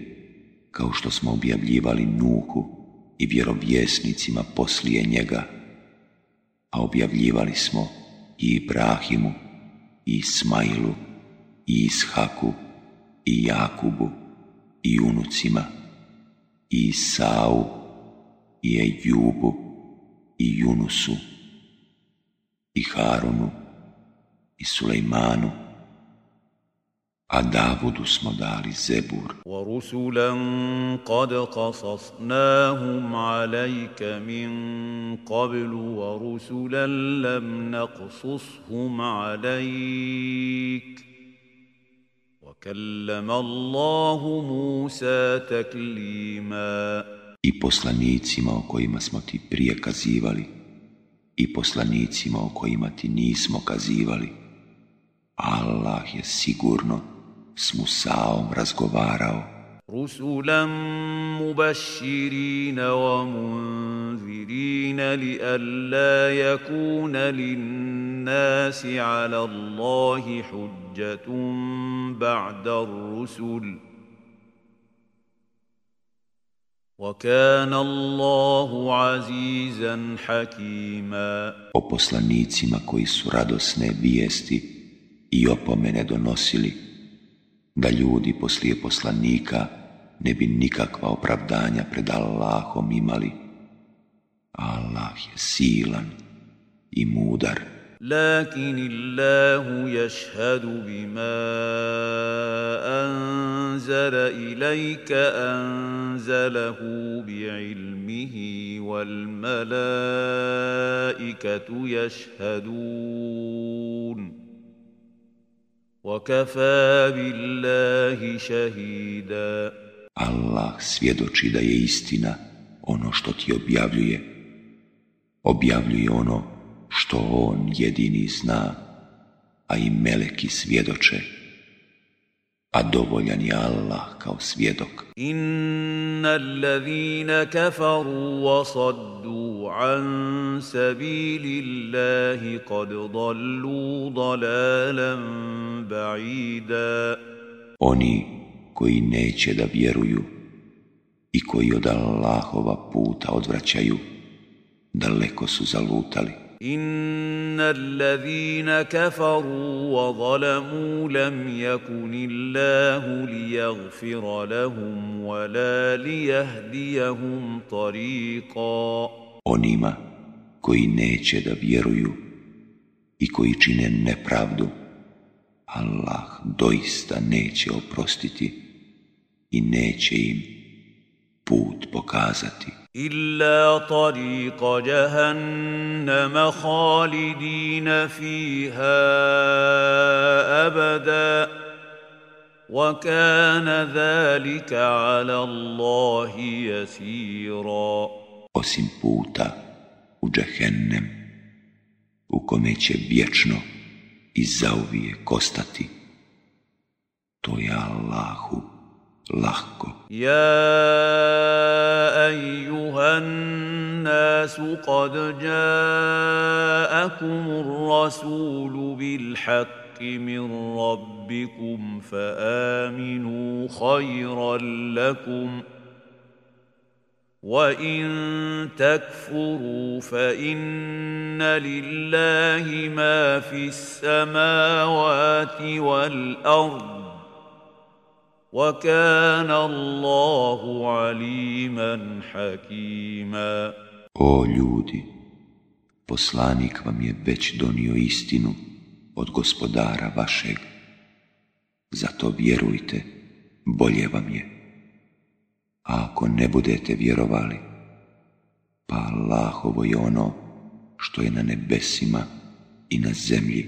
S1: kao što smo objavljivali Nuku i vjerovjesnicima poslije njega, a objavljivali smo i Ibrahimu, i Ismailu, i Ishaku, i Jakubu, i unucima, i Isau, i Ejubu, i Junusu, i Harunu, i Sulejmanu, a
S24: Davudu smo dali zebur. Wa rusulan qad qasasnahum alayka min qablu wa rusulan lam naqsushum alayk. Wa kallama Allahu Musa taklima.
S1: I poslanicima o kojima smo ti prije i poslanicima o kojima ti nismo kazivali. Allah je sigurno s Musaom razgovarao. رسلا
S24: مبشرين ومنذرين لئلا يكون للناس على الله حجة بعد الرسل وكان الله عزيزا حكيما
S1: O poslanicima koji su radosne vijesti i opomene donosili da ljudi poslije poslanika ne bi nikakva opravdanja pred Allahom imali. Allah je silan i mudar. Lakin Allahu yashhadu
S24: bima anzala ilayka anzalahu bi ilmihi wal malaikatu yashhadun. وَكَفَى بِاللَّهِ شَهِيدًا
S1: Allah svjedoči da je istina ono što ti objavljuje. Objavljuje ono što on jedini zna, a i meleki svjedoče. A dovoljan je Allah
S24: kao svjedok. Inna allazina kafaru wa saddu عن سبيل الله قد ضلوا ضلالا بعيدا
S1: Oni koji neće da vjeruju i koji od Allahova puta odvraćaju, daleko su zalutali.
S24: ان الذين كفروا وظلموا لم يكن الله ليغفر لهم ولا ليهديهم طريقا
S1: onima koji neće da vjeruju i koji čine nepravdu, Allah doista neće oprostiti i neće im put pokazati.
S24: tariqa jahannama khalidina fiha abada wa kana zalika ala Allahi يسيرا
S1: osim puta u džehennem, u kome će vječno i zauvijek ostati. To je Allahu lahko. Ja,
S24: ejuhan nasu, kad jaakum rasulu bil haq, من ربكم فآمنوا خيرا لكم ۖ وَإِن تَكْفُرُوا فَإِنَّ لِلَّهِ مَا فِي السَّمَاوَاتِ وَالْأَرْضِ وَكَانَ اللَّهُ عَلِيمًا حَكِيمًا
S1: O ljudi, poslanik vam je već donio istinu od gospodara vašeg. Zato vjerujte, bolje vam je. A ako ne budete vjerovali, pa Allahovo je ono što je na nebesima i na zemlji.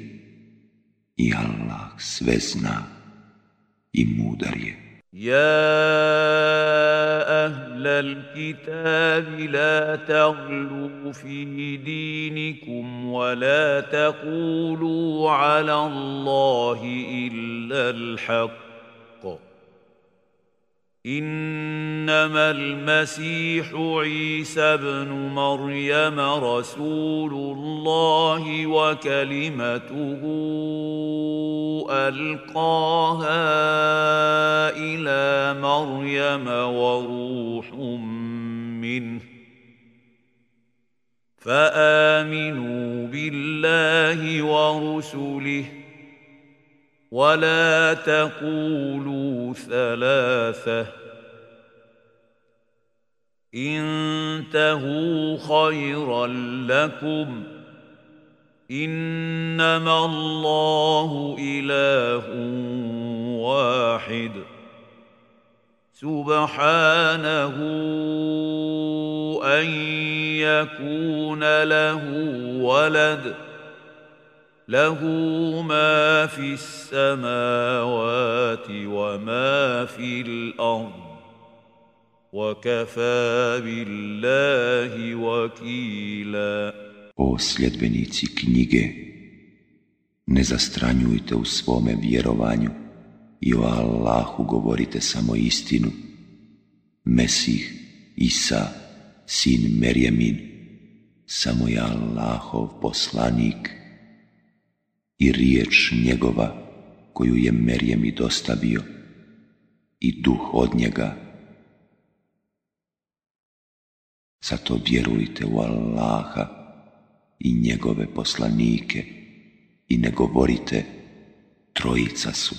S1: I Allah sve zna i mudar je. يا
S24: أهل الكتاب لا تغلوا في دينكم ولا تقولوا على الله إلا الحق انما المسيح عيسى ابن مريم رسول الله وكلمته القاها الى مريم وروح منه فامنوا بالله ورسله ولا تقولوا ثلاثه انتهوا خيرا لكم انما الله اله واحد سبحانه ان يكون له ولد له ما wa السماوات وما ard wa kafa billahi
S1: O sljedbenici knjige, ne zastranjujte u svome vjerovanju i o Allahu govorite samo istinu. Mesih, Isa, sin Merjemin, samo je Allahov poslanik i riječ njegova koju je i dostavio i duh od njega. Zato vjerujte u Allaha i njegove poslanike i ne govorite trojica su.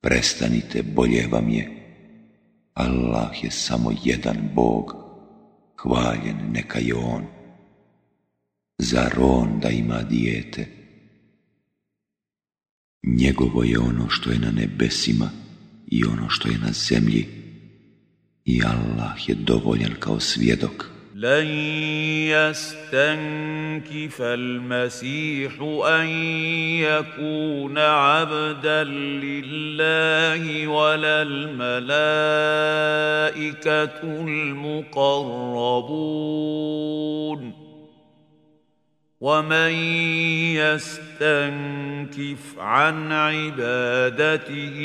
S1: Prestanite, bolje vam je. Allah je samo jedan Bog, hvaljen neka je On. Zar On da ima dijete? Njegovo je ono što je na nebesima i ono što je na zemlji i Allah je dovoljan
S24: kao svjedok. لن يستنكف المسيح ان يكون عبدا لله ولا الملائكه المقربون ومن يستنكف عن عبادته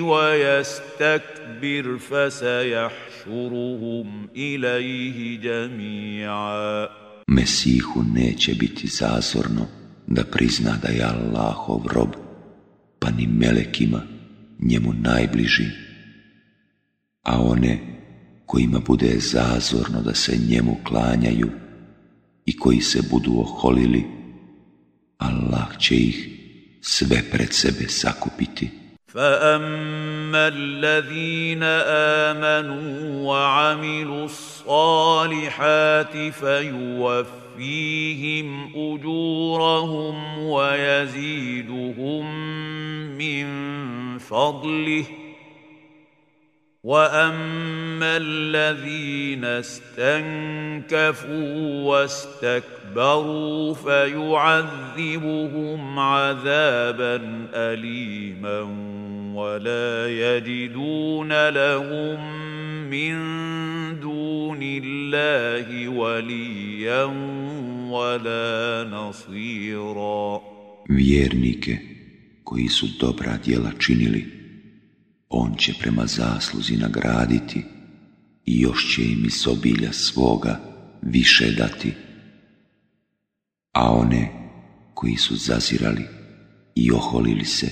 S24: ويستكبر فسيحشرهم إليه جميعا
S1: Mesihu neće biti zazorno da prizna da je Allahov rob, pa ni melekima njemu najbliži. A one kojima bude zazorno da se njemu klanjaju, i koji se budu oholili,
S24: Allah će ih sve pred sebe sakupiti. فاما الذين امنوا وعملوا الصالحات فيوفيهم اجورهم ويزيدهم من فضله واما الذين استنكفوا واستكبروا فيعذبهم عذابا اليما ولا يجدون لهم من دون الله وليا ولا نصيرا
S1: Vjernike koji su dobra djela činili on će prema zasluzi nagraditi i još će im iz obilja svoga više dati. A one koji su zazirali i oholili se,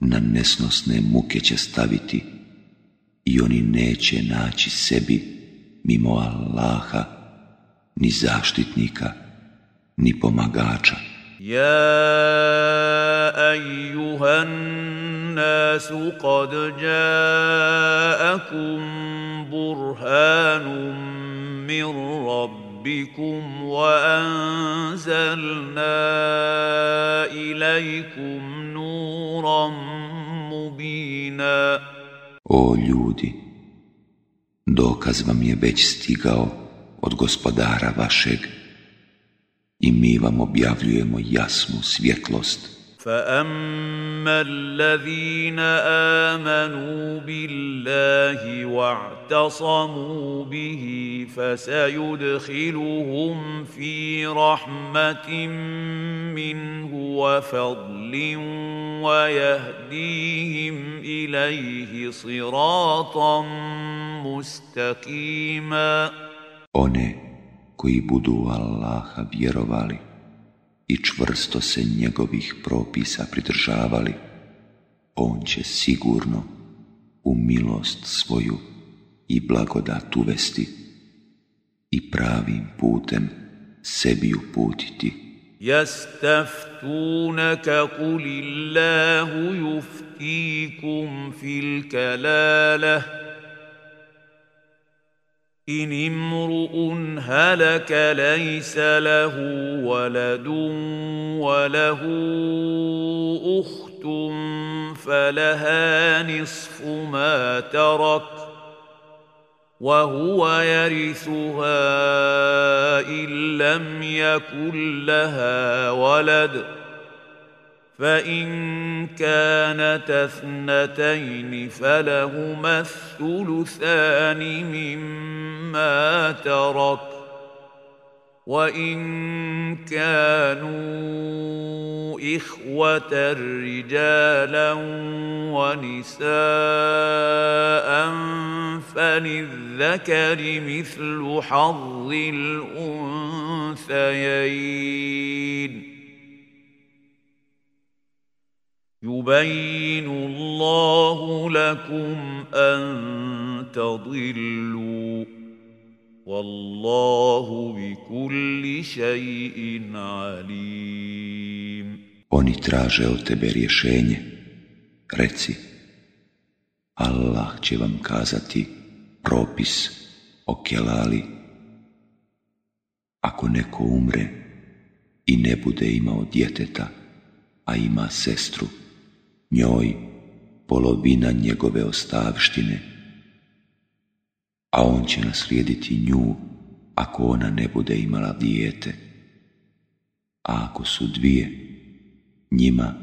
S1: na nesnosne muke će staviti i oni neće naći sebi mimo Allaha, ni zaštitnika, ni
S24: pomagača. Ja, الناس قد جاءكم برهان من ربكم وأنزلنا إليكم نورا مبينا
S1: O ljudi, dokaz vam je već stigao od gospodara vašeg i mi vam objavljujemo jasnu
S24: svjetlost. فاما الذين امنوا بالله واعتصموا به فسيدخلهم في رحمه منه وفضل ويهديهم اليه صراطا مستقيما
S1: One koji budu Allaha vjerovali i čvrsto se njegovih propisa pridržavali, on će sigurno u milost svoju i blagodat uvesti i pravim putem sebi uputiti. يستفتونك قل الله
S24: fil ان امرؤ هلك ليس له ولد وله اخت فلها نصف ما ترك وهو يرثها ان لم يكن لها ولد فإن كانت اثنتين فلهما الثلثان مما ترك وإن كانوا إخوة رجالا ونساء فللذكر مثل حظ الأنثيين يبين الله لكم أن تضلوا والله بكل شيء
S1: Oni traže od tebe rješenje. Reci, Allah će vam kazati propis o kelali. Ako neko umre i ne bude imao djeteta, a ima sestru, njoj polovina njegove ostavštine, a on će naslijediti nju ako ona ne bude imala dijete. A ako su dvije, njima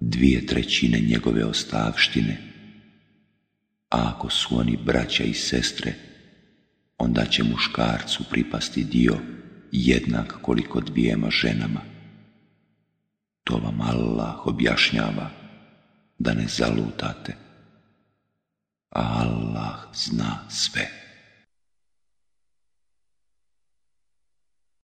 S1: dvije trećine njegove ostavštine. A ako su oni braća i sestre, onda će muškarcu pripasti dio jednak koliko dvijema ženama. To vam Allah objašnjava da ne zalutate. Allah zna sve.